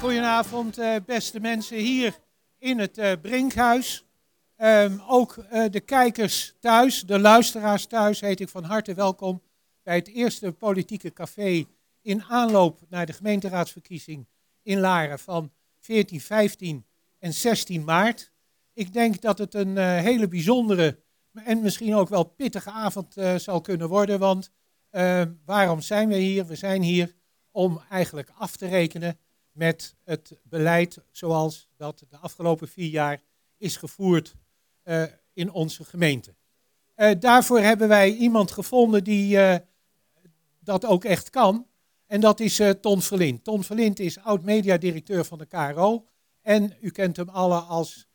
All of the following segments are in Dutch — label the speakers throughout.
Speaker 1: Goedenavond, uh, beste mensen hier in het uh, Brinkhuis. Um, ook uh, de kijkers thuis, de luisteraars thuis, heet ik van harte welkom bij het eerste politieke café in aanloop naar de gemeenteraadsverkiezing in Laren van 14, 15 en 16 maart. Ik denk dat het een hele bijzondere en misschien ook wel pittige avond zal kunnen worden, want ehm, waarom zijn we hier? We zijn hier om eigenlijk af te rekenen met het beleid zoals dat de afgelopen vier jaar is gevoerd uh, in onze gemeente. Uh, daarvoor hebben wij iemand gevonden die uh, dat ook echt kan. En dat is Ton Verlint. Ton Verlint is oud-mediadirecteur van de KRO. En u kent hem alle als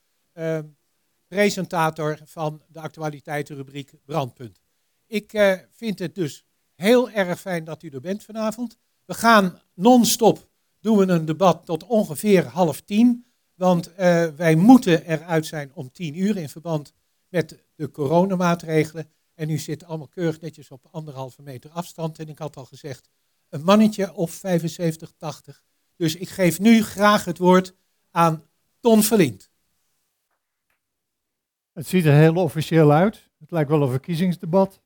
Speaker 1: presentator van de actualiteitenrubriek Brandpunt. Ik vind het dus heel erg fijn dat u er bent vanavond. We gaan non-stop doen we een debat tot ongeveer half tien. Want uh, wij moeten eruit zijn om tien uur in verband met de coronamaatregelen. En u zit allemaal keurig netjes op anderhalve meter afstand. En ik had al gezegd, een mannetje of 75, 80. Dus ik geef nu graag het woord aan Ton Verlind.
Speaker 2: Het ziet er heel officieel uit. Het lijkt wel een verkiezingsdebat.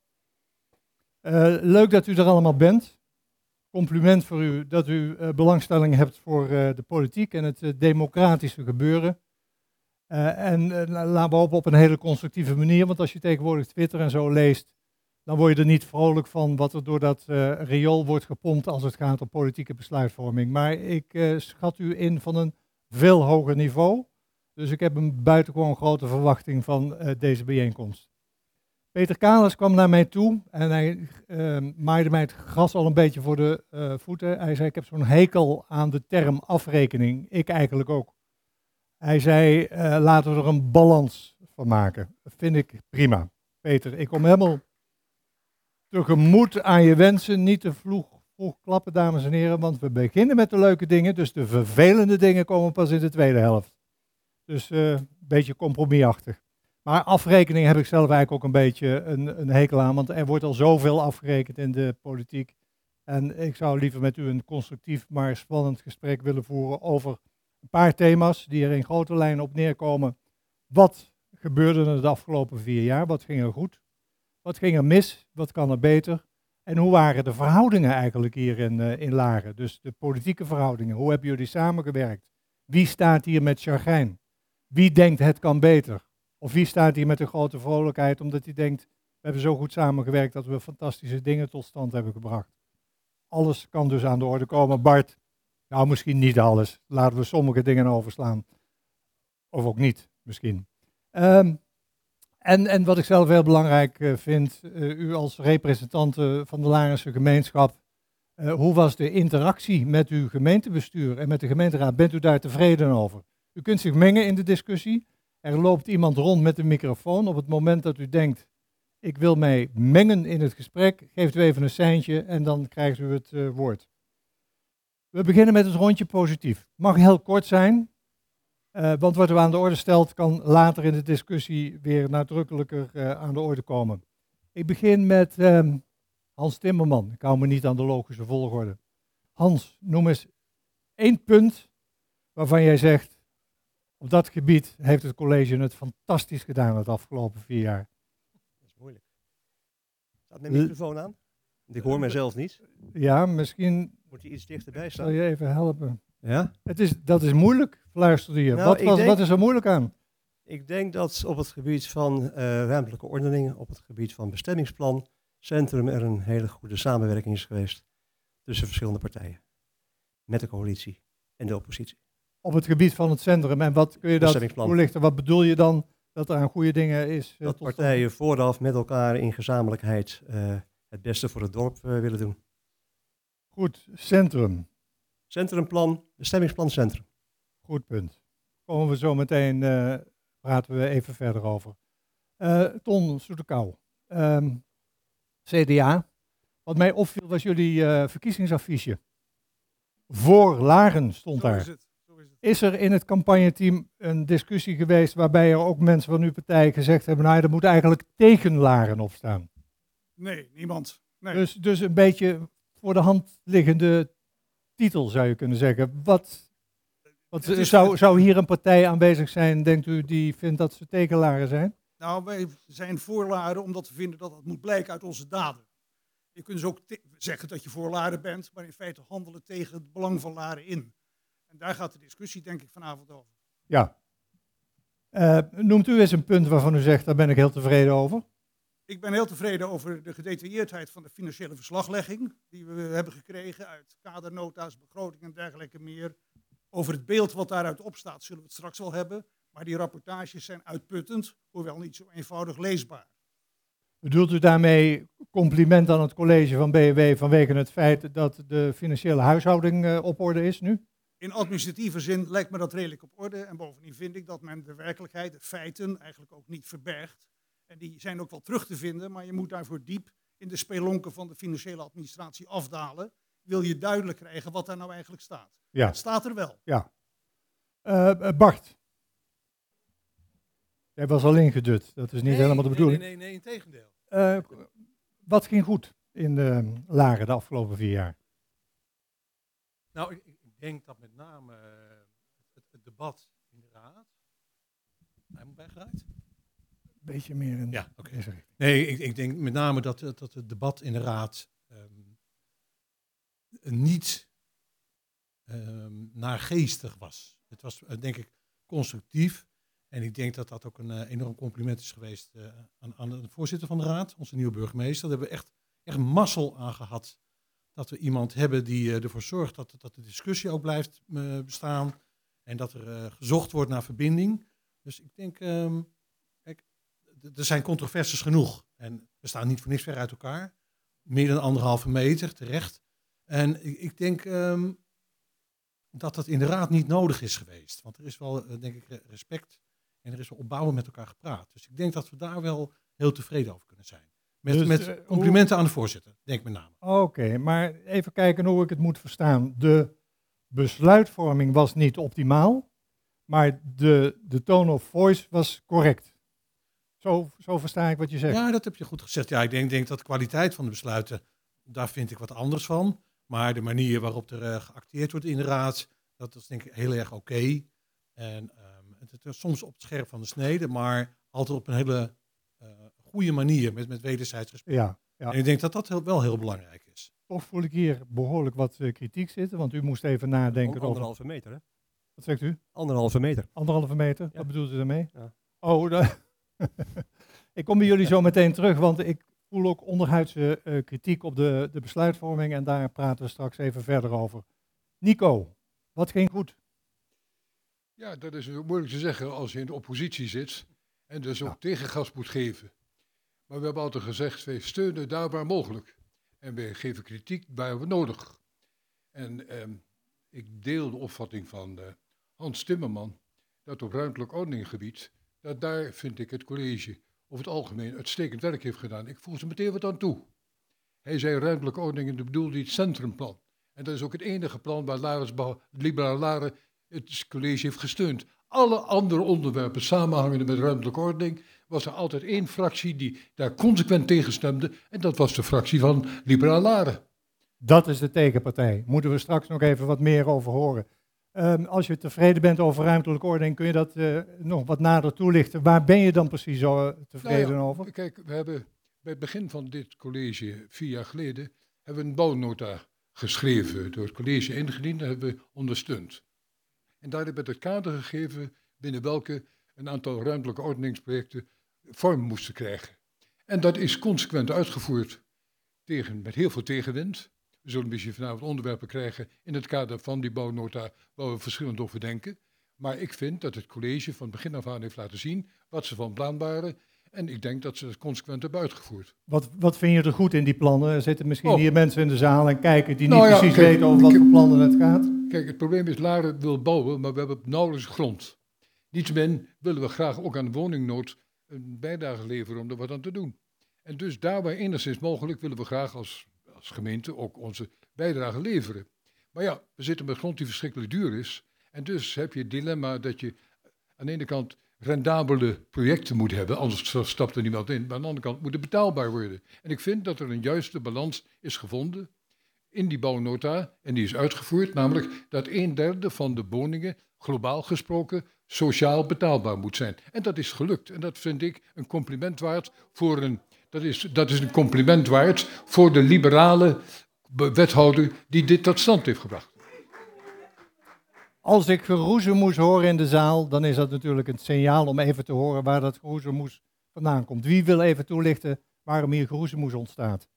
Speaker 2: Uh, leuk dat u er allemaal bent compliment voor u dat u uh, belangstelling hebt voor uh, de politiek en het uh, democratische gebeuren. en laten we hopen op een hele constructieve manier, want als je tegenwoordig Twitter en zo leest, dan word je er niet vrolijk van wat er door dat riool wordt gepompt als het gaat om politieke besluitvorming. Maar ik schat u in van een veel hoger niveau. Dus ik heb een buitengewoon grote verwachting van deze bijeenkomst. Peter Kalis kwam naar mij toe en hij uh, maaide mij het gras al een beetje voor de uh, voeten. Hij zei, ik heb zo'n hekel aan de term afrekening. Ik eigenlijk ook. Hij zei, uh, laten we er een balans van maken. Dat vind ik prima. Peter, ik kom helemaal tegemoet aan je wensen. Niet te vroeg, vroeg klappen, dames en heren, want we beginnen met de leuke dingen. Dus de vervelende dingen komen pas in de tweede helft. Dus eh, een beetje compromisachtig. Maar afrekening heb ik zelf eigenlijk ook een beetje een, een, hekel aan, want er wordt al zoveel afgerekend in de politiek. En ik zou liever met u een constructief, maar spannend gesprek willen voeren over een paar thema's die er in grote lijnen op neerkomen. Wat gebeurde er de afgelopen vier jaar? Wat ging er goed? Wat ging er mis? Wat kan er beter? En hoe waren de verhoudingen eigenlijk hier in, uh, in Laren? Dus de politieke verhoudingen. Hoe hebben jullie samengewerkt? Wie staat hier met chagrijn? Wie denkt het kan beter? Of wie staat hier met een grote vrolijkheid omdat hij denkt, we hebben zo goed samengewerkt dat we fantastische dingen tot stand hebben gebracht. Alles kan dus aan de orde komen. Bart, nou misschien niet alles. Laten we sommige dingen overslaan. Of ook niet, misschien. Um, en, en wat ik zelf heel belangrijk uh, vind, uh, u als representant van de Larense gemeenschap, hoe was de interactie met uw gemeentebestuur en met de gemeenteraad? Bent u daar tevreden over? U kunt zich mengen in de discussie, er loopt iemand rond met een microfoon. Op het moment dat u denkt, ik wil mij mengen in het gesprek, geeft u even een seintje en dan krijgt u het uh, woord. We beginnen met het rondje positief. Mag heel kort zijn, uh, want wat u aan de orde stelt kan later in de discussie weer nadrukkelijker uh, aan de orde komen. Ik begin met um, Hans Timmerman. Ik hou me niet aan de logische volgorde. Hans, noem eens één punt waarvan jij zegt, op dat gebied heeft het college het fantastisch gedaan het afgelopen vier jaar.
Speaker 3: Dat is moeilijk. Staat mijn microfoon aan? Ik hoor mezelf niet.
Speaker 2: Ja, misschien...
Speaker 3: Moet je iets dichterbij staan?
Speaker 2: Zal je even helpen?
Speaker 3: Ja?
Speaker 2: Het is, dat is moeilijk, fluisterde je. Nou, wat, was, denk, wat is er moeilijk aan?
Speaker 3: Ik denk dat op het gebied van uh, ruimtelijke ordening, op het gebied van bestemmingsplan, centrum er een hele goede samenwerking is geweest tussen verschillende partijen. Met de coalitie en de oppositie
Speaker 2: op het gebied van het centrum. En wat kun je dat toelichten? Wat bedoel je dan dat er aan goede dingen is?
Speaker 3: Eh, dat partijen vooraf met elkaar in gezamenlijkheid uh, het beste voor het dorp uh, willen doen.
Speaker 2: Goed, centrum.
Speaker 3: Centrumplan, bestemmingsplan centrum.
Speaker 2: Goed punt. Komen we zo meteen, uh, praten we even verder over. Ton Soetekau, um, CDA. Wat mij opviel was jullie verkiezingsaffiche. Voor Laren stond daar. Is er in het campagneteam een discussie geweest waarbij er ook mensen van uw partij gezegd hebben, nou er moet eigenlijk tegen Laren op staan?
Speaker 4: Nee, niemand. Nee.
Speaker 2: Dus, dus een beetje voor de hand liggende titel zou je kunnen zeggen. Wat
Speaker 4: is-
Speaker 2: zou, zou hier een partij aanwezig zijn, denkt u, die vindt dat ze tekenlaren zijn?
Speaker 4: Nou, wij zijn voorlaren omdat we vinden dat het moet blijken uit onze daden. Je kunt dus ook zeggen dat je voorlaren bent, maar in feite handelen tegen het belang van laren in. En daar gaat de discussie denk ik vanavond over.
Speaker 2: Ja. Eh, noemt u eens een punt waarvan u zegt, daar ben ik heel tevreden over?
Speaker 4: Ik ben heel tevreden over de gedetailleerdheid van de financiële verslaglegging die we hebben gekregen uit kadernota's, begrotingen en dergelijke meer. Over het beeld wat daaruit opstaat zullen we het straks wel hebben. Maar die rapportages zijn uitputtend, hoewel niet zo eenvoudig leesbaar.
Speaker 2: Bedoelt u daarmee compliment aan het college van BW vanwege het feit dat de financiële huishouding eh, op orde is nu?
Speaker 4: In administratieve zin lijkt me dat redelijk op orde. En bovendien vind ik dat men de werkelijkheid, de feiten, eigenlijk ook niet verbergt. En die zijn ook wel terug te vinden, maar je moet daarvoor diep in de spelonken van de financiële administratie afdalen. Wil je duidelijk krijgen wat daar nou eigenlijk staat.
Speaker 2: Ja.
Speaker 4: Het staat er wel.
Speaker 2: Ja. Eh, eh, Bart. Jij was al ingedut, dat is niet helemaal de bedoeling.
Speaker 5: Nee, nee, nee, in tegendeel.
Speaker 2: Eh, wat ging goed in de Laren de afgelopen vier jaar?
Speaker 5: Nou, ik denk dat met name eh, het, het debat in de raad. Hij moet bijgedraaid?
Speaker 2: Beetje meer in
Speaker 5: Ja, oké. Nee, ik, ik denk met name dat, eh, dat het debat in de raad ehm, niet ehm naargeestig was. Het was eh, denk ik constructief. En ik denk dat dat ook een enorm compliment is geweest aan, aan de voorzitter van de raad, onze nieuwe burgemeester. Daar hebben we echt, echt mazzel aan gehad dat we iemand hebben die eh, ervoor zorgt dat, dat de discussie ook blijft eh, bestaan. En dat er eh, gezocht wordt naar verbinding. Dus ik denk, ehm, er zijn controversies genoeg. En we staan niet voor niks ver uit elkaar. Meer dan anderhalve meter, terecht. En ik, ik denk ehm, dat dat in de raad niet nodig is geweest. Want er is wel, denk ik, re- respect. En er is wel opbouwend met elkaar gepraat. Dus ik denk dat we daar wel heel tevreden over kunnen zijn. Met,
Speaker 2: Dus,
Speaker 5: met
Speaker 2: eh,
Speaker 5: complimenten aan de voorzitter, denk ik met name.
Speaker 2: Oké, maar even kijken hoe ik het moet verstaan. De besluitvorming was niet optimaal, maar de, de tone of voice was correct. Zo, zo versta ik wat je zegt.
Speaker 5: Ja, dat heb je goed gezegd. Ja, ik denk, denk dat de kwaliteit van de besluiten, daar vind ik wat anders van. Maar de manier waarop er eh, geacteerd wordt in de raad, dat is denk ik heel erg oké. En ehm, het, is soms op het scherp van de snede, maar altijd op een hele goede manier, met, met wederzijds respect.
Speaker 2: Ja, ja.
Speaker 5: En ik denk dat dat heel- wel heel belangrijk is.
Speaker 2: Toch voel ik hier behoorlijk wat eh, kritiek zitten, want u moest even nadenken over...
Speaker 3: Anderhalve meter, hè?
Speaker 2: Wat zegt u?
Speaker 3: Anderhalve meter.
Speaker 2: Anderhalve meter?
Speaker 3: Ja.
Speaker 2: Wat bedoelt u daarmee?
Speaker 3: Ja.
Speaker 2: Oh, da- ik kom bij jullie zo meteen terug, want ik voel ook onderhuidse eh, kritiek op de, de besluitvorming en daar praten we straks even verder over. Nico, wat ging goed?
Speaker 6: Ja, dat is moeilijk te zeggen als je in de oppositie zit en dus ook
Speaker 2: Ja.
Speaker 6: tegengas moet geven. Maar we hebben altijd gezegd, wij steunen daar waar mogelijk. En wij geven kritiek waar we nodig. En ehm, ik deel de opvatting van eh, Hans Timmerman, dat op ruimtelijk ordeninggebied, dat daar vind ik het college over het algemeen uitstekend werk heeft gedaan. Ik voeg ze meteen wat aan toe. Hij zei ruimtelijke ordening en bedoelde het centrumplan. En dat is ook het enige plan waar Laris, Liberaal Laren het college heeft gesteund. Alle andere onderwerpen samenhangende met ruimtelijke ordening was er altijd één fractie die daar consequent tegen stemde. En dat was de fractie van Liberaal Laren.
Speaker 2: Dat is de tegenpartij. Moeten we straks nog even wat meer over horen. Ehm, als je tevreden bent over ruimtelijke ordening, kun je dat eh, nog wat nader toelichten. Waar ben je dan precies zo eh, tevreden
Speaker 6: Nou ja,
Speaker 2: over?
Speaker 6: Kijk, we hebben bij het begin van dit college, vier jaar geleden, hebben we een bouwnota geschreven, door het college ingediend en hebben we ondersteund. En daar hebben we het kader gegeven binnen welke een aantal ruimtelijke ordeningsprojecten vorm moesten krijgen. En dat is consequent uitgevoerd tegen, met heel veel tegenwind. We zullen misschien vanavond onderwerpen krijgen in het kader van die bouwnota waar we verschillend over denken. Maar ik vind dat het college van begin af aan heeft laten zien wat ze van plan waren. En ik denk dat ze het consequent hebben uitgevoerd.
Speaker 2: Wat, wat vind je er goed in die plannen? Er zitten misschien
Speaker 6: Oh.
Speaker 2: hier mensen in de zaal en kijken die
Speaker 6: Nou
Speaker 2: niet
Speaker 6: ja,
Speaker 2: precies
Speaker 6: kijk,
Speaker 2: weten over wat voor plannen het gaat.
Speaker 6: Kijk, het probleem is, Laren wil bouwen, maar we hebben nauwelijks grond. Niettemin willen we graag ook aan de woningnood een bijdrage leveren om er wat aan te doen. En dus daar waar enigszins mogelijk willen we graag als, als gemeente ook onze bijdrage leveren. Maar ja, we zitten met grond die verschrikkelijk duur is. En dus heb je het dilemma dat je aan de ene kant rendabele projecten moet hebben, anders stapt er niemand in. Maar aan de andere kant moet het betaalbaar worden. En ik vind dat er een juiste balans is gevonden in die bouwnota, en die is uitgevoerd, namelijk dat een derde van de woningen globaal gesproken sociaal betaalbaar moet zijn. En dat is gelukt. En dat vind ik een compliment waard voor een, dat is, dat is een compliment waard voor de liberale wethouder die dit tot stand heeft gebracht.
Speaker 2: Als ik geroezemoes hoor in de zaal, dan is dat natuurlijk een signaal om even te horen waar dat geroezemoes vandaan komt. Wie wil even toelichten waarom hier geroezemoes ontstaat?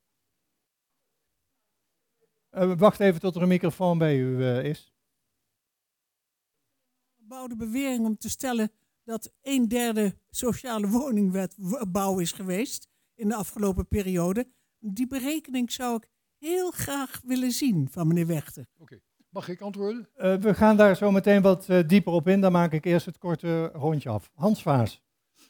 Speaker 2: Uh, wacht even tot er een microfoon bij u uh, is.
Speaker 7: Bouwde bewering om te stellen dat een derde sociale woningbouw is geweest in de afgelopen periode. Die berekening zou ik heel graag willen zien van meneer Wechter.
Speaker 6: Oké, mag ik antwoorden?
Speaker 2: Uh, we gaan daar zo meteen wat dieper op in. Dan maak ik eerst het korte rondje af. Hans Vaas,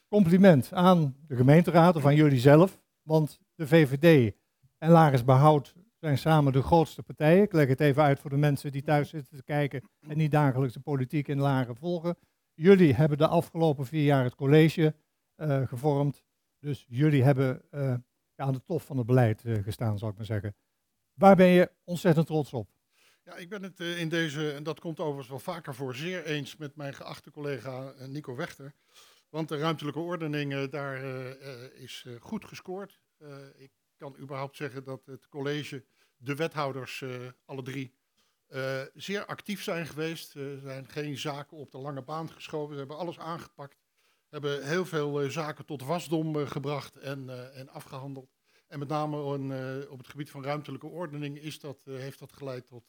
Speaker 2: compliment aan de gemeenteraad of aan jullie zelf. Want de VVD en Laris Behoud zijn samen de grootste partijen. Ik leg het even uit voor de mensen die thuis zitten te kijken en niet dagelijks de politiek in Laren volgen. Jullie hebben de afgelopen vier jaar het college uh, gevormd. Dus jullie hebben aan de top van het beleid gestaan, zou ik maar zeggen. Waar ben je ontzettend trots op?
Speaker 8: Ja, ik ben het in deze, en dat komt overigens wel vaker voor, zeer eens met mijn geachte collega Nico Wechter. Want de ruimtelijke ordening, daar is goed gescoord. ik kan überhaupt zeggen dat het college, de wethouders, alle drie, zeer actief zijn geweest. Er zijn geen zaken op de lange baan geschoven. Ze hebben alles aangepakt. Hebben heel veel zaken tot wasdom gebracht en, en afgehandeld. En met name op het gebied van ruimtelijke ordening is dat, heeft dat geleid tot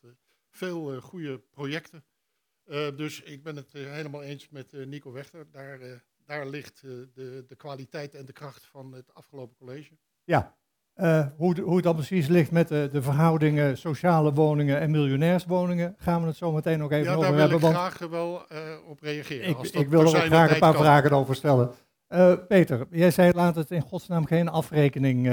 Speaker 8: veel goede projecten. dus ik ben het helemaal eens met Nico Wechter. Daar, daar ligt de, de kwaliteit en de kracht van het afgelopen college.
Speaker 2: Ja, uh, hoe, hoe het dan precies ligt met de, de, verhoudingen sociale woningen en miljonairswoningen, gaan we het zo meteen nog even
Speaker 8: ja,
Speaker 2: over
Speaker 8: hebben.
Speaker 2: Daar
Speaker 8: wil ik graag wel uh, op reageren.
Speaker 2: Ik, ik wil er ook graag een paar vragen over stellen. Uh, Peter, jij zei laat het in godsnaam geen afrekening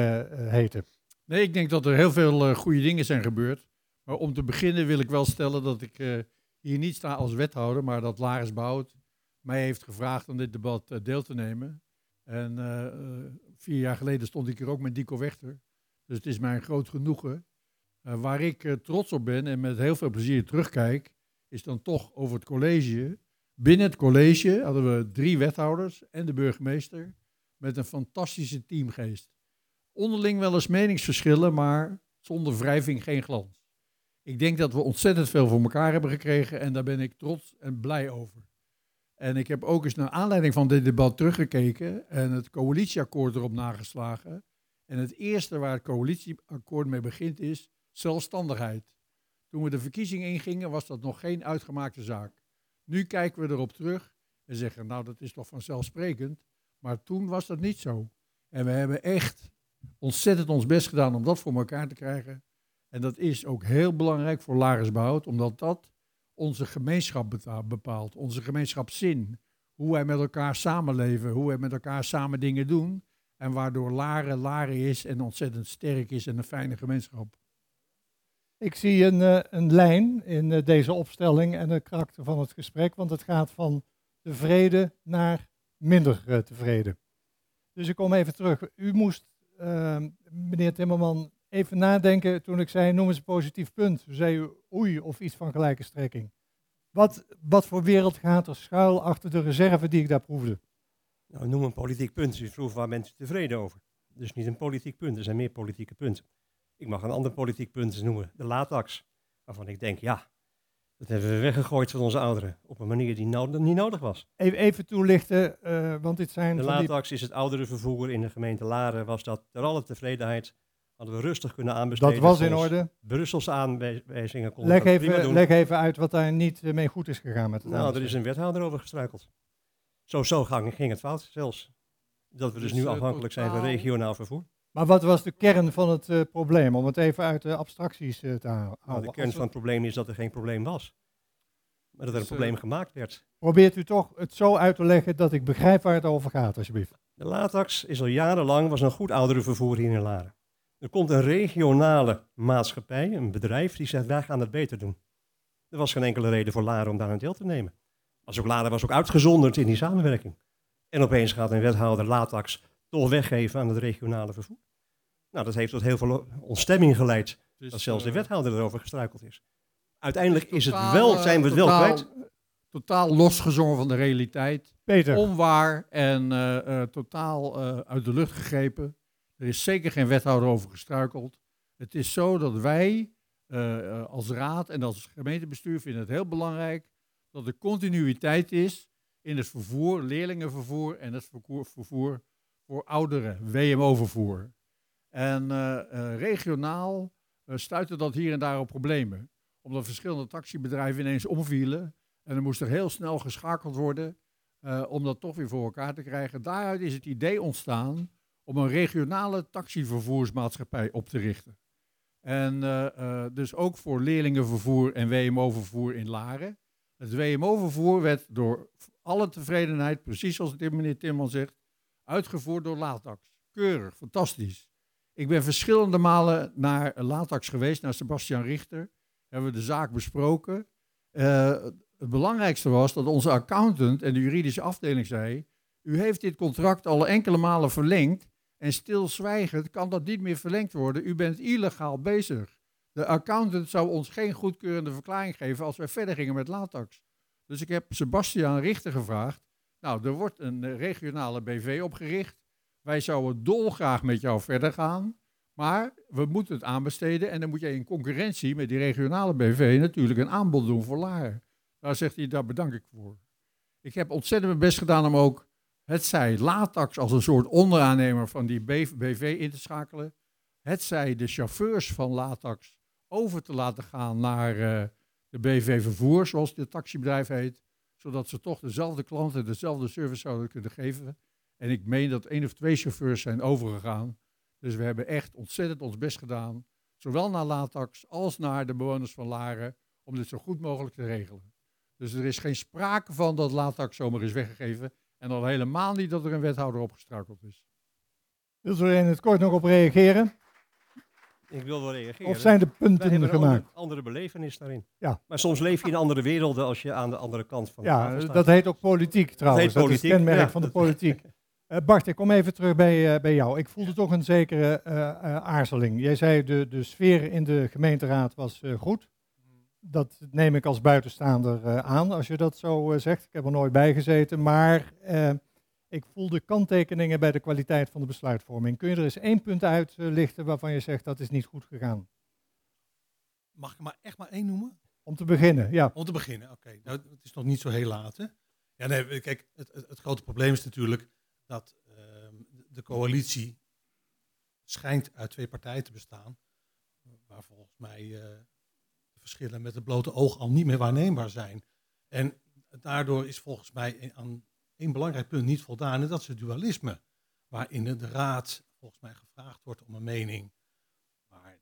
Speaker 2: heten.
Speaker 9: Nee, ik denk dat er heel veel goede dingen zijn gebeurd. Maar om te beginnen wil ik wel stellen dat ik hier niet sta als wethouder, maar dat Laris Bout mij heeft gevraagd om dit debat deel te nemen. En vier jaar geleden stond ik hier ook met Dico Wechter. Dus het is mij een groot genoegen. Waar ik trots op ben en met heel veel plezier terugkijk, is dan toch over het college. Binnen het college hadden we drie wethouders en de burgemeester met een fantastische teamgeest. Onderling wel eens meningsverschillen, maar zonder wrijving geen glans. Ik denk dat we ontzettend veel voor elkaar hebben gekregen en daar ben ik trots en blij over. En ik heb ook eens naar aanleiding van dit debat teruggekeken en het coalitieakkoord erop nageslagen. En het eerste waar het coalitieakkoord mee begint is zelfstandigheid. Toen we de verkiezing ingingen was dat nog geen uitgemaakte zaak. Nu kijken we erop terug en zeggen, nou dat is toch vanzelfsprekend. Maar toen was dat niet zo. En we hebben echt ontzettend ons best gedaan om dat voor elkaar te krijgen. En dat is ook heel belangrijk voor Laris Behoud, omdat dat onze gemeenschap bepaalt, onze gemeenschapszin. Hoe wij met elkaar samenleven, hoe wij met elkaar samen dingen doen. En waardoor Laren Laren is en ontzettend sterk is en een fijne gemeenschap.
Speaker 2: Ik zie een, uh, een lijn in uh, deze opstelling en de karakter van het gesprek, want het gaat van tevreden naar minder uh, tevreden. Dus ik kom even terug. U moest, ehm, meneer Timmerman, even nadenken toen ik zei, noem eens een positief punt. Toen zei u oei of iets van gelijke strekking. Wat, wat voor wereld gaat er schuil achter de reserve die ik daar proefde?
Speaker 3: Nou, noem een politiek punt. U vroeg waar mensen tevreden over. Dus niet een politiek punt, er zijn meer politieke punten. Ik mag een ander politiek punt noemen, de laatax. Waarvan ik denk, ja, dat hebben we weggegooid van onze ouderen. Op een manier die no niet nodig was.
Speaker 2: Even, even toelichten, uh, want dit zijn...
Speaker 3: De laatax is het oudere vervoer in de gemeente Laren. Was dat ter alle tevredenheid hadden we rustig kunnen aanbesteden.
Speaker 2: Dat was in orde.
Speaker 3: Brusselse aanwijzingen konden
Speaker 2: leg even, leg even uit wat daar niet mee goed is gegaan met het
Speaker 3: Nou, er is een wethouder over gestruikeld. Zo, zo ging, ging het fout zelfs. Dat we dus, dus nu afhankelijk zijn van regionaal vervoer.
Speaker 2: Maar wat was de kern van het uh, probleem, om het even uit de abstracties uh, te halen?
Speaker 3: Nou, de kern van het probleem is dat er geen probleem was. Maar dat er een probleem gemaakt werd.
Speaker 2: Probeert u toch het zo uit te leggen dat ik begrijp waar het over gaat, alsjeblieft.
Speaker 3: De Latax is al jarenlang was een goed ouderenvervoer hier in Laren. Er komt een regionale maatschappij, een bedrijf, die zegt wij gaan het beter doen. Er was geen enkele reden voor Laren om daar aan deel te nemen. Als ook Laren was ook uitgezonderd in die samenwerking. En opeens gaat een wethouder Latax toch weggeven aan het regionale vervoer. Nou, dat heeft tot heel veel ontstemming geleid
Speaker 9: is,
Speaker 3: dat zelfs de
Speaker 9: eh,
Speaker 3: wethouder erover gestruikeld is. Uiteindelijk is het wel,
Speaker 9: eh,
Speaker 3: zijn we het wel kwijt.
Speaker 9: Totaal losgezongen van de realiteit.
Speaker 2: Peter,
Speaker 9: Onwaar en eh, eh, totaal eh, uit de lucht gegrepen. Er is zeker geen wethouder over gestruikeld. Het is zo dat wij als raad en als gemeentebestuur vinden het heel belangrijk dat er continuïteit is in het vervoer, leerlingenvervoer en het vervoer, vervoer voor ouderen, WMO-vervoer. En eh, eh, regionaal eh, stuitte dat hier en daar op problemen. Omdat verschillende taxibedrijven ineens omvielen. En er moest er heel snel geschakeld worden om dat toch weer voor elkaar te krijgen. Daaruit is het idee ontstaan om een regionale taxivervoersmaatschappij op te richten. En dus ook voor leerlingenvervoer en WMO-vervoer in Laren. Het WMO-vervoer werd door alle tevredenheid, precies zoals het meneer Timman zegt, uitgevoerd door Latax. Keurig, fantastisch. Ik ben verschillende malen naar Latax geweest, naar Sebastian Richter. Hebben we de zaak besproken. Eh, het belangrijkste was dat onze accountant en de juridische afdeling zei: U heeft dit contract al enkele malen verlengd en stilzwijgend kan dat niet meer verlengd worden. U bent illegaal bezig. De accountant zou ons geen goedkeurende verklaring geven als wij verder gingen met Latax. Dus ik heb Sebastian Richter gevraagd. Nou, er wordt een eh, regionale BV opgericht. Wij zouden dolgraag met jou verder gaan. Maar we moeten het aanbesteden en dan moet jij in concurrentie met die regionale BV natuurlijk een aanbod doen voor Laren. Daar zegt hij, daar bedank ik voor. Ik heb ontzettend mijn best gedaan om ook het zij Latax als een soort onderaannemer van die BV in te schakelen. Het zij de chauffeurs van Latax over te laten gaan naar uh, de BV Vervoer, zoals dit taxibedrijf heet. Zodat ze toch dezelfde klanten dezelfde service zouden kunnen geven. En ik meen dat één of twee chauffeurs zijn overgegaan. Dus we hebben echt ontzettend ons best gedaan. Zowel naar Latax als naar de bewoners van Laren. Om dit zo goed mogelijk te regelen. Dus er is geen sprake van dat Latax zomaar is weggegeven. En al helemaal niet dat er een wethouder opgestruikeld is.
Speaker 2: Wil er in het kort nog op reageren?
Speaker 3: Ik wil wel reageren.
Speaker 2: Of zijn de punten
Speaker 3: hebben een
Speaker 2: gemaakt?
Speaker 3: andere, andere belevenis daarin.
Speaker 2: Ja.
Speaker 3: Maar soms leef je in andere werelden als je aan de andere kant van de
Speaker 2: Ja,
Speaker 3: staat.
Speaker 2: dat heet ook politiek trouwens.
Speaker 3: heet
Speaker 2: Dat, is het kenmerk
Speaker 3: ja.
Speaker 2: van de politiek. Eh, Bart, ik kom even terug bij, eh, bij jou. Ik voelde toch een zekere eh, aarzeling. Jij zei de, de sfeer in de gemeenteraad was goed. Dat neem ik als buitenstaander aan, als je dat zo zegt. Ik heb er nooit bij gezeten, maar ik voelde kanttekeningen bij de kwaliteit van de besluitvorming. Kun je er eens één punt uitlichten waarvan je zegt dat is niet goed gegaan?
Speaker 5: Mag ik maar echt maar één noemen?
Speaker 2: Om te beginnen, ja.
Speaker 5: Om te beginnen, oké. Nou, het is nog niet zo heel laat, hè? Ja, nee, kijk, het, het, het grote probleem is natuurlijk dat ehm, de coalitie schijnt uit twee partijen te bestaan, waar volgens mij eh, de verschillen met het blote oog al niet meer waarneembaar zijn. En daardoor is volgens mij aan één belangrijk punt niet voldaan, en dat is het dualisme, waarin de raad volgens mij gevraagd wordt om een mening, maar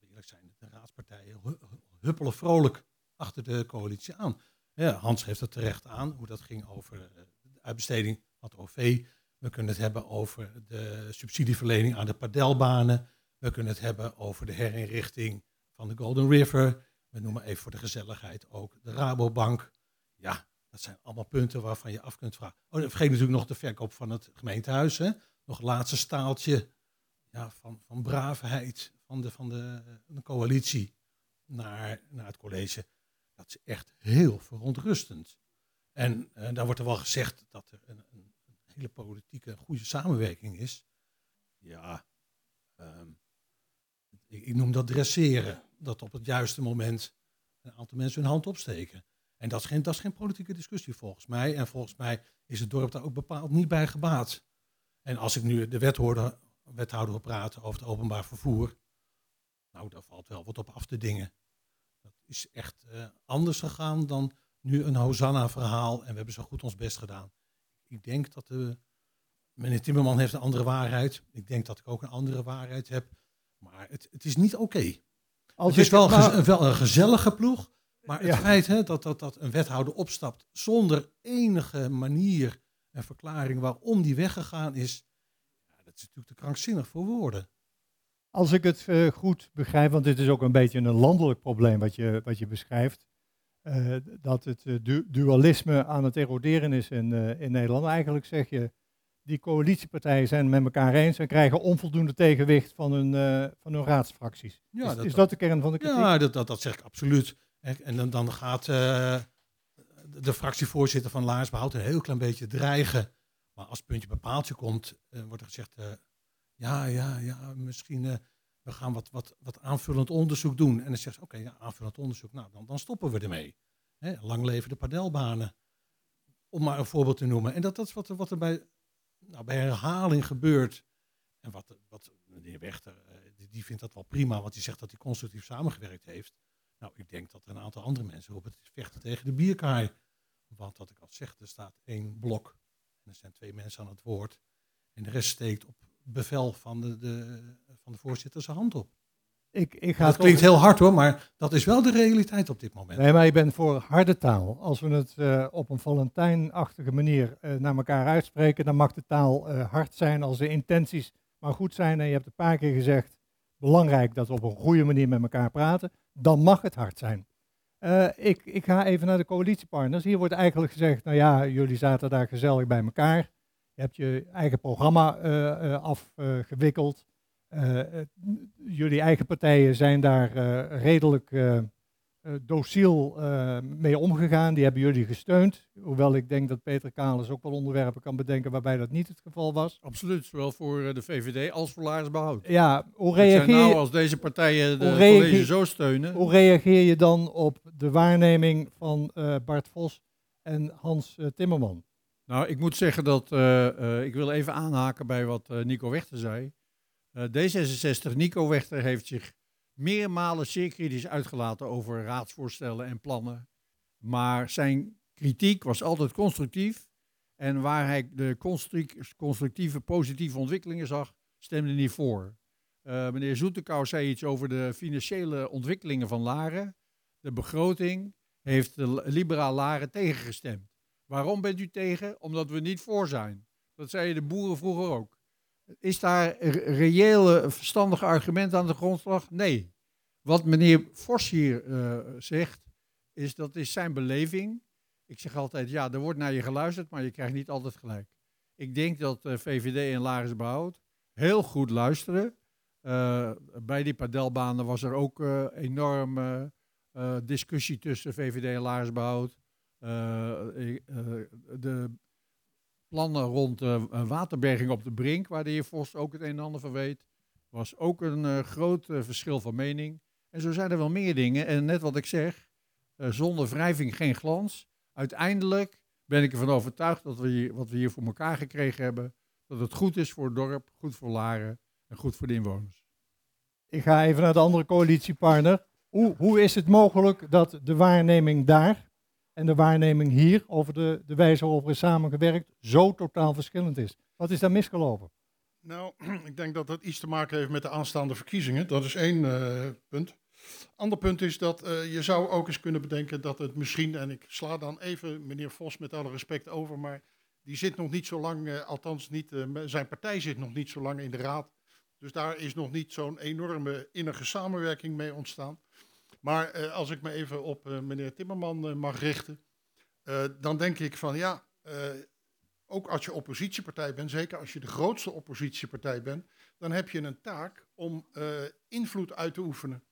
Speaker 5: eerlijk zijn, de raadspartijen hu- huppelen vrolijk achter de coalitie aan. Ja, Hans heeft het terecht aan, hoe dat ging over eh, de uitbesteding van het OV. We kunnen het hebben over de subsidieverlening aan de padelbanen. We kunnen het hebben over de herinrichting van de Golden River. We noemen even voor de gezelligheid ook de Rabobank. Ja, dat zijn allemaal punten waarvan je af kunt vragen. Oh, vergeet natuurlijk nog de verkoop van het gemeentehuis. Hè? Nog een laatste staaltje ja, van, van braafheid van de, van de, de coalitie naar, naar het college. Dat is echt heel verontrustend. En eh, daar wordt er wel gezegd dat er een, een, een hele politieke goede samenwerking is. Ja, ehm, ik, ik noem dat dresseren. Dat op het juiste moment een aantal mensen hun hand opsteken. En dat is, geen, dat is geen politieke discussie volgens mij. En volgens mij is het dorp daar ook bepaald niet bij gebaat. En als ik nu de wethouder, wethouder wil praten over het openbaar vervoer. Nou, daar valt wel wat op af te dingen. Dat is echt eh, anders gegaan dan nu een Hosanna-verhaal. En we hebben zo goed ons best gedaan. Ik denk dat de, meneer Timmerman heeft een andere waarheid. Ik denk dat ik ook een andere waarheid heb. Maar het, het is niet oké. Het is wel, wel een gezellige ploeg. Maar het
Speaker 2: Ja.
Speaker 5: feit hè, dat, dat, dat een wethouder opstapt zonder enige manier en verklaring waarom die weggegaan is. Ja, dat is natuurlijk te krankzinnig voor woorden.
Speaker 2: Als ik het eh, goed begrijp, want dit is ook een beetje een landelijk probleem wat je, wat je beschrijft, eh, dat het eh, du- dualisme aan het eroderen is in, in Nederland. Eigenlijk zeg je, die coalitiepartijen zijn met elkaar eens en krijgen onvoldoende tegenwicht van hun, van hun raadsfracties.
Speaker 5: Ja,
Speaker 2: is,
Speaker 5: dat-
Speaker 2: is dat de kern van de kritiek?
Speaker 5: Ja, dat, dat, dat zeg ik absoluut. En, dan, dan gaat eh, de fractievoorzitter van Laars Behoud een heel klein beetje dreigen. Maar als het puntje bij paaltje komt, eh, wordt er gezegd, eh, ja, ja, ja, misschien we gaan wat, wat, wat aanvullend onderzoek doen. En dan zegt ze, oké, ja, aanvullend onderzoek, nou, dan, dan stoppen we ermee. Hè, lang leven de padelbanen. Om maar een voorbeeld te noemen. En dat, dat is wat, er- wat er bij, nou, bij herhaling gebeurt. En wat, wat meneer Wechter, die, die vindt dat wel prima, want die zegt dat hij constructief samengewerkt heeft. Nou, ik denk dat er een aantal andere mensen op het vechten tegen de bierkaai. Want wat ik al zeg, er staat één blok. En er zijn twee mensen aan het woord. En de rest steekt op bevel van de, de, van de voorzitter zijn hand op.
Speaker 2: Ik, ik ga
Speaker 5: Dat klinkt heel hard hoor, maar dat is wel de realiteit op dit moment.
Speaker 2: Nee, maar ik ben voor harde taal. Als we het eh, op een Valentijnachtige manier eh, naar elkaar uitspreken, dan mag de taal eh, hard zijn als de intenties maar goed zijn. En je hebt een paar keer gezegd, belangrijk dat we op een goede manier met elkaar praten. Dan mag het hard zijn. Eh, ik, ik ga even naar de coalitiepartners. Hier wordt eigenlijk gezegd, nou ja, jullie zaten daar gezellig bij elkaar. Je hebt je eigen programma eh, eh, afgewikkeld. Jullie eigen partijen zijn daar redelijk dociel eh, mee omgegaan. Die hebben jullie gesteund. Hoewel ik denk dat Peter Kalens ook wel onderwerpen kan bedenken waarbij dat niet het geval was.
Speaker 9: Absoluut, zowel voor eh, de VVD als voor Laars Behoud.
Speaker 2: Ja, hoe reageer,
Speaker 9: nou
Speaker 2: je,
Speaker 9: als deze partijen de
Speaker 2: reageer-
Speaker 9: college zo steunen.
Speaker 2: hoe reageer je dan op de waarneming van eh, Bart Vos en Hans eh, Timmerman?
Speaker 9: Nou, ik moet zeggen dat eh, eh, ik wil even aanhaken bij wat eh, Nico Wechter zei. Eh, D66, Nico Wechter heeft zich meermalen zeer kritisch uitgelaten over raadsvoorstellen en plannen. Maar zijn kritiek was altijd constructief. En waar hij de construc- constructieve, positieve ontwikkelingen zag, stemde hij niet voor. Eh, meneer Zoetekouw zei iets over de financiële ontwikkelingen van Laren. De begroting heeft de liberaal Laren tegengestemd. Waarom bent u tegen? Omdat we niet voor zijn. Dat zeiden de boeren vroeger ook. Is daar reële, verstandige argument aan de grondslag? Nee. Wat meneer Vos hier eh, zegt, is dat is zijn beleving. Ik zeg altijd, ja, er wordt naar je geluisterd, maar je krijgt niet altijd gelijk. Ik denk dat eh, VVD en Laris heel goed luisteren. Eh, bij die padelbanen was er ook eh enorm discussie tussen VVD en Laris Behoud. Eh, eh, de plannen rond eh, waterberging op de Brink, waar de heer Vos ook het een en ander van weet, was ook een eh, groot eh, verschil van mening. En zo zijn er wel meer dingen. En net wat ik zeg, zonder wrijving geen glans. Uiteindelijk ben ik ervan overtuigd dat we hier, wat we hier voor elkaar gekregen hebben, dat het goed is voor het dorp, goed voor Laren en goed voor de inwoners.
Speaker 2: Ik ga even naar de andere coalitiepartner. Hoe, hoe is het mogelijk dat de waarneming daar en de waarneming hier over de, de wijze waarop er is samengewerkt zo totaal verschillend is? Wat is daar misgelopen?
Speaker 8: Nou, ik denk dat dat iets te maken heeft met de aanstaande verkiezingen. Dat is één eh, punt. Ander punt is dat eh, je zou ook eens kunnen bedenken dat het misschien, en ik sla dan even meneer Vos met alle respect over, maar die zit nog niet zo lang, eh, althans niet, zijn partij zit nog niet zo lang in de raad. Dus daar is nog niet zo'n enorme innige samenwerking mee ontstaan. Maar eh, als ik me even op eh, meneer Timmerman eh, mag richten, dan denk ik van ja, ook als je oppositiepartij bent, zeker als je de grootste oppositiepartij bent, dan heb je een taak om invloed uit te oefenen.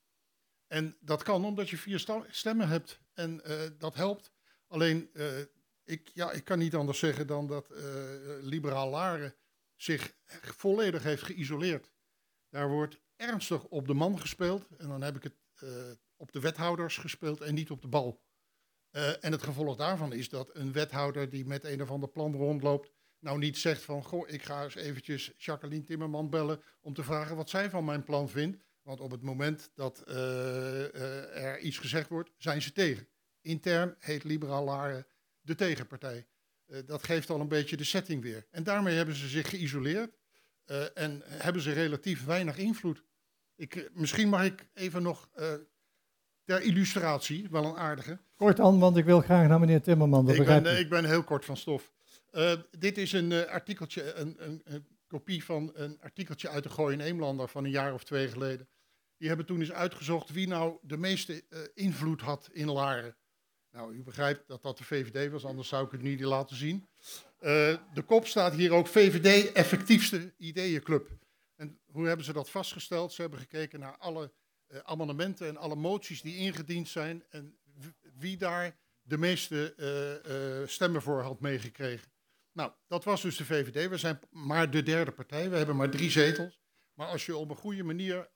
Speaker 8: En dat kan omdat je vier stemmen hebt en dat helpt. Alleen, ik, ja, ik kan niet anders zeggen dan dat liberaal Laren zich volledig heeft geïsoleerd. Daar wordt ernstig op de man gespeeld en dan heb ik het op de wethouders gespeeld en niet op de bal. Eh, en het gevolg daarvan is dat een wethouder die met een of ander plan rondloopt, nou niet zegt van, goh, ik ga eens eventjes Jacqueline Timmerman bellen om te vragen wat zij van mijn plan vindt. Want op het moment dat eh, eh, er iets gezegd wordt, zijn ze tegen. Intern heet Liberaal Laren de tegenpartij. Dat geeft al een beetje de setting weer. En daarmee hebben ze zich geïsoleerd en hebben ze relatief weinig invloed. Ik, misschien mag ik even nog ter illustratie, wel een aardige.
Speaker 2: Kort aan, want ik wil graag naar meneer Timmerman. Dat
Speaker 8: Ik ben,
Speaker 2: ik.
Speaker 8: ik ben heel kort van stof. Eh, dit is een eh, artikeltje, een, een, een kopie van een artikeltje uit de Gooi en Eemlander van een jaar of twee geleden. Die hebben toen eens uitgezocht wie nou de meeste eh, invloed had in Laren. Nou, u begrijpt dat dat de VVD was, anders zou ik het niet laten zien. Eh, de kop staat hier ook VVD effectiefste ideeënclub. En hoe hebben ze dat vastgesteld? Ze hebben gekeken naar alle eh, amendementen en alle moties die ingediend zijn en wie daar de meeste eh, eh, stemmen voor had meegekregen. Nou, dat was dus de VVD. We zijn maar de derde partij. We hebben maar drie zetels. Maar als je op een goede manier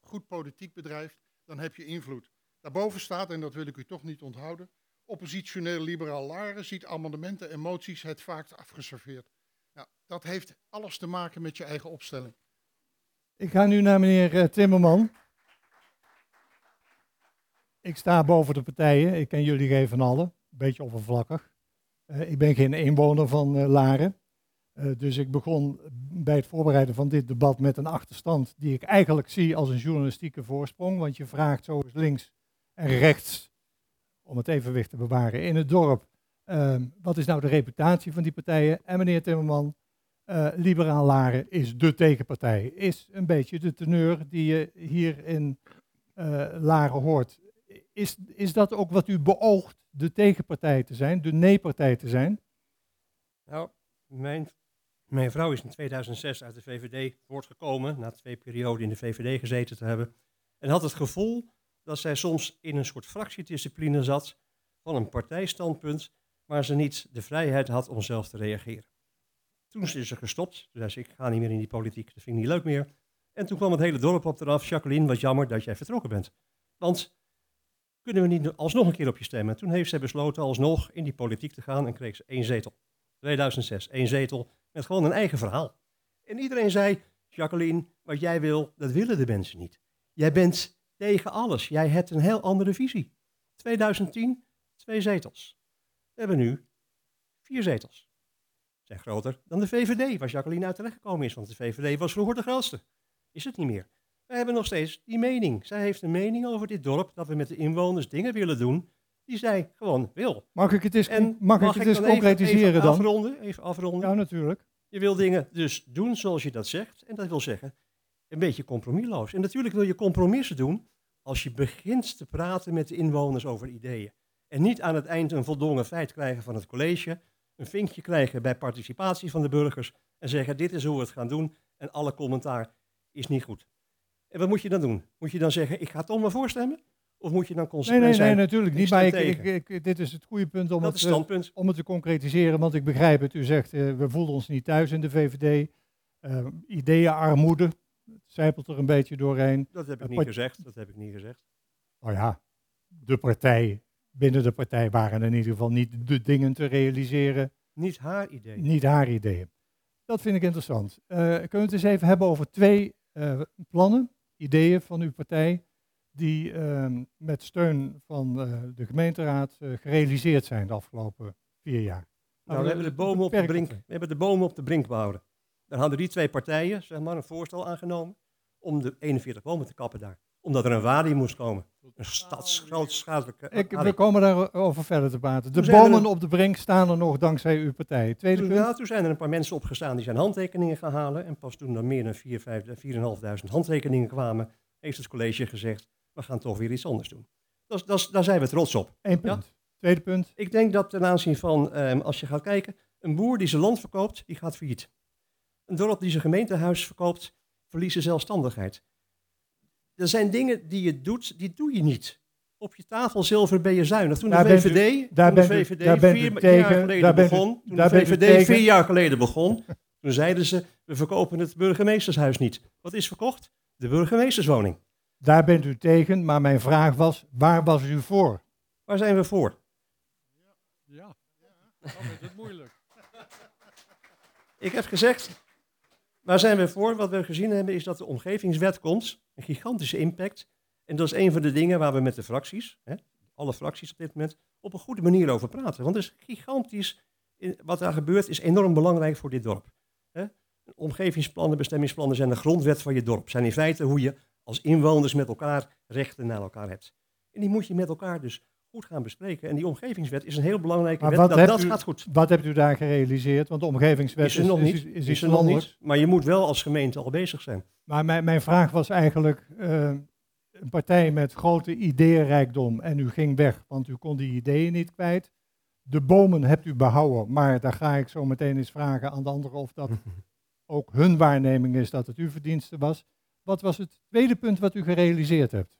Speaker 8: goed politiek bedrijft, dan heb je invloed. Daarboven staat, en dat wil ik u toch niet onthouden, oppositioneel liberaal Laren ziet amendementen en moties het vaakst afgeserveerd. Nou, dat heeft alles te maken met je eigen opstelling.
Speaker 2: Ik ga nu naar meneer eh, Timmerman. Ik sta boven de partijen. Ik ken jullie geen van allen. Een beetje oppervlakkig. Eh, ik ben geen inwoner van eh, Laren. Eh, dus ik begon bij het voorbereiden van dit debat met een achterstand die ik eigenlijk zie als een journalistieke voorsprong. Want je vraagt zo eens links en rechts, om het evenwicht te bewaren, in het dorp. ehm, wat is nou de reputatie van die partijen? En meneer Timmerman, Liberaal Laren is de tegenpartij. Is een beetje de teneur die je hier in Laren hoort. Is, is dat ook wat u beoogt, de tegenpartij te zijn, de nee-partij te zijn?
Speaker 3: Nou, mijn, mijn vrouw is in 2006 uit de VVD voortgekomen, na twee perioden in de VVD gezeten te hebben. En had het gevoel dat zij soms in een soort fractiediscipline zat van een partijstandpunt, waar ze niet de vrijheid had om zelf te reageren. Toen is ze gestopt. Toen zei ze, ik ga niet meer in die politiek, dat vind ik niet leuk meer. En toen kwam het hele dorp op eraf. Jacqueline, wat jammer dat jij vertrokken bent. Want kunnen we niet alsnog een keer op je stemmen? Toen heeft zij besloten alsnog in die politiek te gaan en kreeg ze één zetel. 2006, één zetel, met gewoon een eigen verhaal. En iedereen zei, Jacqueline, wat jij wil, dat willen de mensen niet. Jij bent tegen alles. Jij hebt een heel andere visie. 2010, twee zetels. We hebben nu vier zetels. Zijn groter dan de VVD, waar Jacqueline uit terechtgekomen is. Want de VVD was vroeger de grootste. Is het niet meer. We hebben nog steeds die mening. Zij heeft een mening over dit dorp, dat we met de inwoners dingen willen doen die zij gewoon wil.
Speaker 2: Mag ik het eens,
Speaker 3: En
Speaker 2: mag ik het eens
Speaker 3: dan even-
Speaker 2: concretiseren
Speaker 3: even
Speaker 2: dan?
Speaker 3: Afronden, even afronden.
Speaker 2: Ja, natuurlijk.
Speaker 3: Je wil dingen dus doen zoals je dat zegt. En dat wil zeggen, een beetje compromisloos. En natuurlijk wil je compromissen doen als je begint te praten met de inwoners over ideeën. En niet aan het eind een voldongen feit krijgen van het college, een vinkje krijgen bij participatie van de burgers en zeggen dit is hoe we het gaan doen en alle commentaar is niet goed. En wat moet je dan doen? Moet je dan zeggen ik ga toch maar voorstemmen? Of moet je dan
Speaker 2: Nee,
Speaker 3: consequent
Speaker 2: nee,
Speaker 3: zijn?
Speaker 2: nee, natuurlijk niet. Maar ik, ik, dit is het goede punt om het,
Speaker 3: standpunt.
Speaker 2: om het te concretiseren. Want ik begrijp het. U zegt, eh, we voelen ons niet thuis in de VVD. Eh, ideeënarmoede, het zijpelt er een beetje doorheen.
Speaker 3: Dat heb ik
Speaker 2: Eh,
Speaker 3: niet gezegd. Dat heb ik niet gezegd.
Speaker 2: Nou ja, de partij, binnen de partij waren in ieder geval niet de dingen te realiseren.
Speaker 3: Niet haar idee.
Speaker 2: Niet haar ideeën. Dat vind ik interessant. Kunnen we het eens even hebben over twee plannen, ideeën van uw partij, die ehm, met steun van eh, de gemeenteraad eh, gerealiseerd zijn de afgelopen vier jaar?
Speaker 3: Nou, we hebben de bomen op de brink, we hebben de bomen op de brink behouden. Daar hadden die twee partijen zeg maar, een voorstel aangenomen om de 41 bomen te kappen daar. Omdat er een wading moest komen. Een stadsgrootschadelijke
Speaker 2: Ik, we komen daarover verder te praten. De
Speaker 3: er
Speaker 2: bomen op de brink staan er nog dankzij uw partij. Tweede
Speaker 3: Toen,
Speaker 2: punt.
Speaker 3: ja, toen zijn er een paar mensen opgestaan die zijn handtekeningen gaan halen. En pas toen er meer dan 4.500 handtekeningen kwamen, heeft het college gezegd, we gaan toch weer iets anders doen. Dat, is- dat, is- daar zijn we trots op.
Speaker 2: Eén punt. Tweede punt.
Speaker 3: Ik denk dat ten aanzien van, ehm, als je gaat kijken, een boer die zijn land verkoopt, die gaat failliet. Een dorp die zijn gemeentehuis verkoopt, verliest zijn zelfstandigheid. Er zijn dingen die je doet, die doe je niet. Op je tafel zilver ben je zuinig. Toen de
Speaker 2: u-
Speaker 3: VVD,
Speaker 2: daar
Speaker 3: toen de
Speaker 2: bent u-
Speaker 3: VVD
Speaker 2: daar u
Speaker 3: vier jaar
Speaker 2: tegen,
Speaker 3: geleden begon, toen de VVD vier jaar geleden begon, toen zeiden ze, we verkopen het burgemeestershuis niet. Wat is verkocht? De burgemeesterswoning.
Speaker 2: Daar bent u tegen, maar mijn vraag was, waar was u voor?
Speaker 3: Waar zijn we voor?
Speaker 9: Ja, dan is het moeilijk.
Speaker 3: Ik heb gezegd, waar zijn we voor? Wat we gezien hebben is dat de omgevingswet komt. Een gigantische impact. En dat is een van de dingen waar we met de fracties, hè, alle fracties op dit moment, op een goede manier over praten. Want het is gigantisch. Wat daar gebeurt is enorm belangrijk voor dit dorp. Hè. Omgevingsplannen, bestemmingsplannen zijn de grondwet van je dorp. Zijn in feite hoe je als inwoners met elkaar rechten naar elkaar hebt. En die moet je met elkaar dus goed gaan bespreken. En die omgevingswet is een heel belangrijke
Speaker 2: Maar
Speaker 3: wet.
Speaker 2: wat
Speaker 3: Dat,
Speaker 2: hebt
Speaker 3: dat
Speaker 2: u-
Speaker 3: gaat goed.
Speaker 2: Wat hebt u daar gerealiseerd? Want de omgevingswet
Speaker 3: Is er nog niet.
Speaker 2: is, is
Speaker 3: Is
Speaker 2: iets
Speaker 3: er nog niet. Maar je moet wel als gemeente al bezig zijn.
Speaker 2: Maar mijn, mijn vraag was eigenlijk, eh, een partij met grote ideeënrijkdom en u ging weg, want u kon die ideeën niet kwijt. de bomen hebt u behouden, maar daar ga ik zo meteen eens vragen aan de anderen of dat ook hun waarneming is dat het uw verdienste was. Wat was het tweede punt wat u gerealiseerd hebt?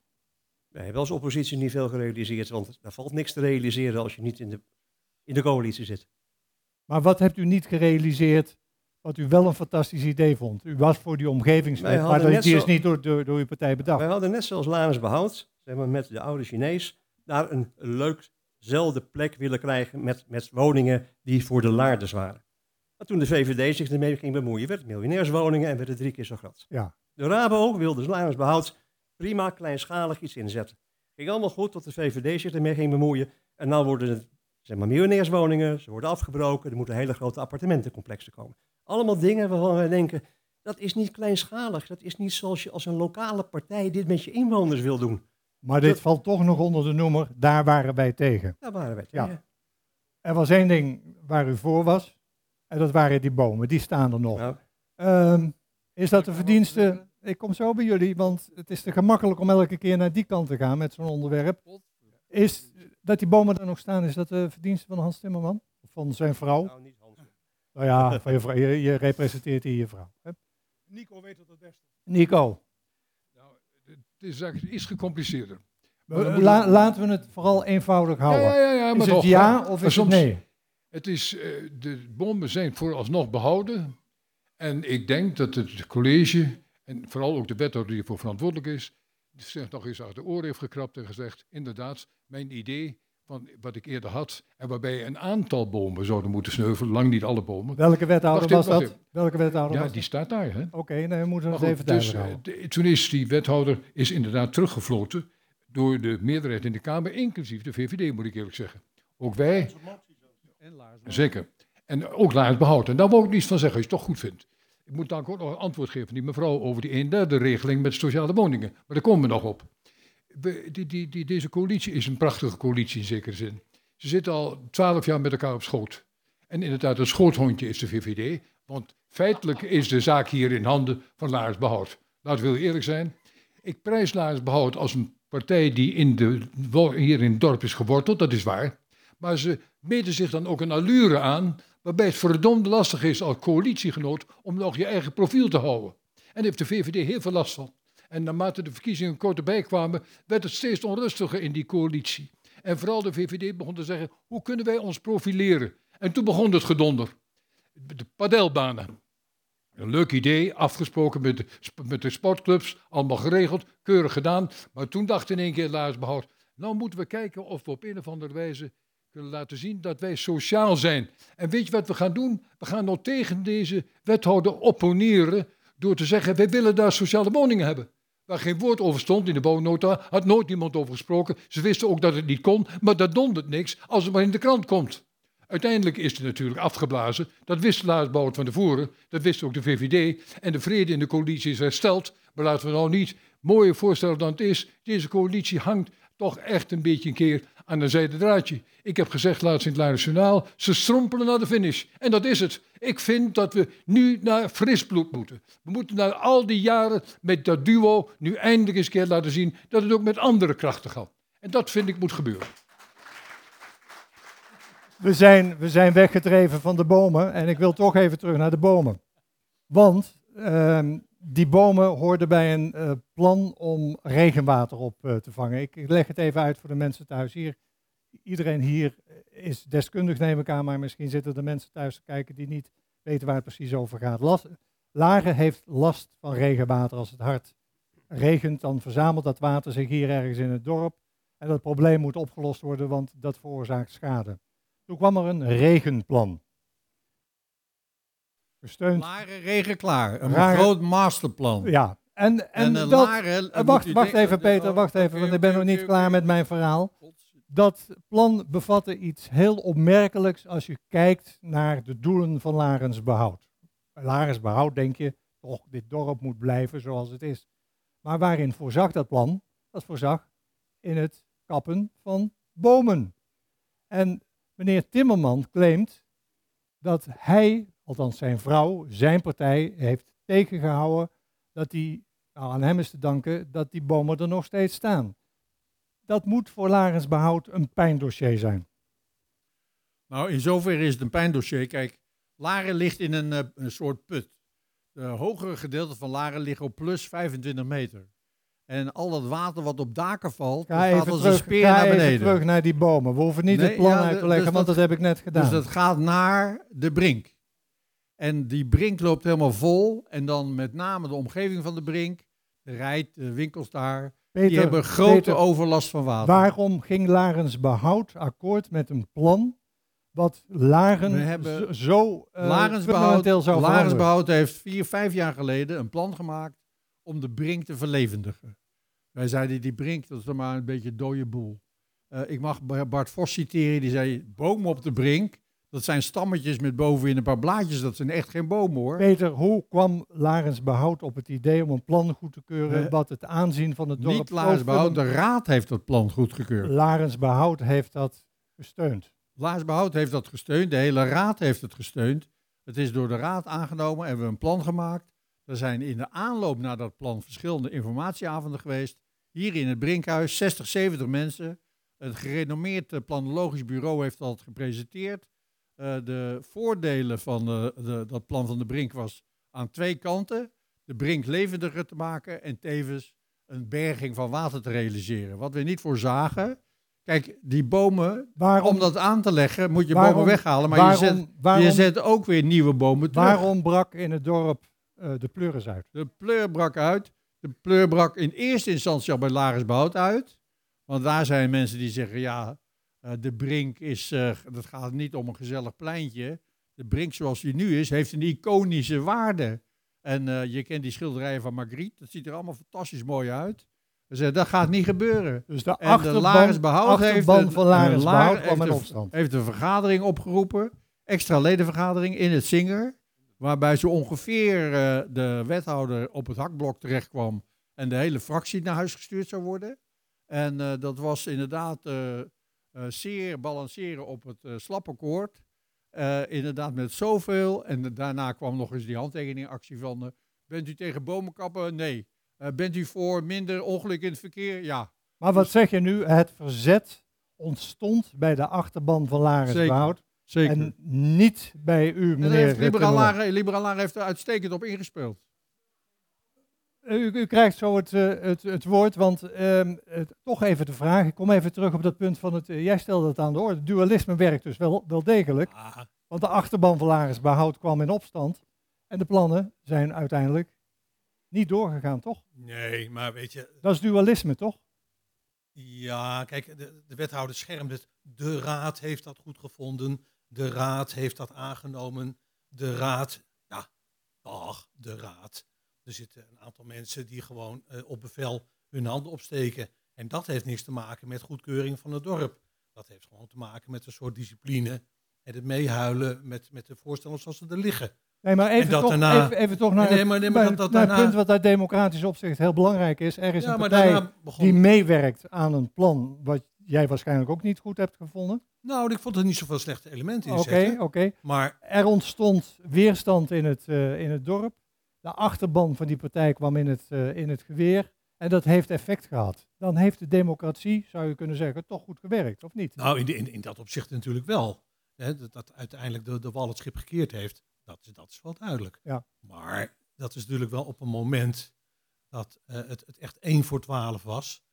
Speaker 3: Wij hebben als oppositie niet veel gerealiseerd, want daar valt niks te realiseren als je niet in de, in de coalitie zit.
Speaker 2: Maar wat hebt u niet gerealiseerd wat u wel een fantastisch idee vond? U was voor die omgevingswet, maar die is niet door, door, door uw partij bedacht.
Speaker 3: Wij hadden net zoals Lanus Behoud, zeg maar, met de oude Chinees, daar een leukzelfde plek willen krijgen met, met woningen die voor de laarders waren. Maar toen de VVD zich ermee ging bemoeien, werd het miljonairswoningen en werd het drie keer zo groot.
Speaker 2: Ja.
Speaker 3: De Rabo wilde Lanus Behoud prima kleinschalig iets inzetten. Ging allemaal goed tot de VVD zich ermee ging bemoeien. En nu worden het zeg maar, miljonairswoningen, ze worden afgebroken, er moeten hele grote appartementencomplexen komen. Allemaal dingen waarvan wij denken, dat is niet kleinschalig. Dat is niet zoals je als een lokale partij dit met je inwoners wil doen.
Speaker 2: Maar dit
Speaker 3: Dat-
Speaker 2: valt toch nog onder de noemer, daar waren wij tegen.
Speaker 3: Daar waren wij
Speaker 2: Ja.
Speaker 3: tegen.
Speaker 2: Er was één ding waar u voor was, en dat waren die bomen, die staan er nog.
Speaker 3: Nou,
Speaker 2: Ehm, is dat de verdienste? Ik kom zo bij jullie, want het is te gemakkelijk om elke keer naar die kant te gaan met zo'n onderwerp. Is dat die bomen er nog staan, is dat de verdienste van Hans Timmerman? Of van zijn vrouw?
Speaker 3: nou, niet Hans.
Speaker 2: Nou ja, van je, vrouw. Je, je representeert hier je vrouw. Hè?
Speaker 4: Nico weet dat het beste.
Speaker 2: Nico,
Speaker 6: Nou, het is, eigenlijk- is gecompliceerder.
Speaker 2: la- laten we het vooral eenvoudig houden.
Speaker 6: ja, ja, ja, maar
Speaker 2: is het
Speaker 6: toch,
Speaker 2: ja of is het nee?
Speaker 6: Het is, eh, de bomen zijn vooralsnog behouden. En ik denk dat het college, en vooral ook de wethouder die ervoor verantwoordelijk is, zich nog eens achter de oren heeft gekrapt en gezegd, inderdaad, mijn idee van wat ik eerder had, en waarbij een aantal bomen zouden moeten sneuvelen, lang niet alle bomen.
Speaker 2: Welke wethouder
Speaker 6: Wacht
Speaker 2: was dat? Welke wethouder
Speaker 6: Ja,
Speaker 2: was
Speaker 6: die
Speaker 2: dat?
Speaker 6: staat daar, hè?
Speaker 2: Oké, nee, we moeten
Speaker 6: Maar
Speaker 2: het even
Speaker 6: dus,
Speaker 2: duidelijk
Speaker 6: eh,
Speaker 2: houden.
Speaker 6: de- toen is die wethouder is inderdaad teruggefloten door de meerderheid in de Kamer, inclusief de VVD, moet ik eerlijk zeggen. Ook wij, zeker. En ook Laars behoud. En daar wou ik niets van zeggen, als je het toch goed vindt. Ik moet dan ook nog een antwoord geven die mevrouw over die een derde regeling met sociale woningen. Maar daar komen we nog op. Die, die, deze coalitie is een prachtige coalitie in zekere zin. Ze zitten al twaalf jaar met elkaar op schoot. En inderdaad, het schoothondje is de VVD. Want feitelijk is de zaak hier in handen van Laars Behoud. Laten we eerlijk zijn. Ik prijs Laars Behoud als een partij die in de, hier in het dorp is geworteld, dat is waar. Maar ze meten zich dan ook een allure aan waarbij het verdomd lastig is als coalitiegenoot om nog je eigen profiel te houden. En daar heeft de VVD heel veel last van. En naarmate de verkiezingen kort erbij kwamen, werd het steeds onrustiger in die coalitie. En vooral de VVD begon te zeggen, hoe kunnen wij ons profileren? En toen begon het gedonder. De padelbanen. Een leuk idee, afgesproken met de, met de sportclubs, allemaal geregeld, keurig gedaan. Maar toen dacht in één keer Lars Behoud, nou moeten we kijken of we op een of andere wijze kunnen laten zien dat wij sociaal zijn. En weet je wat we gaan doen? We gaan nou tegen deze wethouder opponeren door te zeggen, wij willen daar sociale woningen hebben. Waar geen woord over stond in de bouwnota, had nooit niemand over gesproken. Ze wisten ook dat het niet kon, maar dat dondert niks als het maar in de krant komt. Uiteindelijk is het natuurlijk afgeblazen. Dat wist Lars Bout van tevoren. Dat wist ook de VVD. En de vrede in de coalitie is hersteld. Maar laten we nou niet mooier voorstellen dan het is. Deze coalitie hangt toch echt een beetje een keer aan een zijden draadje. Ik heb gezegd laatst in het Larisch Journaal, ze strompelen naar de finish. En dat is het. Ik vind dat we nu naar fris bloed moeten. We moeten na al die jaren met dat duo nu eindelijk eens een keer laten zien dat het ook met andere krachten gaat. En dat vind ik moet gebeuren.
Speaker 2: We zijn, we zijn weggedreven van de bomen en ik wil toch even terug naar de bomen. Want ehm, die bomen hoorden bij een eh, plan om regenwater op eh, te vangen. Ik, leg het even uit voor de mensen thuis hier. Iedereen hier is deskundig, neem ik aan, maar misschien zitten er mensen thuis te kijken die niet weten waar het precies over gaat. Laren heeft last van regenwater. Als het hard regent, dan verzamelt dat water zich hier ergens in het dorp. En dat probleem moet opgelost worden, want dat veroorzaakt schade. Toen kwam er een regenplan. Gesteund.
Speaker 9: Laren regen klaar. Een groot masterplan.
Speaker 2: Ja, en, en,
Speaker 9: En, eh,
Speaker 2: dat,
Speaker 9: Laren,
Speaker 2: eh, wacht, wacht even Peter, wacht even, want ik ben nog niet klaar met mijn verhaal. Dat plan bevatte iets heel opmerkelijks als je kijkt naar de doelen van Larensbehoud. Bij Larensbehoud denk je, toch, dit dorp moet blijven zoals het is. Maar waarin voorzag dat plan? Dat voorzag in het kappen van bomen. En meneer Timmerman claimt dat hij, althans zijn vrouw, zijn partij, heeft tegengehouden dat die, nou aan hem is te danken, dat die bomen er nog steeds staan. Dat moet voor Larensbehoud een pijndossier zijn.
Speaker 9: Nou, in zoverre is het een pijndossier. Kijk, Laren ligt in een, eh, een soort put. De hogere gedeelte van Laren ligt op plus 25 meter. En al dat water wat op daken valt,
Speaker 2: Ga
Speaker 9: gaat
Speaker 2: even,
Speaker 9: als een speer naar
Speaker 2: even
Speaker 9: beneden.
Speaker 2: terug naar die bomen. We hoeven niet
Speaker 9: Nee,
Speaker 2: het plan
Speaker 9: ja,
Speaker 2: uit te
Speaker 9: dus
Speaker 2: leggen, want
Speaker 9: dat-
Speaker 2: dat heb ik net gedaan.
Speaker 9: Dus dat gaat naar de brink. En die brink loopt helemaal vol. En dan met name de omgeving van de brink, de rijt, de winkels daar, die hebben grote
Speaker 2: Peter,
Speaker 9: overlast van water.
Speaker 2: Waarom ging Larens Behoud akkoord met een plan wat Laren
Speaker 9: We hebben
Speaker 2: zo- uh, fundamenteel zou veranderen?
Speaker 9: Larensbehoud heeft vier, vijf jaar geleden een plan gemaakt om de brink te verlevendigen. Wij zeiden, die brink, dat is dan maar een beetje een dode boel. Eh, ik mag Bart Vos citeren, die zei, bomen op de brink, dat zijn stammetjes met bovenin een paar blaadjes, dat zijn echt geen bomen hoor.
Speaker 2: Peter, hoe kwam Larens Behoud op het idee om een plan goed te keuren wat het aanzien van het dorp...
Speaker 9: Niet
Speaker 2: zo
Speaker 9: Larensbehoud, de raad heeft dat plan goedgekeurd.
Speaker 2: Larens Behoud heeft dat gesteund.
Speaker 9: Larensbehoud heeft dat gesteund, de hele raad heeft het gesteund. Het is door de raad aangenomen, hebben we een plan gemaakt. Er zijn in de aanloop naar dat plan verschillende informatieavonden geweest. Hier in het Brinkhuis, 60, 70 mensen. Het gerenommeerd eh, planologisch bureau heeft dat gepresenteerd. Eh, de voordelen van eh, de, dat plan van de Brink was aan twee kanten. De Brink levendiger te maken en tevens een berging van water te realiseren. Wat we niet voorzagen. Kijk, die bomen,
Speaker 2: Waarom,
Speaker 9: om dat aan te leggen, moet je
Speaker 2: waarom-
Speaker 9: bomen weghalen. Maar
Speaker 2: waarom,
Speaker 9: je, zet,
Speaker 2: waarom,
Speaker 9: je zet ook weer nieuwe bomen terug.
Speaker 2: waarom brak in het dorp eh, de pleuris uit?
Speaker 9: De pleur brak uit. De pleur brak in eerste instantie al bij Lagersbout uit. Want daar zijn mensen die zeggen, ja, eh, de Brink is, eh, dat gaat niet om een gezellig pleintje. De Brink zoals die nu is, heeft een iconische waarde. En eh, je kent die schilderijen van Magritte, dat ziet er allemaal fantastisch mooi uit. Zeggen, dat gaat niet gebeuren.
Speaker 2: Dus de achterban,
Speaker 9: heeft een-
Speaker 2: van
Speaker 9: een
Speaker 2: Larensbehoud
Speaker 9: Laar-
Speaker 2: kwam in
Speaker 9: heeft
Speaker 2: opstand.
Speaker 9: heeft een vergadering opgeroepen, extra ledenvergadering in het Zinger, waarbij zo ongeveer de wethouder op het hakblok terechtkwam en de hele fractie naar huis gestuurd zou worden. En dat was inderdaad zeer balanceren op het uh, slappenkoord. Eh, inderdaad met zoveel. En daarna kwam nog eens die handtekeningactie van... eh, bent u tegen bomen kappen? Nee. Eh, bent u voor minder ongeluk in het verkeer? Ja.
Speaker 2: Maar wat zeg je nu? Het verzet ontstond bij de achterban van Larensbehoud.
Speaker 9: Zeker.
Speaker 2: En niet bij u,
Speaker 9: En
Speaker 2: meneer
Speaker 9: heeft
Speaker 2: Liberaal.
Speaker 9: Liberaal Liberaal heeft er uitstekend op ingespeeld.
Speaker 2: U, u krijgt zo het, eh, het, het woord, want ehm, het- toch even de vraag. Ik kom even terug op dat punt van het. eh, jij stelde het aan de orde. Dualisme werkt dus wel, wel degelijk.
Speaker 5: Ah,
Speaker 2: Want de achterban van Lagersbehoud kwam in opstand. En de plannen zijn uiteindelijk niet doorgegaan, toch?
Speaker 5: nee, maar weet je,
Speaker 2: Dat is dualisme, toch?
Speaker 5: Ja, kijk, de, de wethouder schermt het. De raad heeft dat goed gevonden. De raad heeft dat aangenomen. De raad, ja, ach, de raad. Er zitten een aantal mensen die gewoon eh, op bevel hun handen opsteken. En dat heeft niks te maken met goedkeuring van het dorp. Dat heeft gewoon te maken met een soort discipline. En het meehuilen met, met de voorstellen zoals ze er liggen.
Speaker 2: Nee, maar even,
Speaker 5: dat
Speaker 2: toch,
Speaker 5: daarna-
Speaker 2: even, even toch naar,
Speaker 5: Nee, maar- nee, maar
Speaker 2: bij-
Speaker 5: dat- dat
Speaker 2: naar het punt wat uit democratisch opzicht heel belangrijk is. Er is
Speaker 5: Ja,
Speaker 2: een partij
Speaker 5: begon...
Speaker 2: die meewerkt aan een plan wat jij waarschijnlijk ook niet goed hebt gevonden.
Speaker 5: Nou, ik vond er niet zoveel slechte elementen in
Speaker 2: Oké, oké.
Speaker 5: Maar
Speaker 2: Er ontstond weerstand in het, eh, in het dorp. De achterban van die partij kwam in het, eh, in het geweer. En dat heeft effect gehad. Dan heeft de democratie, zou je kunnen zeggen, toch goed gewerkt, of niet?
Speaker 5: Nou, in, de- in, in dat opzicht natuurlijk wel. Dat, dat uiteindelijk de, de wal het schip gekeerd heeft, dat, is- dat is wel duidelijk.
Speaker 2: Ja.
Speaker 5: Maar dat is natuurlijk wel op een moment dat eh, het, het echt 1 voor 12 was.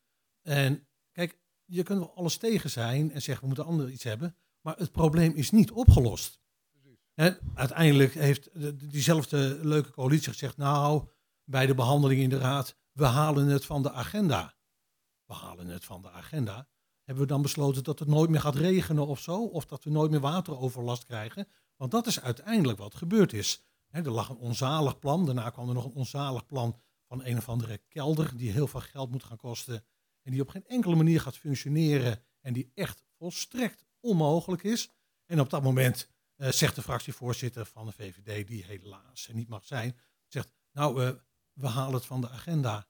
Speaker 5: En kijk, je kunt wel alles tegen zijn en zeggen we moeten anderen iets hebben. Maar het probleem is niet opgelost. Uiteindelijk heeft de- diezelfde leuke coalitie gezegd, nou, bij de behandeling in de raad, we halen het van de agenda. We halen het van de agenda hebben we dan besloten dat het nooit meer gaat regenen of zo? Of dat we nooit meer wateroverlast krijgen? Want dat is uiteindelijk wat gebeurd is. Er lag een onzalig plan. Daarna kwam er nog een onzalig plan van een of andere kelder die heel veel geld moet gaan kosten. En die op geen enkele manier gaat functioneren. En die echt volstrekt onmogelijk is. En op dat moment eh, zegt de fractievoorzitter van de VVD, die helaas er niet mag zijn, zegt, nou, eh, we halen het van de agenda.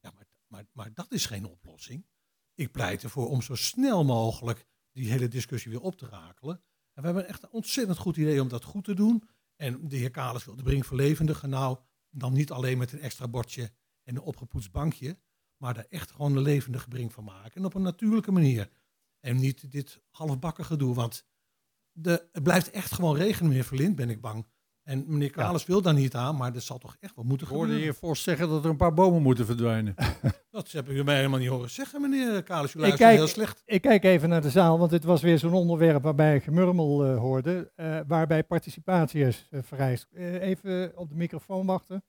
Speaker 5: Ja, maar, maar, maar dat is geen oplossing. Ik pleit ervoor om zo snel mogelijk die hele discussie weer op te rakelen. En we hebben echt een ontzettend goed idee om dat goed te doen. En de heer Kalis wil de Brink verlevendigen. Nou, dan niet alleen met een extra bordje en een opgepoetst bankje. Maar daar echt gewoon een levendige Brink van maken. En op een natuurlijke manier. En niet dit halfbakken gedoe. Want de, het blijft echt gewoon regenen, meneer Verlind, ben ik bang. En meneer Kalis wil daar niet aan, maar dat zal toch echt wel moeten
Speaker 9: Ik hoorde de
Speaker 5: gebeuren.
Speaker 9: heer Vos zeggen dat er een paar bomen moeten verdwijnen.
Speaker 5: Dat hebben jullie mij helemaal niet horen zeggen, meneer Kalis. U
Speaker 2: Ik
Speaker 5: luistert
Speaker 2: kijk,
Speaker 5: heel slecht.
Speaker 2: ik kijk even naar de zaal, want dit was weer zo'n onderwerp waarbij ik gemurmel eh, hoorde, eh, waarbij participatie is eh, vereist. Eh, even op de microfoon wachten.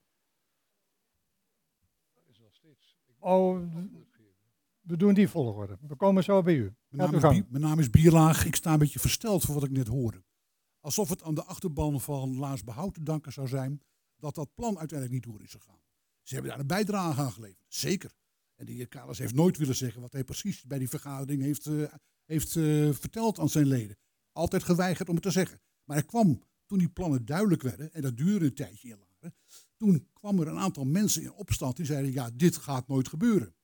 Speaker 2: Oh, we doen die volgorde. We komen zo bij u.
Speaker 10: Mijn naam, is mijn naam is Bierlaag. Ik sta een beetje versteld voor wat ik net hoorde. Alsof het aan de achterban van Laars Behoud te danken zou zijn dat dat plan uiteindelijk niet door is gegaan. Ze hebben daar een bijdrage aan geleverd. Zeker. En de heer Kalas heeft nooit willen zeggen wat hij precies bij die vergadering heeft, eh, heeft eh, verteld aan zijn leden. Altijd geweigerd om het te zeggen. Maar er kwam, toen die plannen duidelijk werden, en dat duurde een tijdje in Laren, toen kwam er een aantal mensen in opstand die zeiden, ja, dit gaat nooit gebeuren.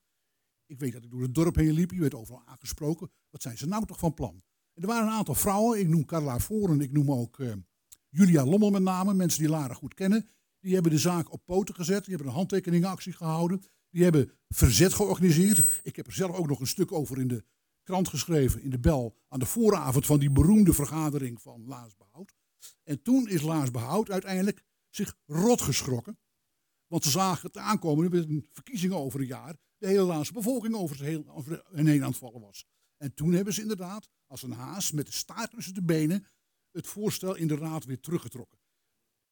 Speaker 10: Ik weet dat ik door het dorp heen liep, je werd overal aangesproken. Wat zijn ze nou toch van plan? En er waren een aantal vrouwen, ik noem Carla Voren, ik noem ook eh, Julia Lommel met name, mensen die Lara goed kennen. Die hebben de zaak op poten gezet, die hebben een handtekeningenactie gehouden. Die hebben verzet georganiseerd. Ik heb er zelf ook nog een stuk over in de krant geschreven, in de bel, aan de vooravond van die beroemde vergadering van Laas Behoud. En toen is Laas Behoud uiteindelijk zich rot geschrokken. Want ze zagen het aankomen met een verkiezingen over een jaar. De hele Laanse bevolking over, het heel, over heen aan het vallen was. En toen hebben ze inderdaad, als een haas met de staart tussen de benen, het voorstel in de raad weer teruggetrokken.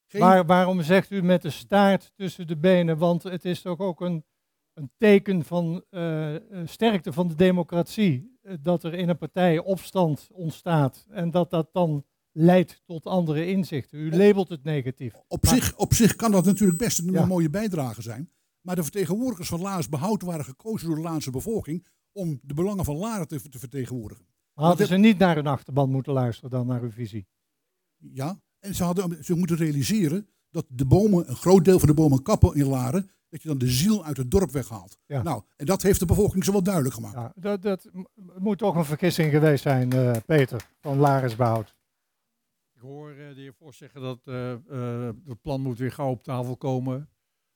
Speaker 10: Geen-
Speaker 2: Waar, waarom zegt u met de staart tussen de benen? Want het is toch ook een, een teken van eh, eh, sterkte van de democratie. eh, dat er in een partij opstand ontstaat. En dat dat dan leidt tot andere inzichten. U labelt het negatief.
Speaker 10: Op,
Speaker 2: Maar-
Speaker 10: zich, op zich kan dat natuurlijk best een
Speaker 2: Ja.
Speaker 10: mooie bijdrage zijn. Maar de vertegenwoordigers van Laars Behoud waren gekozen door de Laanse bevolking om de belangen van Laren te, te vertegenwoordigen.
Speaker 2: Hadden ze niet naar hun achterban moeten luisteren dan naar uw visie?
Speaker 10: Ja, en ze hadden ze moeten realiseren dat de bomen, een groot deel van de bomen kappen in Laren, dat je dan de ziel uit het dorp weghaalt.
Speaker 2: Ja.
Speaker 10: Nou, en dat heeft de bevolking zo wel duidelijk gemaakt.
Speaker 2: Ja, dat, dat moet toch een vergissing geweest zijn, eh, Peter, van Larisbehoud.
Speaker 9: Ik hoor eh, de heer Vos zeggen dat eh, eh, het plan moet weer gauw op tafel komen.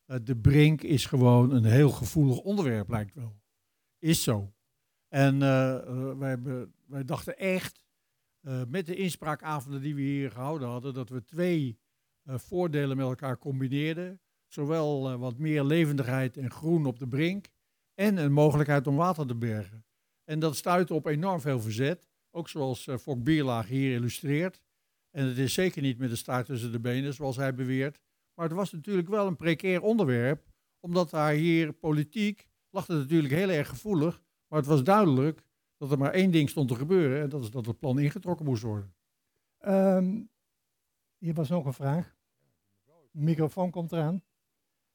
Speaker 9: Eh, de brink is gewoon een heel gevoelig onderwerp, lijkt wel. Is zo. En eh, eh, wij, dachten echt, eh, met de inspraakavonden die we hier gehouden hadden, dat we twee eh, voordelen met elkaar combineerden. Zowel eh, wat meer levendigheid en groen op de brink en een mogelijkheid om water te bergen. En dat stuitte op enorm veel verzet, ook zoals eh Fok Bierlaag hier illustreert. En het is zeker niet met de staart tussen de benen, zoals hij beweert. Maar het was natuurlijk wel een precair onderwerp, omdat daar hier politiek lag het natuurlijk heel erg gevoelig. Maar het was duidelijk dat er maar één ding stond te gebeuren, en dat is dat het plan ingetrokken moest worden.
Speaker 2: Ehm, hier was nog een vraag. De microfoon komt eraan.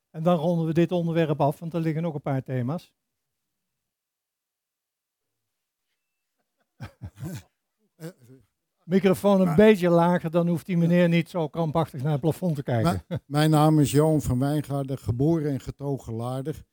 Speaker 2: En dan ronden we dit onderwerp af, want er liggen nog een paar thema's. Microfoon een
Speaker 11: Maar-
Speaker 2: beetje lager, dan hoeft die meneer niet zo krampachtig naar het plafond te kijken.
Speaker 11: Maar- mijn naam is Johan van Wijngaarden, geboren en getogen Laarder.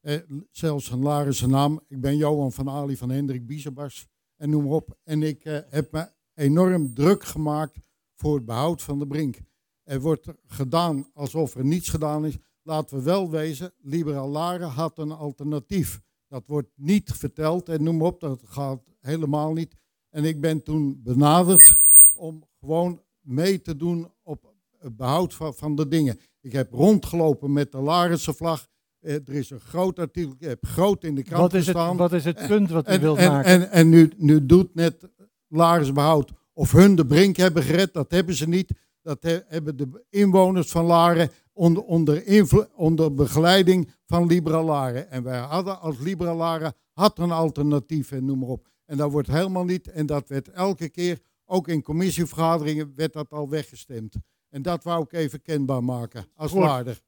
Speaker 11: Eh, zelfs een Laarse naam. Ik ben Johan van Ali van Hendrik Biesebas en noem maar op. En ik eh, heb me enorm druk gemaakt voor het behoud van de brink. Er wordt gedaan alsof er niets gedaan is. Laten we wel wezen, Liberaal Laren had een alternatief. Dat wordt niet verteld en noem maar op, dat gaat helemaal niet. En ik ben toen benaderd om gewoon mee te doen op het behoud van, van de dingen. Ik heb rondgelopen met de Larense vlag. Eh, er is een groot artikel, ik heb groot in de krant
Speaker 2: Wat is het-
Speaker 11: gestaan.
Speaker 2: wat is het punt wat u
Speaker 11: en,
Speaker 2: wilt
Speaker 11: en,
Speaker 2: maken?
Speaker 11: En, en nu, nu doet net Lares behoud of hun de brink hebben gered. Dat hebben ze niet. Dat he- hebben de inwoners van Laren onder, onder, invlo- onder begeleiding van Libera Laren. En wij hadden als Libera Laren had een alternatief en noem maar op. En dat wordt helemaal niet. En dat werd elke keer, ook in commissievergaderingen, werd dat al weggestemd. En dat wou ik even kenbaar maken als
Speaker 2: Goed.
Speaker 11: Laarder.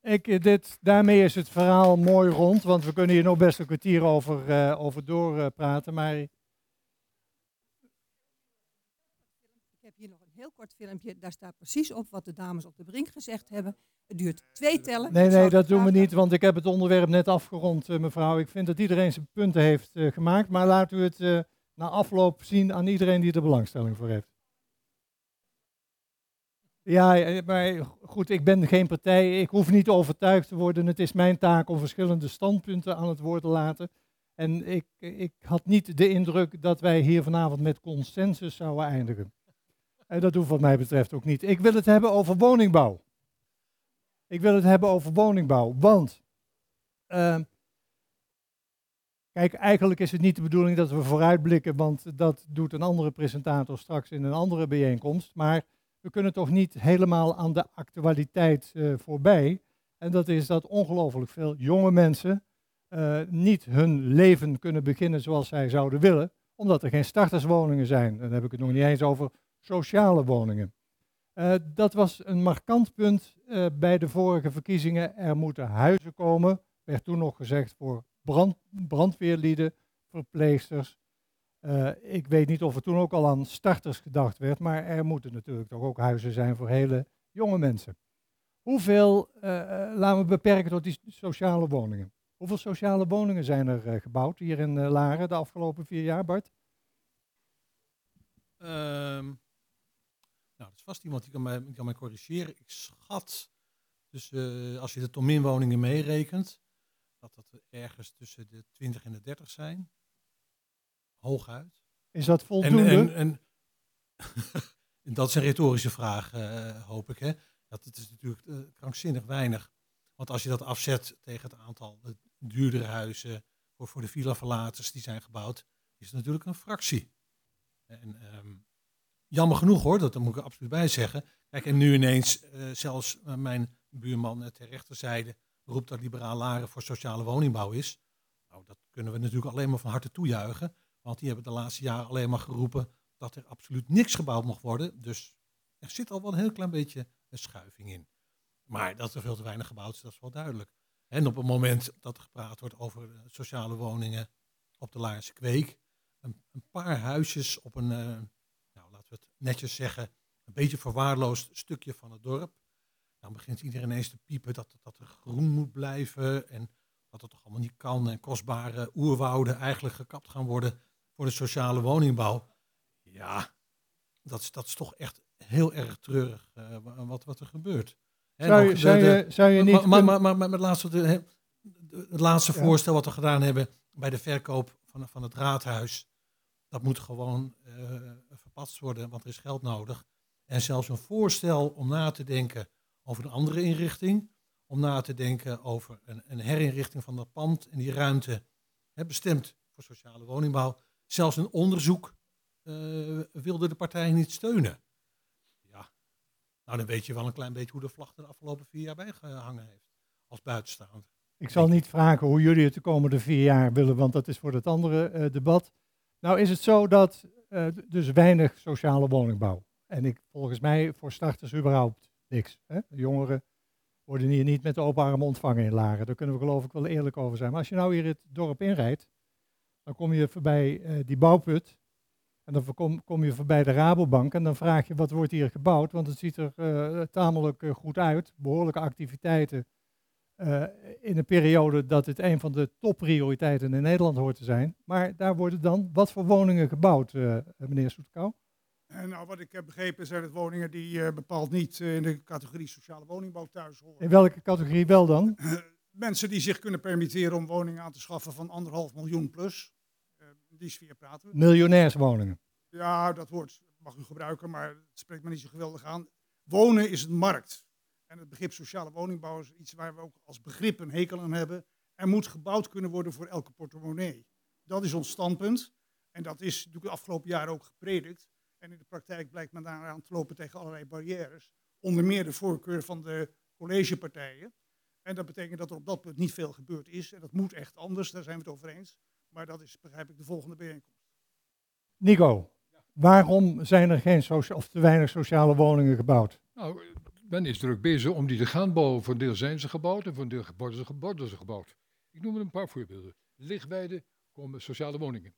Speaker 2: Ik, eh, dit, daarmee is het verhaal mooi rond, want we kunnen hier nog best een kwartier over, eh, over doorpraten. maar
Speaker 12: Ik heb hier nog een heel kort filmpje. Daar staat precies op wat de dames op de brink gezegd hebben. Het duurt twee tellen.
Speaker 2: Nee, nee, dat doen we niet, want ik heb het onderwerp net afgerond, eh, mevrouw. Ik vind dat iedereen zijn punten heeft eh, gemaakt, maar laat u het eh, na afloop zien aan iedereen die er belangstelling voor heeft. Ja, maar goed, ik ben geen partij, ik hoef niet overtuigd te worden. Het is mijn taak om verschillende standpunten aan het woord te laten. En ik, ik had niet de indruk dat wij hier vanavond met consensus zouden eindigen. En dat hoeft wat mij betreft ook niet. Ik wil het hebben over woningbouw. Ik wil het hebben over woningbouw, want ehm, kijk, eigenlijk is het niet de bedoeling dat we vooruitblikken, want dat doet een andere presentator straks in een andere bijeenkomst. Maar we kunnen toch niet helemaal aan de actualiteit eh, voorbij. En dat is dat ongelooflijk veel jonge mensen eh, niet hun leven kunnen beginnen zoals zij zouden willen, omdat er geen starterswoningen zijn. Dan heb ik het nog niet eens over sociale woningen. Eh, dat was een markant punt eh, bij de vorige verkiezingen. Er moeten huizen komen, werd toen nog gezegd voor brand, brandweerlieden, verpleegsters. Uh, ik weet niet of er toen ook al aan starters gedacht werd, maar er moeten natuurlijk toch ook huizen zijn voor hele jonge mensen. Hoeveel, laten we beperken tot die sociale woningen. Hoeveel sociale woningen zijn er gebouwd hier in Laren de afgelopen vier jaar, Bart?
Speaker 5: Um, vast iemand die kan mij, kan mij corrigeren. Ik schat, dus uh, als je de Tominwoningen meerekent, dat dat ergens tussen de 20 en de 30 zijn. Hooguit.
Speaker 2: Is dat voldoende?
Speaker 5: En, en, en dat is een retorische vraag, uh, hoop ik. Hè? Dat het is natuurlijk uh, krankzinnig weinig. Want als je dat afzet tegen het aantal duurdere huizen voor, voor de villa-verlaters die zijn gebouwd, is het natuurlijk een fractie. En um, jammer genoeg hoor, dat, moet ik er absoluut bij zeggen. Kijk, en nu ineens uh, zelfs uh, mijn buurman uh, ter rechterzijde roept dat liberaal Laren voor sociale woningbouw is. Nou, dat kunnen we natuurlijk alleen maar van harte toejuichen. Want die hebben de laatste jaren alleen maar geroepen dat er absoluut niks gebouwd mocht worden. Dus er zit al wel een heel klein beetje een schuiving in. Maar dat er veel te weinig gebouwd is, dat is wel duidelijk. En op het moment dat er gepraat wordt over sociale woningen op de Laarse Kweek, een, een paar huisjes op een netjes zeggen, een beetje verwaarloosd stukje van het dorp. Dan begint iedereen ineens te piepen dat, dat er groen moet blijven en dat het toch allemaal niet kan en kostbare oerwouden eigenlijk gekapt gaan worden voor de sociale woningbouw. Ja, dat is, dat is toch echt heel erg treurig uh, wat, wat er gebeurt.
Speaker 2: Zou je, zou je, zou je niet...
Speaker 5: Maar, maar, maar, maar, het laatste, het laatste ja. voorstel wat we gedaan hebben bij de verkoop van, van het raadhuis, dat moet gewoon uh, verpatst worden, want er is geld nodig. En zelfs een voorstel om na te denken over een andere inrichting. Om na te denken over een, een herinrichting van dat pand en die ruimte hè, bestemd voor sociale woningbouw. Zelfs een onderzoek uh, wilde de partij niet steunen. Ja, nou dan weet je wel een klein beetje hoe de vlag de afgelopen vier jaar bij gehangen heeft. Als buitenstaander.
Speaker 2: Ik zal niet vragen hoe jullie het de komende vier jaar willen, want dat is voor het andere uh, debat. Nou is het zo dat uh, dus weinig sociale woningbouw. En ik, volgens mij voor starters überhaupt niks. Hè? De jongeren worden hier niet met de open armen ontvangen in Laren. Daar kunnen we geloof ik wel eerlijk over zijn. Maar als je nou hier het dorp inrijdt, dan kom je voorbij uh, die bouwput. En dan kom, kom, je voorbij de Rabobank en dan vraag je wat wordt hier gebouwd. Want het ziet er uh, tamelijk goed uit. Behoorlijke activiteiten. Uh, in een periode dat het een van de topprioriteiten in Nederland hoort te zijn. Maar daar worden dan wat voor woningen gebouwd, uh, meneer Soetkou?
Speaker 4: En nou, wat ik heb begrepen zijn het woningen die uh, bepaald niet in de categorie sociale woningbouw thuis horen.
Speaker 2: In welke categorie wel dan?
Speaker 4: Mensen die zich kunnen permitteren om woningen aan te schaffen van anderhalf miljoen plus. die sfeer praten we.
Speaker 2: Miljonairswoningen.
Speaker 4: Ja, dat woord mag u gebruiken, maar het spreekt me niet zo geweldig aan. Wonen is een markt. En het begrip sociale woningbouw is iets waar we ook als begrip een hekel aan hebben. Er moet gebouwd kunnen worden voor elke portemonnee. Dat is ons standpunt. En dat is natuurlijk de afgelopen jaren ook gepredikt. En in de praktijk blijkt men daaraan te lopen tegen allerlei barrières. Onder meer de voorkeur van de collegepartijen. En dat betekent dat er op dat punt niet veel gebeurd is. En dat moet echt anders, daar zijn we het over eens. Maar dat is, begrijp ik, de volgende bijeenkomst.
Speaker 2: Nico, waarom zijn er geen of te weinig sociale woningen gebouwd?
Speaker 6: Nou, men is druk bezig om die te gaan bouwen. Voor een deel zijn ze gebouwd en voor een deel worden ze, worden ze gebouwd. Ik noem een paar voorbeelden. Lichtweide komen sociale woningen.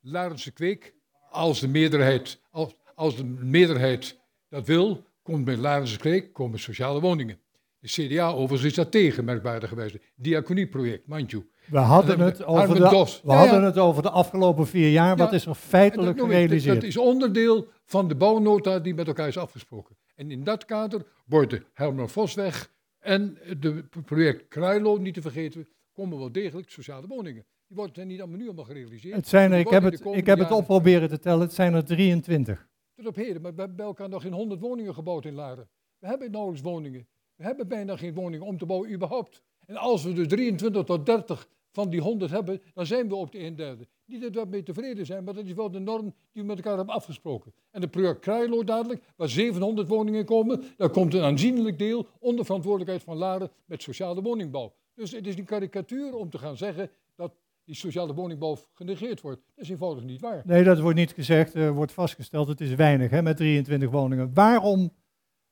Speaker 6: Larense Kweek, als de meerderheid, als, als de meerderheid dat wil, komt bij Larense Kweek komen sociale woningen. De CDA overigens is daar tegen, merkwaardigerwijs. Diaconieproject, mandje.
Speaker 2: We hadden, het over, de, we ja, hadden ja. het over de afgelopen vier jaar. Wat is er feitelijk gerealiseerd?
Speaker 6: Dat is onderdeel van de bouwnota die met elkaar is afgesproken. En in dat kader worden Helmer Vosweg en het project Kruilo, niet te vergeten, komen wel degelijk sociale woningen. Die worden niet allemaal nu allemaal gerealiseerd.
Speaker 2: Het zijn er, ik heb, het, ik heb het op proberen te tellen, het zijn er 23.
Speaker 6: Tot op heden, maar we hebben bij elkaar nog geen 100 woningen gebouwd in Laren. We hebben nauwelijks woningen. We hebben bijna geen woningen om te bouwen überhaupt. En als we dus 23 tot 30 van die 100 hebben, dan zijn we op de 1 derde. Niet dat we mee tevreden zijn, maar dat is wel de norm die we met elkaar hebben afgesproken. En de project Kruilo dadelijk, waar 700 woningen komen, daar komt een aanzienlijk deel onder verantwoordelijkheid van Laren met sociale woningbouw. Dus het is een karikatuur om te gaan zeggen dat die sociale woningbouw genegeerd wordt. Dat is eenvoudig niet waar.
Speaker 2: Nee, dat wordt niet gezegd, er wordt vastgesteld. Het is weinig hè, met 23 woningen. Waarom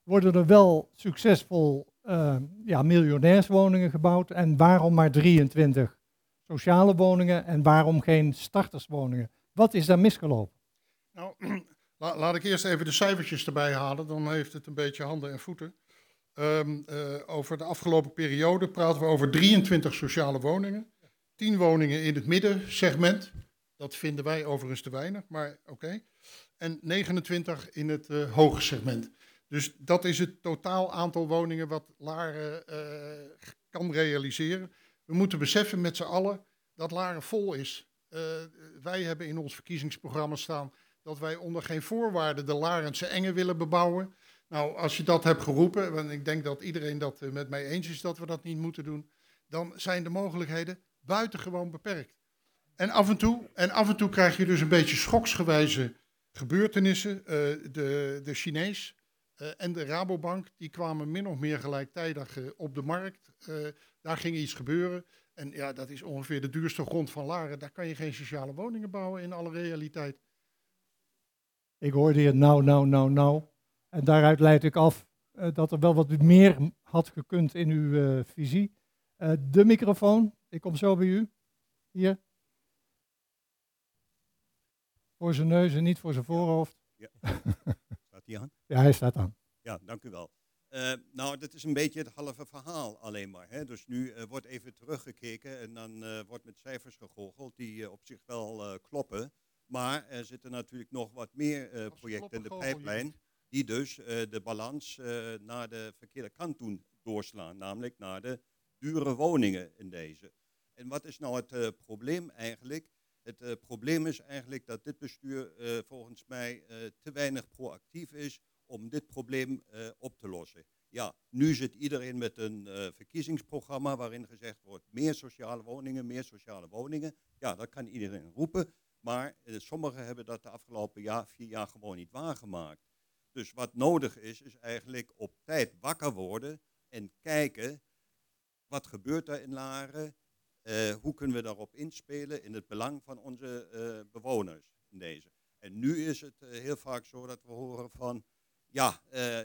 Speaker 2: worden er wel succesvol uh, ja, miljonairswoningen gebouwd en waarom maar 23 sociale woningen en waarom geen starterswoningen? Wat is daar misgelopen?
Speaker 8: Nou, laat ik eerst even de cijfertjes erbij halen, dan heeft het een beetje handen en voeten. Um, uh, over de afgelopen periode praten we over 23 sociale woningen. 10 woningen in het middensegment. Dat vinden wij overigens te weinig, maar oké. En 29 in het uh, hoge segment. Dus dat is het totaal aantal woningen wat Laren uh, kan realiseren. We moeten beseffen met z'n allen dat Laren vol is. Uh, wij hebben in ons verkiezingsprogramma staan dat wij onder geen voorwaarden de Larense Engen willen bebouwen. Nou, als je dat hebt geroepen, en ik denk dat iedereen dat uh, met mij eens is dat we dat niet moeten doen, dan zijn de mogelijkheden buitengewoon beperkt. En af en toe, en af en toe krijg je dus een beetje schoksgewijze gebeurtenissen. Uh, de, de Chinees uh, en de Rabobank, die kwamen min of meer gelijktijdig uh, op de markt. daar ging iets gebeuren. En ja, dat is ongeveer de duurste grond van Laren. Daar kan je geen sociale woningen bouwen in alle realiteit.
Speaker 2: Ik hoorde je nou, nou, nou, nou. En daaruit leid ik af uh, dat er wel wat meer had gekund in uw uh, visie. Uh, de microfoon, ik kom zo bij u. Hier. Voor zijn neus en niet voor zijn voorhoofd.
Speaker 13: Ja. Staat hij aan?
Speaker 2: Ja, hij staat aan.
Speaker 13: Ja, dank u wel. Uh, nou, dat is een beetje het halve verhaal alleen maar. Hè? Dus nu uh, wordt even teruggekeken en dan uh, wordt met cijfers gegoocheld die op zich wel kloppen. Maar er zitten natuurlijk nog wat meer projecten in de pijplijn die dus de balans naar de verkeerde kant doen doorslaan. Namelijk naar de dure woningen in deze. En wat is nou het probleem eigenlijk? Het probleem is eigenlijk dat dit bestuur volgens mij te weinig proactief is om dit probleem op te lossen. Ja, nu zit iedereen met een verkiezingsprogramma waarin gezegd wordt meer sociale woningen, meer sociale woningen. Ja, dat kan iedereen roepen, maar sommigen hebben dat de afgelopen vier jaar gewoon niet waargemaakt. Dus wat nodig is, is eigenlijk op tijd wakker worden en kijken wat gebeurt er in Laren, hoe kunnen we daarop inspelen in het belang van onze bewoners in deze. En nu is het heel vaak zo dat we horen van ja,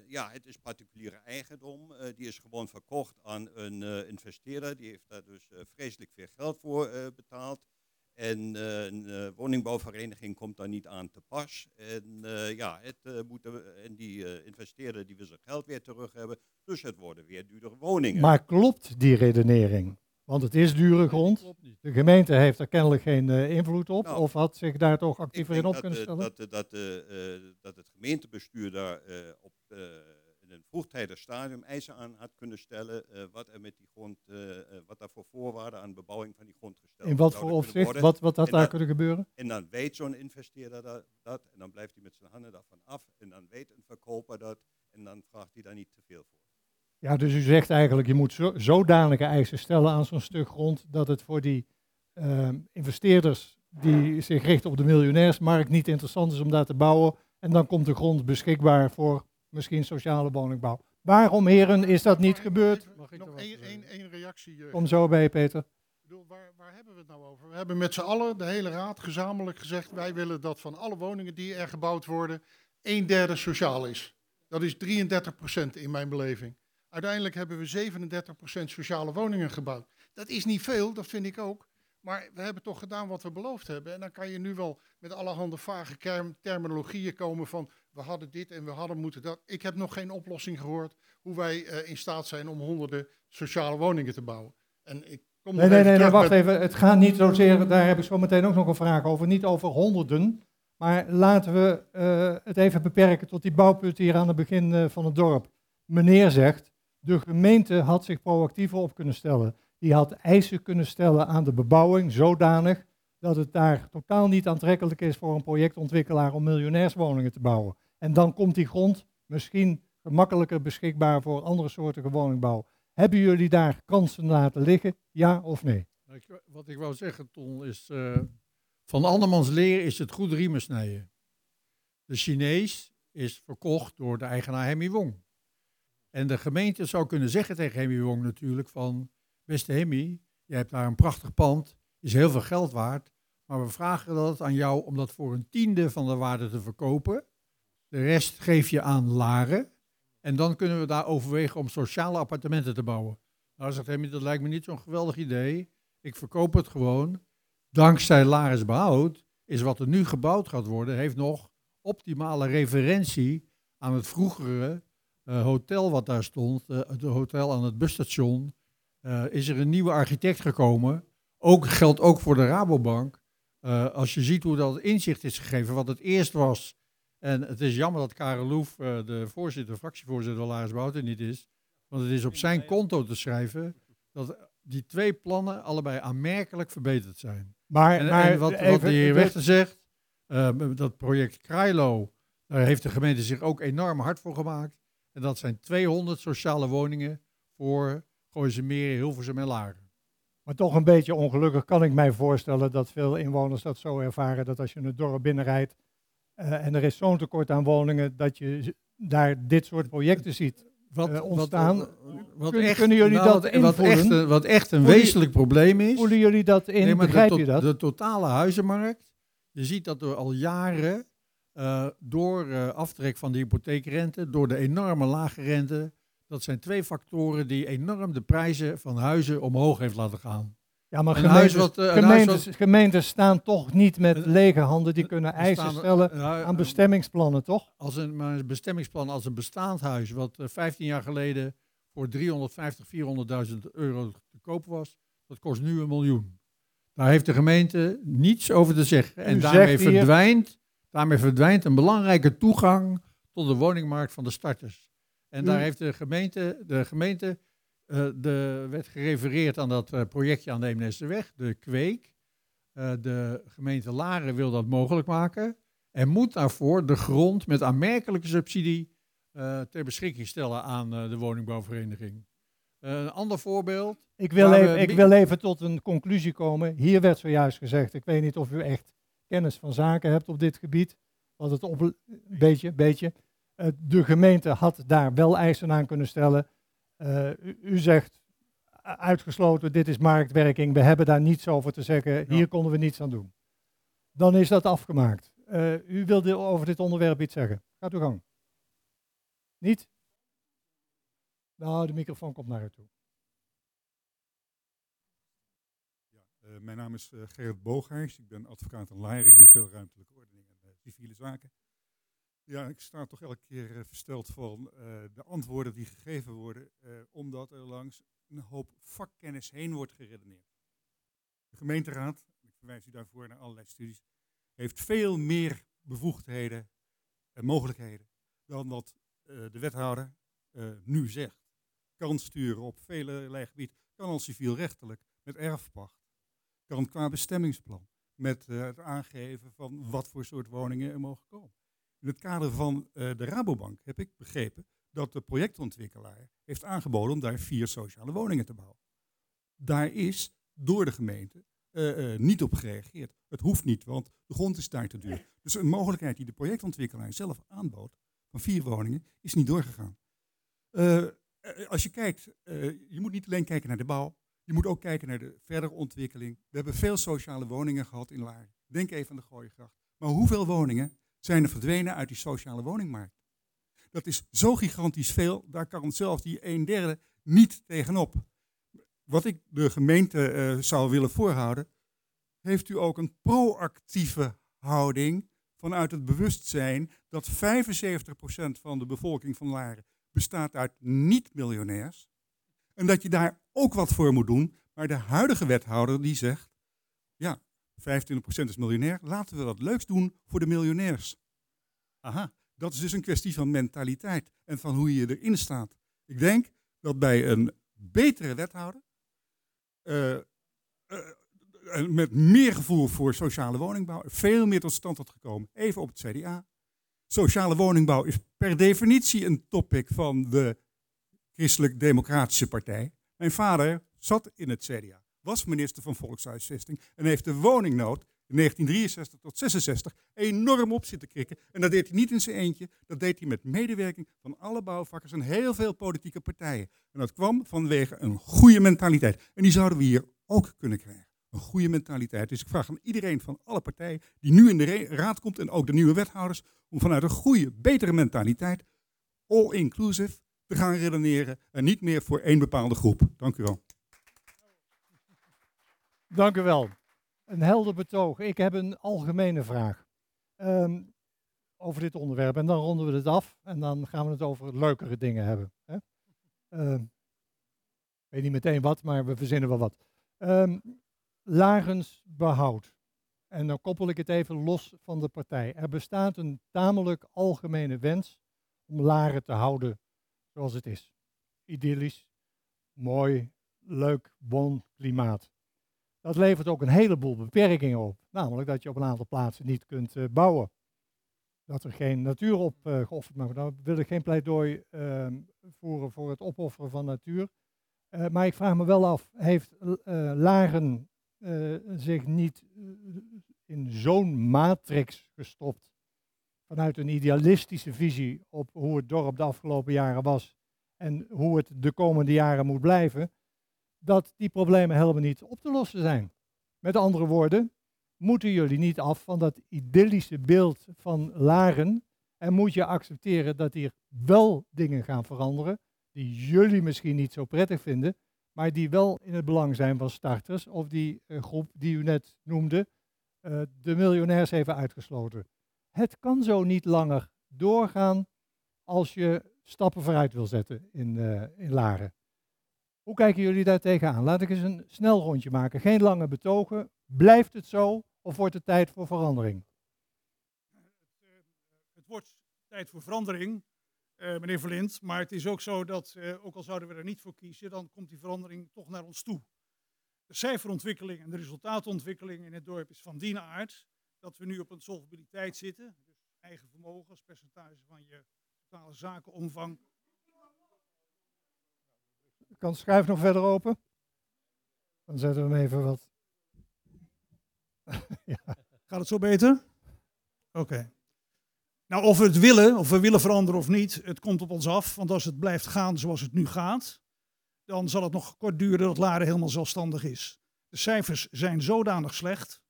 Speaker 13: ja, het is particuliere eigendom. Die is gewoon verkocht aan een investeerder. Die heeft daar dus vreselijk veel geld voor betaald. En een woningbouwvereniging komt daar niet aan te pas. En ja, het moeten, en die investeerder die wil zijn geld weer terug hebben. Dus het worden weer duurdere woningen.
Speaker 2: Maar klopt die redenering? Want het is dure grond. De gemeente heeft er kennelijk geen uh, invloed op. Nou, of had zich daar toch actiever in op
Speaker 13: dat,
Speaker 2: kunnen stellen?
Speaker 13: Dat, dat, dat, uh, dat het gemeentebestuur daar uh, op, in een vroegtijdig stadium eisen aan had kunnen stellen. wat er met die grond, wat daar voor voorwaarden aan bebouwing van die grond gesteld
Speaker 2: In wat voor opzicht? Wat, wat had
Speaker 13: en
Speaker 2: daar
Speaker 13: dan,
Speaker 2: kunnen gebeuren?
Speaker 13: En dan weet zo'n investeerder dat, dat. En dan blijft hij met zijn handen daarvan af. En dan weet een verkoper dat. En dan vraagt hij daar niet te veel voor.
Speaker 2: Ja, dus u zegt eigenlijk, je moet zo, zodanige eisen stellen aan zo'n stuk grond dat het voor die uh, investeerders die zich richten op de miljonairsmarkt niet interessant is om daar te bouwen. En dan komt de grond beschikbaar voor misschien sociale woningbouw. Waarom, heren, is dat niet gebeurd?
Speaker 8: Mag ik nog één, één, reactie? Uh,
Speaker 2: Kom zo bij Peter.
Speaker 8: Ik bedoel, waar, waar hebben we het nou over? We hebben met z'n allen, de hele raad, gezamenlijk gezegd... wij willen dat van alle woningen die er gebouwd worden... een derde sociaal is. Dat is 33 procent in mijn beleving. Uiteindelijk hebben we 37% sociale woningen gebouwd. Dat is niet veel, dat vind ik ook. Maar we hebben toch gedaan wat we beloofd hebben. En dan kan je nu wel met allerhande vage terminologieën komen van we hadden dit en we hadden moeten dat. Ik heb nog geen oplossing gehoord hoe wij uh, in staat zijn om honderden sociale woningen te bouwen. En ik kom
Speaker 2: nee, nee, nee, nee, wacht even. Het gaat niet zozeer, daar heb ik zo meteen ook nog een vraag over, niet over honderden. Maar laten we uh, het even beperken tot die bouwput hier aan het begin uh, van het dorp. Meneer zegt, de gemeente had zich proactiever op kunnen stellen. Die had eisen kunnen stellen aan de bebouwing, zodanig dat het daar totaal niet aantrekkelijk is voor een projectontwikkelaar om miljonairswoningen te bouwen. En dan komt die grond misschien gemakkelijker beschikbaar voor andere soorten woningbouw. Hebben jullie daar kansen laten liggen, ja of nee?
Speaker 9: Wat ik wou zeggen, Ton, is eh, van andermans leer is het goed riemen snijden. De Chinees is verkocht door de eigenaar Hemmy Wong. En de gemeente zou kunnen zeggen tegen Hemmy Wong natuurlijk van, beste Hemmy, je hebt daar een prachtig pand, is heel veel geld waard, maar we vragen dat aan jou om dat voor een tiende van de waarde te verkopen. De rest geef je aan Laren. En dan kunnen we daar overwegen om sociale appartementen te bouwen. Nou, zegt Hemmy, dat lijkt me niet zo'n geweldig idee. Ik verkoop het gewoon. Dankzij Laris Behoud is wat er nu gebouwd gaat worden, heeft nog optimale referentie aan het vroegere hotel wat daar stond, eh, het hotel aan het busstation. Eh, is er een nieuwe architect gekomen. Ook geldt ook voor de Rabobank. Eh, als je ziet hoe dat inzicht is gegeven, wat het eerst was. En het is jammer dat Karel Loef, eh, de voorzitter, fractievoorzitter Behoud er niet is. Want het is op zijn konto te schrijven dat die twee plannen allebei aanmerkelijk verbeterd zijn.
Speaker 2: Maar-
Speaker 9: en,
Speaker 2: maar
Speaker 9: en wat, wat
Speaker 2: even-
Speaker 9: de heer Wechter zegt, eh, dat project Krailo, daar heeft de gemeente zich ook enorm hard voor gemaakt. En dat zijn 200 sociale woningen voor Gooisemeer, Hilversum en Laren.
Speaker 2: Maar toch een beetje ongelukkig kan ik mij voorstellen dat veel inwoners dat zo ervaren dat als je het dorp binnenrijdt eh, en er is zo'n tekort aan woningen, dat je daar dit soort projecten ziet
Speaker 9: Wat,
Speaker 2: eh, ontstaan.
Speaker 9: wat
Speaker 2: Kun-
Speaker 9: echt-
Speaker 2: kunnen jullie
Speaker 9: nou,
Speaker 2: dat invoelen?
Speaker 9: wat echt een- wat echt een
Speaker 2: Voelen-
Speaker 9: wezenlijk probleem is.
Speaker 2: Voelen jullie dat in?
Speaker 9: Nee,
Speaker 2: Begrijp
Speaker 9: de,
Speaker 2: je dat?
Speaker 9: De totale huizenmarkt. Je ziet dat er al jaren eh, door eh, aftrek van de hypotheekrente, door de enorme lage rente, dat zijn twee factoren die enorm de prijzen van huizen omhoog heeft laten gaan.
Speaker 2: Ja, maar gemeentes,
Speaker 9: wat, eh,
Speaker 2: gemeentes,
Speaker 9: wat-
Speaker 2: gemeentes staan toch niet met lege handen. Die kunnen eisen stellen aan bestemmingsplannen, toch?
Speaker 9: Als een, maar een bestemmingsplan als een bestaand huis, wat eh, 15 jaar geleden voor 350, 400.000 euro te koop was, dat kost nu een miljoen. Daar heeft de gemeente niets over te zeggen. En
Speaker 2: U
Speaker 9: daarmee verdwijnt, daarmee verdwijnt een belangrijke toegang tot de woningmarkt van de starters. En daar heeft de gemeente, de gemeente eh, de, werd gerefereerd aan dat eh, projectje aan de Eemnesterweg, de Kweek. Eh, de gemeente Laren wil dat mogelijk maken. En moet daarvoor de grond met aanmerkelijke subsidie ter beschikking stellen aan de woningbouwvereniging. Een ander voorbeeld.
Speaker 2: Ik wil,
Speaker 9: we
Speaker 2: even, ik wil even tot een conclusie komen. Hier werd zojuist gezegd, ik weet niet of u echt kennis van zaken hebt op dit gebied. Wat het op, een beetje, beetje. Eh, de gemeente had daar wel eisen aan kunnen stellen. Eh, u, u zegt uitgesloten, dit is marktwerking, we hebben daar niets over te zeggen, hier konden we niets aan doen. Dan is dat afgemaakt. Eh, u wilde over dit onderwerp iets zeggen. Gaat uw gang. Niet? Nou, de microfoon komt naar u toe.
Speaker 14: Eh, mijn naam is eh, Gerrit. Ik ben advocaat in Laren. Ik doe veel ruimtelijke ordening en eh, civiele zaken. Ja, ik sta toch elke keer versteld van de antwoorden die gegeven worden, omdat er langs een hoop vakkennis heen wordt geredeneerd. De gemeenteraad, ik verwijs u daarvoor naar allerlei studies, heeft veel meer bevoegdheden en mogelijkheden dan dat de wethouder nu zegt. Kan sturen op vele gebieden, kan al civielrechtelijk met erfpacht kan qua bestemmingsplan. Met eh, het aangeven van wat voor soort woningen er mogen komen. In het kader van eh, de Rabobank heb ik begrepen dat de projectontwikkelaar heeft aangeboden om daar vier sociale woningen te bouwen. Daar is door de gemeente eh, niet op gereageerd. Het hoeft niet, want de grond is daar te duur. Dus een mogelijkheid die de projectontwikkelaar zelf aanbood van vier woningen is niet doorgegaan. Als je kijkt, je moet niet alleen kijken naar de bouw, je moet ook kijken naar de verdere ontwikkeling. We hebben veel sociale woningen gehad in Laren. Denk even aan de Gooiengracht. Maar hoeveel woningen zijn er verdwenen uit die sociale woningmarkt? Dat is zo gigantisch veel, daar kan zelfs die een derde niet tegenop. Wat ik de gemeente eh, zou willen voorhouden, heeft u ook een proactieve houding vanuit het bewustzijn dat 75% van de bevolking van Laren bestaat uit niet-miljonairs. En dat je daar ook wat voor moet doen. Maar de huidige wethouder die zegt, ja, 25% is miljonair, laten we wat leuks doen voor de miljonairs. Aha, dat is dus een kwestie van mentaliteit en van hoe je erin staat. Ik denk dat bij een betere wethouder, en met meer gevoel voor sociale woningbouw, veel meer tot stand had gekomen. Even op het CDA. Sociale woningbouw is per definitie een topic van de Christelijk-Democratische Partij. Mijn vader zat in het CDA, was minister van Volkshuisvesting en heeft de woningnood in 1963 tot 66 enorm op zitten krikken. En dat deed hij niet in zijn eentje, dat deed hij met medewerking van alle bouwvakkers en heel veel politieke partijen. En dat kwam vanwege een goede mentaliteit. En die zouden we hier ook kunnen krijgen. Een goede mentaliteit. Dus ik vraag aan iedereen van alle partijen die nu in de raad komt en ook de nieuwe wethouders, om vanuit een goede, betere mentaliteit, all-inclusive, te gaan redeneren en niet meer voor één bepaalde groep. Dank u wel.
Speaker 2: Dank u wel. Een helder betoog. Ik heb een algemene vraag ehm, over dit onderwerp. En dan ronden we het af en dan gaan we het over leukere dingen hebben. Hè? Ehm, ik weet niet meteen wat, maar we verzinnen wel wat. Um, lagensbehoud. En dan koppel ik het even los van de partij. Er bestaat een tamelijk algemene wens om Laren te houden zoals het is. Idyllisch, mooi, leuk, bon klimaat. Dat levert ook een heleboel beperkingen op. Namelijk dat je op een aantal plaatsen niet kunt uh, bouwen. Dat er geen natuur op uh, geofferd mag worden. Dan wil ik geen pleidooi uh, voeren voor het opofferen van natuur. Uh, maar ik vraag me wel af, heeft Laren zich niet in zo'n matrix gestopt vanuit een idealistische visie op hoe het dorp de afgelopen jaren was en hoe het de komende jaren moet blijven, dat die problemen helemaal niet op te lossen zijn. Met andere woorden, moeten jullie niet af van dat idyllische beeld van Laren en moet je accepteren dat hier wel dingen gaan veranderen die jullie misschien niet zo prettig vinden, maar die wel in het belang zijn van starters of die groep die u net noemde, uh, de miljonairs even uitgesloten. Het kan zo niet langer doorgaan als je stappen vooruit wil zetten in, uh, in Laren. Hoe kijken jullie daar tegenaan? Laat ik eens een snel rondje maken. Geen lange betogen. Blijft het zo of wordt het tijd voor verandering?
Speaker 4: Het wordt tijd voor verandering, uh, meneer Verlind. Maar het is ook zo dat, uh, ook al zouden we er niet voor kiezen, dan komt die verandering toch naar ons toe. De cijferontwikkeling en de resultaatontwikkeling in het dorp is van die aard dat we nu op een solvabiliteit zitten. Dus eigen vermogen als percentage van je totale zakenomvang
Speaker 2: kan de schuif nog verder open? Dan zetten we hem even wat.
Speaker 4: ja. Gaat het zo beter? Oké. Okay. Nou, of we het willen, of we willen veranderen of niet, het komt op ons af. Want als het blijft gaan zoals het nu gaat, dan zal het nog kort duren dat Laren helemaal zelfstandig is. De cijfers zijn zodanig slecht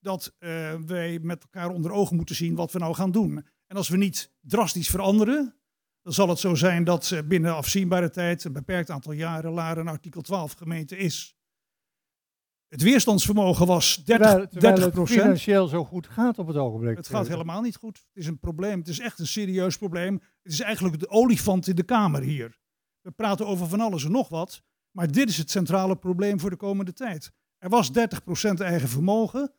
Speaker 4: dat uh, wij met elkaar onder ogen moeten zien wat we nou gaan doen. En als we niet drastisch veranderen, dan zal het zo zijn dat binnen afzienbare tijd, een beperkt aantal jaren, Laren een artikel 12 gemeente is. Het weerstandsvermogen was 30,
Speaker 2: terwijl, terwijl
Speaker 4: 30
Speaker 2: het financieel zo goed gaat op het ogenblik.
Speaker 4: Het gaat helemaal niet goed. Het is een probleem. Het is echt een serieus probleem. Het is eigenlijk de olifant in de kamer hier. We praten over van alles en nog wat. Maar dit is het centrale probleem voor de komende tijd. Er was 30% eigen vermogen.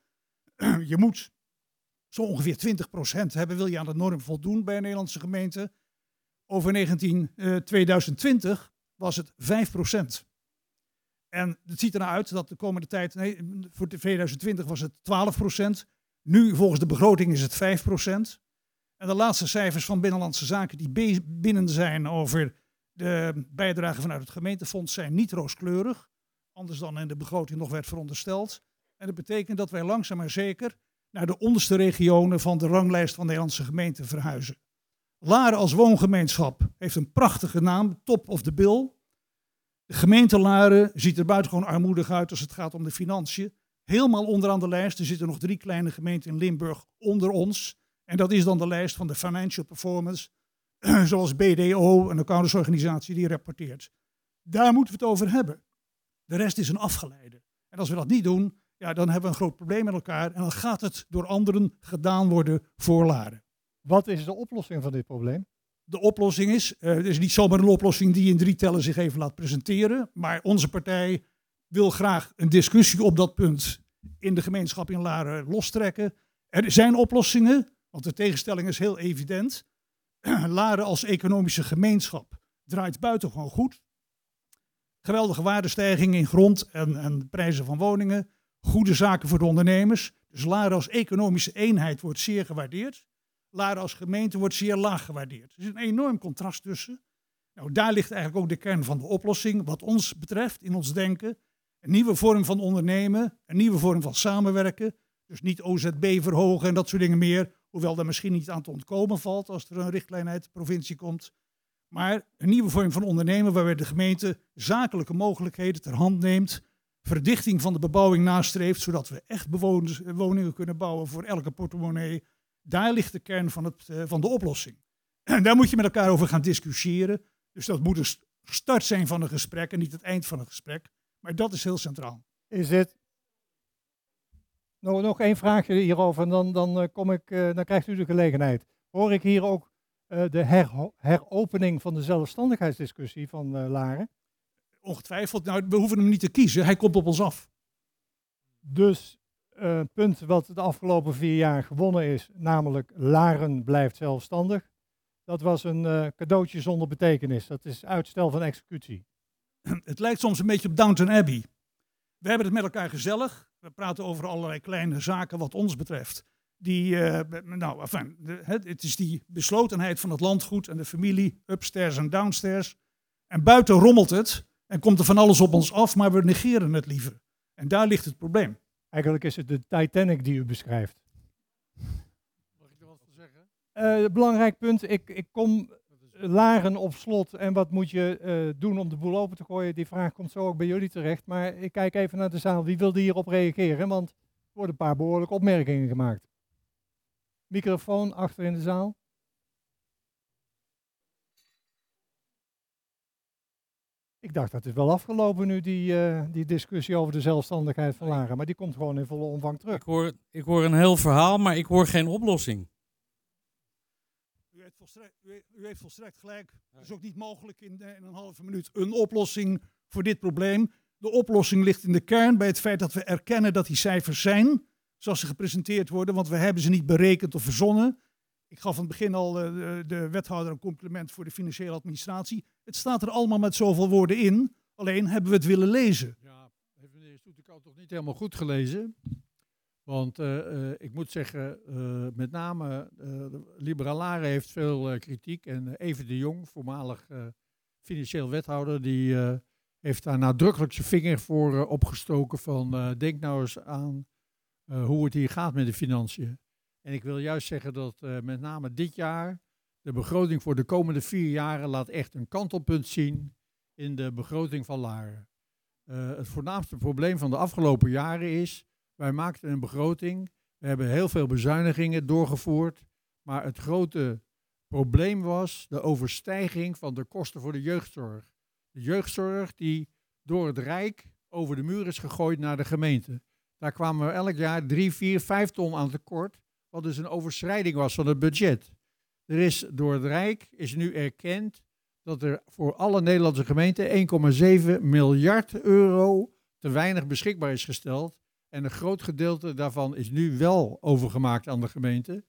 Speaker 4: Je moet zo ongeveer 20% hebben, wil je aan de norm voldoen bij een Nederlandse gemeente. Over 19, uh, 2020 was het 5%. En het ziet ernaar uit dat de komende tijd, nee, voor 2020 was het 12%. Nu volgens de begroting is het 5%. En de laatste cijfers van Binnenlandse Zaken die binnen zijn over de bijdrage vanuit het gemeentefonds zijn niet rooskleurig. Anders dan in de begroting nog werd verondersteld. En dat betekent dat wij langzaam maar zeker naar de onderste regionen van de ranglijst van Nederlandse gemeenten verhuizen. Laren als woongemeenschap heeft een prachtige naam, top of the bill. De gemeente Laren ziet er buitengewoon armoedig uit als het gaat om de financiën. Helemaal onderaan de lijst, er zitten nog drie kleine gemeenten in Limburg onder ons. En dat is dan de lijst van de financial performance, zoals BDO, een accountantsorganisatie die rapporteert. Daar moeten we het over hebben. De rest is een afgeleide. En als we dat niet doen, ja, dan hebben we een groot probleem met elkaar. En dan gaat het door anderen gedaan worden voor Laren.
Speaker 2: Wat is de oplossing van dit probleem?
Speaker 4: De oplossing is, uh, het is niet zomaar een oplossing die in drie tellen zich even laat presenteren. Maar onze partij wil graag een discussie op dat punt in de gemeenschap in Laren lostrekken. Er zijn oplossingen, want de tegenstelling is heel evident. Laren als economische gemeenschap draait buitengewoon goed. Geweldige waardestijging in grond en, en prijzen van woningen. Goede zaken voor de ondernemers. Dus Laren als economische eenheid wordt zeer gewaardeerd. Laren als gemeente wordt zeer laag gewaardeerd. Er is een enorm contrast tussen. Nou, daar ligt eigenlijk ook de kern van de oplossing, wat ons betreft, in ons denken. Een nieuwe vorm van ondernemen, een nieuwe vorm van samenwerken. Dus niet OZB verhogen en dat soort dingen meer. Hoewel daar misschien niet aan te ontkomen valt als er een richtlijn uit de provincie komt. Maar een nieuwe vorm van ondernemen waarbij de gemeente zakelijke mogelijkheden ter hand neemt. Verdichting van de bebouwing nastreeft, zodat we echt bewoners, woningen kunnen bouwen voor elke portemonnee. Daar ligt de kern van, het, eh, van de oplossing. En daar moet je met elkaar over gaan discussiëren. Dus dat moet een start zijn van een gesprek en niet het eind van een gesprek. Maar dat is heel centraal.
Speaker 2: Is het. Nog één vraagje hierover en dan, dan, eh, kom ik, eh, dan krijgt u de gelegenheid. Hoor ik hier ook eh, de her- heropening van de zelfstandigheidsdiscussie van eh, Laren?
Speaker 4: Ongetwijfeld. Nou, we hoeven hem niet te kiezen. Hij komt op ons af.
Speaker 2: Dus eh, punt wat de afgelopen vier jaar gewonnen is, namelijk Laren blijft zelfstandig. Dat was een eh, cadeautje zonder betekenis. Dat is uitstel van executie.
Speaker 4: Het lijkt soms een beetje op Downton Abbey. We hebben het met elkaar gezellig. We praten over allerlei kleine zaken wat ons betreft. Die, eh, nou, enfin, de, het, het is die beslotenheid van het landgoed en de familie, upstairs en downstairs. En buiten rommelt het en komt er van alles op ons af, maar we negeren het liever. En daar ligt het probleem.
Speaker 2: Eigenlijk is het de Titanic die u beschrijft. Eh, belangrijk punt, ik, ik kom Laren op slot en wat moet je eh, doen om de boel open te gooien? Die vraag komt zo ook bij jullie terecht. Maar ik kijk even naar de zaal. Wie wilde hierop reageren? Want er worden een paar behoorlijke opmerkingen gemaakt. Microfoon achter in de zaal. Ik dacht dat is wel afgelopen nu, die, eh, die discussie over de zelfstandigheid van Laren. Maar die komt gewoon in volle omvang terug.
Speaker 15: Ik hoor, ik hoor een heel verhaal, maar ik hoor geen oplossing.
Speaker 4: U heeft volstrekt, u, u heeft volstrekt gelijk. Het is ook niet mogelijk in, eh, in een halve minuut een oplossing voor dit probleem. De oplossing ligt in de kern bij het feit dat we erkennen dat die cijfers zijn, zoals ze gepresenteerd worden, want we hebben ze niet berekend of verzonnen. Ik gaf aan het begin al eh, de, de wethouder een compliment voor de financiële administratie. Het staat er allemaal met zoveel woorden in, alleen hebben we het willen lezen.
Speaker 9: Heeft meneer Soetekoud toch niet helemaal goed gelezen? Want eh, eh, ik moet zeggen, met name Liberalare heeft veel kritiek. En Even de Jong, voormalig financieel wethouder, die heeft daar nadrukkelijk zijn vinger voor opgestoken van denk nou eens aan hoe het hier gaat met de financiën. En ik wil juist zeggen dat eh, met name dit jaar de begroting voor de komende vier jaren laat echt een kantelpunt zien in de begroting van Laren. Eh, het voornaamste probleem van de afgelopen jaren is, wij maakten een begroting, we hebben heel veel bezuinigingen doorgevoerd, maar het grote probleem was de overstijging van de kosten voor de jeugdzorg. De jeugdzorg die door het Rijk over de muur is gegooid naar de gemeente. Daar kwamen we elk jaar 3, 4, 5 ton aan tekort, wat dus een overschrijding was van het budget. Er is door het Rijk is nu erkend dat er voor alle Nederlandse gemeenten 1,7 miljard euro te weinig beschikbaar is gesteld. En een groot gedeelte daarvan is nu wel overgemaakt aan de gemeente.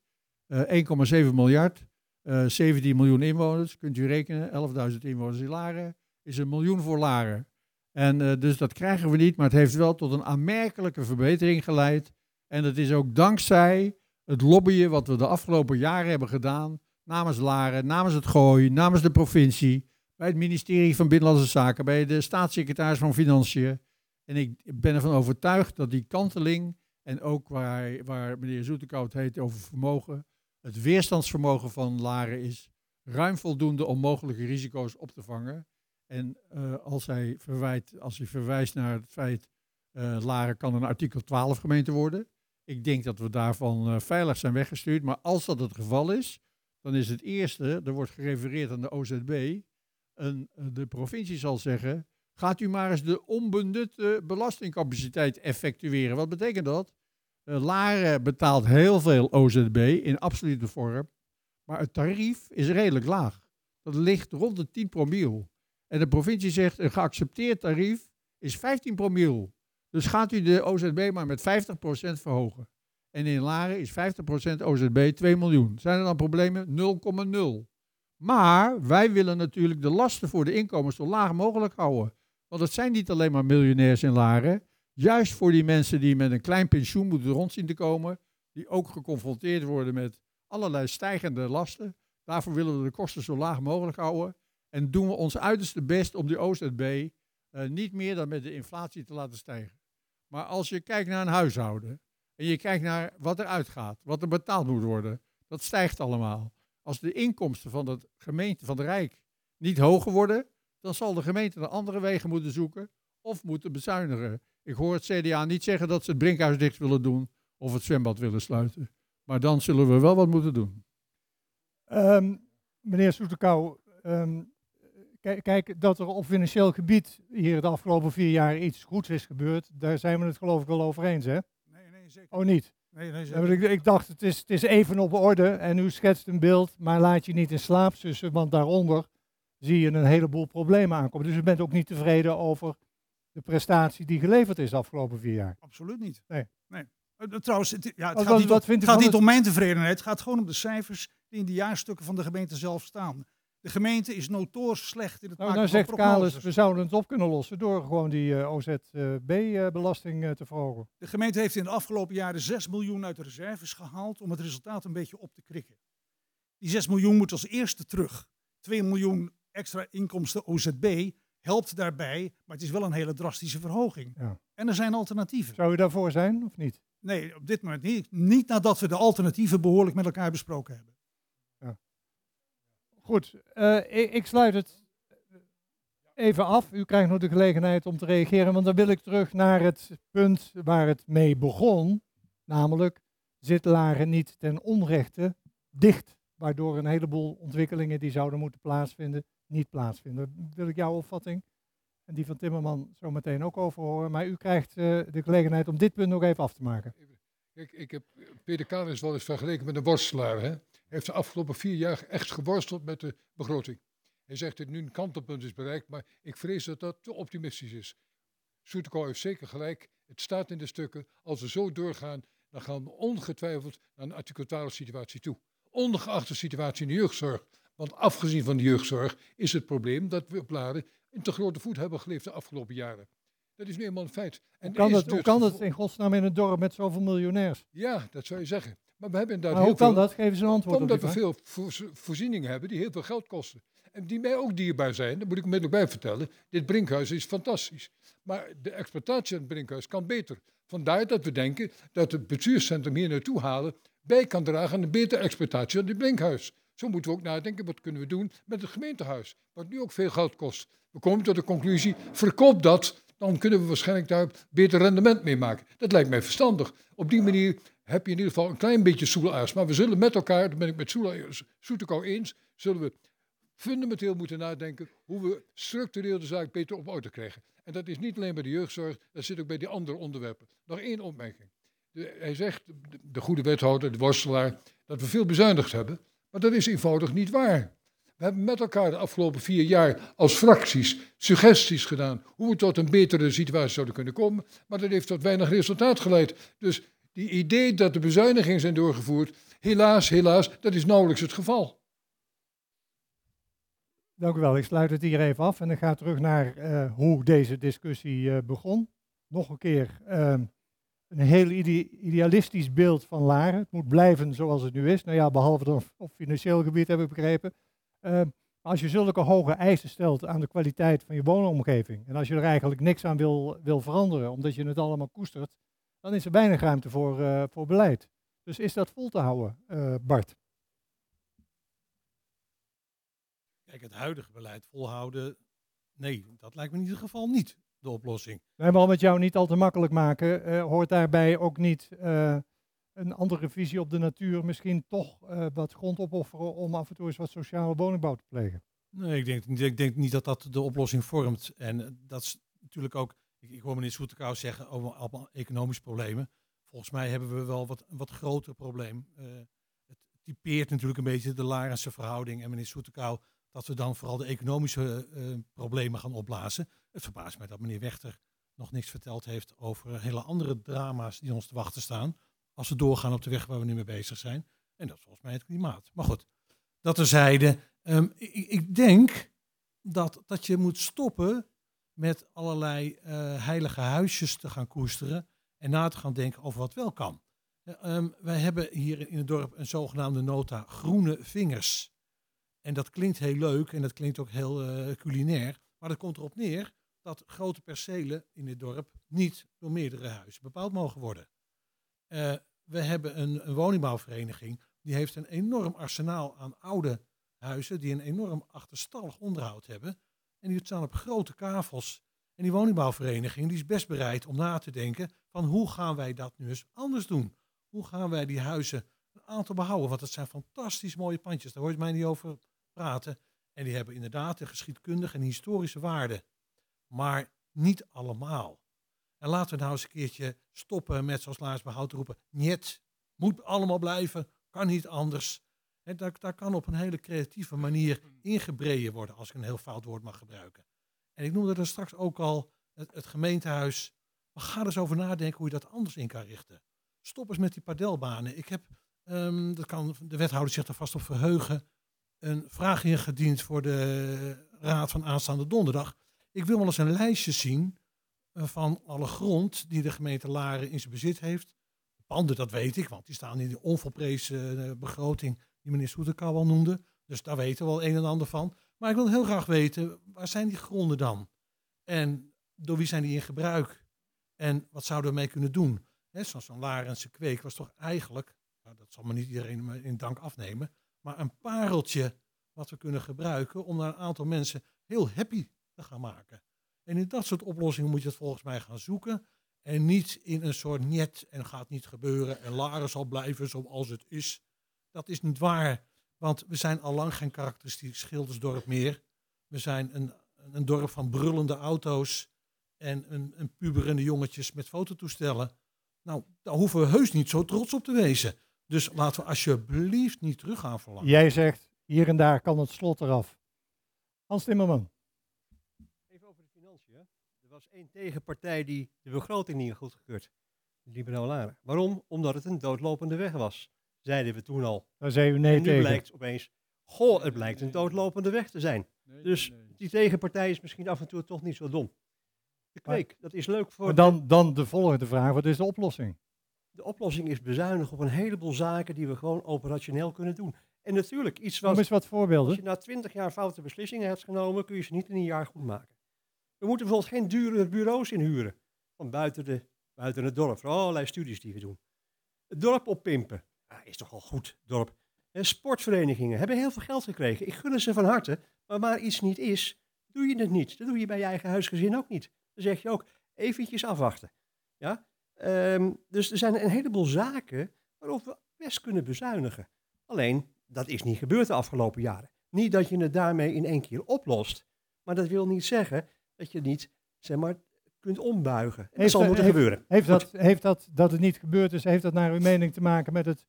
Speaker 9: Eh 1,7 miljard, eh 17 miljoen inwoners, kunt u rekenen, 11.000 inwoners in Laren, is een miljoen voor Laren. En eh, dus dat krijgen we niet, maar het heeft wel tot een aanmerkelijke verbetering geleid. En dat is ook dankzij het lobbyen wat we de afgelopen jaren hebben gedaan namens Laren, namens het Gooi, namens de provincie, bij het ministerie van Binnenlandse Zaken, bij de staatssecretaris van Financiën. En ik ben ervan overtuigd dat die kanteling en ook waar, waar meneer Zoetekoud heet over vermogen, het weerstandsvermogen van Laren is ruim voldoende om mogelijke risico's op te vangen. En eh, als, hij verwijt, als verwijst naar het feit, uh, Laren kan een artikel 12 gemeente worden. Ik denk dat we daarvan uh, veilig zijn weggestuurd. Maar als dat het geval is, dan is het eerste, er wordt gerefereerd aan de OZB, en de provincie zal zeggen, gaat u maar eens de onbenutte belastingcapaciteit effectueren. Wat betekent dat? Uh, Laren betaalt heel veel OZB in absolute vorm, maar het tarief is redelijk laag. Dat ligt rond de 10 promiel. En de provincie zegt, een geaccepteerd tarief is 15 promiel. Dus gaat u de OZB maar met 50% verhogen. En in Laren is 50% OZB 2 miljoen. Zijn er dan problemen? 0,0. Maar wij willen natuurlijk de lasten voor de inkomens zo laag mogelijk houden. Want het zijn niet alleen maar miljonairs in Laren. Juist voor die mensen die met een klein pensioen moeten rondzien te komen. Die ook geconfronteerd worden met allerlei stijgende lasten. Daarvoor willen we de kosten zo laag mogelijk houden. En doen we ons uiterste best om die OZB eh, niet meer dan met de inflatie te laten stijgen. Maar als je kijkt naar een huishouden en je kijkt naar wat er uitgaat, wat er betaald moet worden, dat stijgt allemaal. Als de inkomsten van de gemeente, van de Rijk, niet hoger worden, dan zal de gemeente naar andere wegen moeten zoeken of moeten bezuinigen. Ik hoor het CDA niet zeggen dat ze het brinkhuis dicht willen doen of het zwembad willen sluiten. Maar dan zullen we wel wat moeten doen.
Speaker 2: Ehm, meneer Soetekau, ehm, kijk, dat er op financieel gebied hier de afgelopen vier jaar iets goeds is gebeurd, daar zijn we het geloof ik wel over eens, hè?
Speaker 4: Nee, nee, zeker.
Speaker 2: Oh, niet?
Speaker 4: Nee, nee, zeker.
Speaker 2: ik, ik dacht, het is, het is even op orde en u schetst een beeld, maar laat je niet in slaap zussen, want daaronder zie je een heleboel problemen aankomen. Dus u bent ook niet tevreden over de prestatie die geleverd is de afgelopen vier jaar?
Speaker 4: Absoluut niet.
Speaker 2: Nee.
Speaker 4: nee. Eh, Trouwens, het, ja, het
Speaker 2: Wat-
Speaker 4: gaat, niet,
Speaker 2: wat
Speaker 4: om, gaat niet
Speaker 2: het-
Speaker 4: om mijn tevredenheid. Het gaat gewoon om de cijfers die in de jaarstukken van de gemeente zelf staan. De gemeente is notorisch slecht in het
Speaker 2: Nou,
Speaker 4: maken
Speaker 2: nou
Speaker 4: van
Speaker 2: zegt Kalis, we zouden het op kunnen lossen door gewoon die eh, OZB-belasting eh, te verhogen.
Speaker 4: De gemeente heeft in de afgelopen jaren 6 miljoen uit de reserves gehaald om het resultaat een beetje op te krikken. Die 6 miljoen moet als eerste terug. 2 miljoen extra inkomsten OZB helpt daarbij, maar het is wel een hele drastische verhoging.
Speaker 2: Ja.
Speaker 4: En er zijn alternatieven.
Speaker 2: Zou u daarvoor zijn of niet?
Speaker 4: Nee, op dit moment niet. Niet nadat we de alternatieven behoorlijk met elkaar besproken hebben.
Speaker 2: Goed, eh, ik, ik sluit het even af. U krijgt nog de gelegenheid om te reageren, want dan wil ik terug naar het punt waar het mee begon. Namelijk, zit Laren niet ten onrechte dicht, waardoor een heleboel ontwikkelingen die zouden moeten plaatsvinden, niet plaatsvinden. Wil ik jouw opvatting en die van Timmerman zo meteen ook over horen. Maar u krijgt eh, de gelegenheid om dit punt nog even af te maken.
Speaker 6: Kijk, ik heb Peter Kalis wel eens vergeleken met een worstelaar. Hè? Heeft de afgelopen vier jaar echt geworsteld met de begroting. Hij zegt dat nu een kantelpunt is bereikt, maar ik vrees dat dat te optimistisch is. Soetekau heeft zeker gelijk. Het staat in de stukken. Als we zo doorgaan, dan gaan we ongetwijfeld naar een 12 situatie toe. Ongeacht de situatie in de jeugdzorg. Want afgezien van de jeugdzorg is het probleem dat we op Laren een te grote voet hebben geleefd de afgelopen jaren. Dat is nu eenmaal een feit. En
Speaker 2: Hoe kan,
Speaker 6: is
Speaker 2: het, hoe
Speaker 6: dus
Speaker 2: kan het in godsnaam in een dorp met zoveel miljonairs?
Speaker 6: Ja, dat zou je zeggen. Maar we hebben inderdaad
Speaker 2: Maar hoe kan dat? Geef eens een antwoord op
Speaker 6: Omdat we
Speaker 2: vraag.
Speaker 6: veel voorz- voorzieningen hebben die heel veel geld kosten. En die mij ook dierbaar zijn, dat moet ik onmiddellijk bij vertellen. Dit brinkhuis is fantastisch. Maar de exploitatie van het brinkhuis kan beter. Vandaar dat we denken dat het bestuurscentrum hier naartoe halen bij kan dragen aan een betere exploitatie van dit brinkhuis. Zo moeten we ook nadenken, wat kunnen we doen met het gemeentehuis, wat nu ook veel geld kost. We komen tot de conclusie, verkoop dat, dan kunnen we waarschijnlijk daar beter rendement mee maken. Dat lijkt mij verstandig. Op die manier heb je in ieder geval een klein beetje soelaars. Maar we zullen met elkaar, daar ben ik met Soetekau eens, zullen we fundamenteel moeten nadenken hoe we structureel de zaak beter op orde krijgen. En dat is niet alleen bij de jeugdzorg, dat zit ook bij die andere onderwerpen. Nog één opmerking. Hij zegt, de, de goede wethouder, de worstelaar, dat we veel bezuinigd hebben. Maar dat is eenvoudig niet waar. We hebben met elkaar de afgelopen vier jaar als fracties suggesties gedaan hoe we tot een betere situatie zouden kunnen komen. Maar dat heeft tot weinig resultaat geleid. Dus die idee dat de bezuinigingen zijn doorgevoerd, helaas, helaas, dat is nauwelijks het geval.
Speaker 2: Dank u wel. Ik sluit het hier even af en ik ga terug naar eh, hoe deze discussie eh, begon. Nog een keer ehm, een heel ide- idealistisch beeld van Laren. Het moet blijven zoals het nu is. Nou ja, behalve dan op financieel gebied heb ik begrepen. Ehm, als je zulke hoge eisen stelt aan de kwaliteit van je woonomgeving en als je er eigenlijk niks aan wil, wil veranderen, omdat je het allemaal koestert, dan is er weinig ruimte voor, eh, voor beleid. Dus is dat vol te houden, eh, Bart?
Speaker 5: Kijk, het huidige beleid volhouden, nee, dat lijkt me in ieder geval niet de oplossing.
Speaker 2: Nee, maar om het jou niet al te makkelijk maken, eh, hoort daarbij ook niet een andere visie op de natuur, misschien toch eh, wat grond opofferen om af en toe eens wat sociale woningbouw te plegen.
Speaker 5: Nee, ik denk, ik denk niet dat dat de oplossing vormt. En eh, dat is natuurlijk ook, ik, ik hoor meneer Soetekau zeggen over allemaal economische problemen. Volgens mij hebben we wel wat, wat groter probleem. Eh, het typeert natuurlijk een beetje de Larense verhouding en meneer Soetekau dat we dan vooral de economische problemen gaan opblazen. Het verbaast mij dat meneer Wechter nog niks verteld heeft over hele andere drama's die ons te wachten staan. Als we doorgaan op de weg waar we nu mee bezig zijn. En dat is volgens mij het klimaat. Maar goed, dat terzijde. Ehm ik, ik denk dat, dat je moet stoppen met allerlei eh, heilige huisjes te gaan koesteren. En na te gaan denken over wat wel kan. Eh, ehm, wij hebben hier in het dorp een zogenaamde nota groene vingers. En dat klinkt heel leuk en dat klinkt ook heel eh, culinair. Maar dat komt erop neer dat grote percelen in het dorp niet door meerdere huizen bepaald mogen worden. We hebben een, een woningbouwvereniging die heeft een enorm arsenaal aan oude huizen die een enorm achterstallig onderhoud hebben. En die staan op grote kavels. En die woningbouwvereniging die is best bereid om na te denken van hoe gaan wij dat nu eens anders doen? Hoe gaan wij die huizen een aantal behouden? Want het zijn fantastisch mooie pandjes, daar hoor je mij niet over praten. En die hebben inderdaad een geschiedkundige en historische waarde. Maar niet allemaal. En laten we nou eens een keertje stoppen met, zoals Laars Behoud roepen, niet, moet allemaal blijven, kan niet anders. En daar kan op een hele creatieve manier ingebreden worden, als ik een heel fout woord mag gebruiken. En ik noemde er straks ook al het, gemeentehuis. Maar ga er eens over nadenken hoe je dat anders in kan richten. Stop eens met die padelbanen. Ik heb, ehm, dat kan de wethouder zich er vast op verheugen, een vraag ingediend voor de raad van aanstaande donderdag. Ik wil wel eens een lijstje zien van alle grond die de gemeente Laren in zijn bezit heeft. Panden, dat weet ik, want die staan in de onvolprezen eh, begroting die meneer Soeterkau al noemde. Dus daar weten we wel een en ander van. Maar ik wil heel graag weten, waar zijn die gronden dan? En door wie zijn die in gebruik? En wat zouden we mee kunnen doen? Zoals zo'n Larense kweek was toch eigenlijk, nou, dat zal me niet iedereen in dank afnemen, maar een pareltje wat we kunnen gebruiken om een aantal mensen heel happy te gaan maken. En in dat soort oplossingen moet je het volgens mij gaan zoeken. En niet in een soort net en gaat niet gebeuren en Laren zal blijven zoals het is. Dat is niet waar, want we zijn al lang geen karakteristiek schildersdorp meer. We zijn een, een dorp van brullende auto's en een, een puberende jongetjes met fototoestellen. Nou, daar hoeven we heus niet zo trots op te wezen. Dus laten we alsjeblieft niet terug gaan verlangen.
Speaker 2: Jij zegt, hier en daar kan het slot eraf. Hans Timmerman.
Speaker 3: Even over de financiën. Er was één tegenpartij die de begroting niet goedgekeurd. De liberalen. Waarom? Omdat het een doodlopende weg was. Zeiden we toen al.
Speaker 2: Daar zei u nee
Speaker 3: en nu
Speaker 2: tegen.
Speaker 3: blijkt opeens, goh, het blijkt een doodlopende weg te zijn. dus die tegenpartij is misschien af en toe toch niet zo dom. De kweek, dat is leuk voor...
Speaker 2: Maar dan, dan de volgende vraag, wat is de oplossing?
Speaker 3: De oplossing is bezuinigen op een heleboel zaken die we gewoon operationeel kunnen doen. En natuurlijk, iets wat...
Speaker 2: Noem eens wat voorbeelden.
Speaker 3: Als je na twintig jaar foute beslissingen hebt genomen, kun je ze niet in een jaar goed maken. We moeten bijvoorbeeld geen dure bureaus inhuren. Van buiten, de, buiten het dorp, voor allerlei studies die we doen. Het dorp oppimpen. Ja, is toch al goed, dorp. En sportverenigingen hebben heel veel geld gekregen. Ik gun ze van harte. Maar waar iets niet is, doe je het niet. Dat doe je bij je eigen huisgezin ook niet. Dan zeg je ook, eventjes afwachten. Ja? Ehm, dus er zijn een heleboel zaken waarop we best kunnen bezuinigen. Alleen, dat is niet gebeurd de afgelopen jaren. Niet dat je het daarmee in één keer oplost. Maar dat wil niet zeggen dat je niet, zeg maar, kunt ombuigen. En dat zal moeten
Speaker 2: heeft,
Speaker 3: gebeuren.
Speaker 2: Heeft
Speaker 3: Goed.
Speaker 2: dat, heeft dat, dat het niet gebeurd is, heeft dat naar uw mening te maken met het,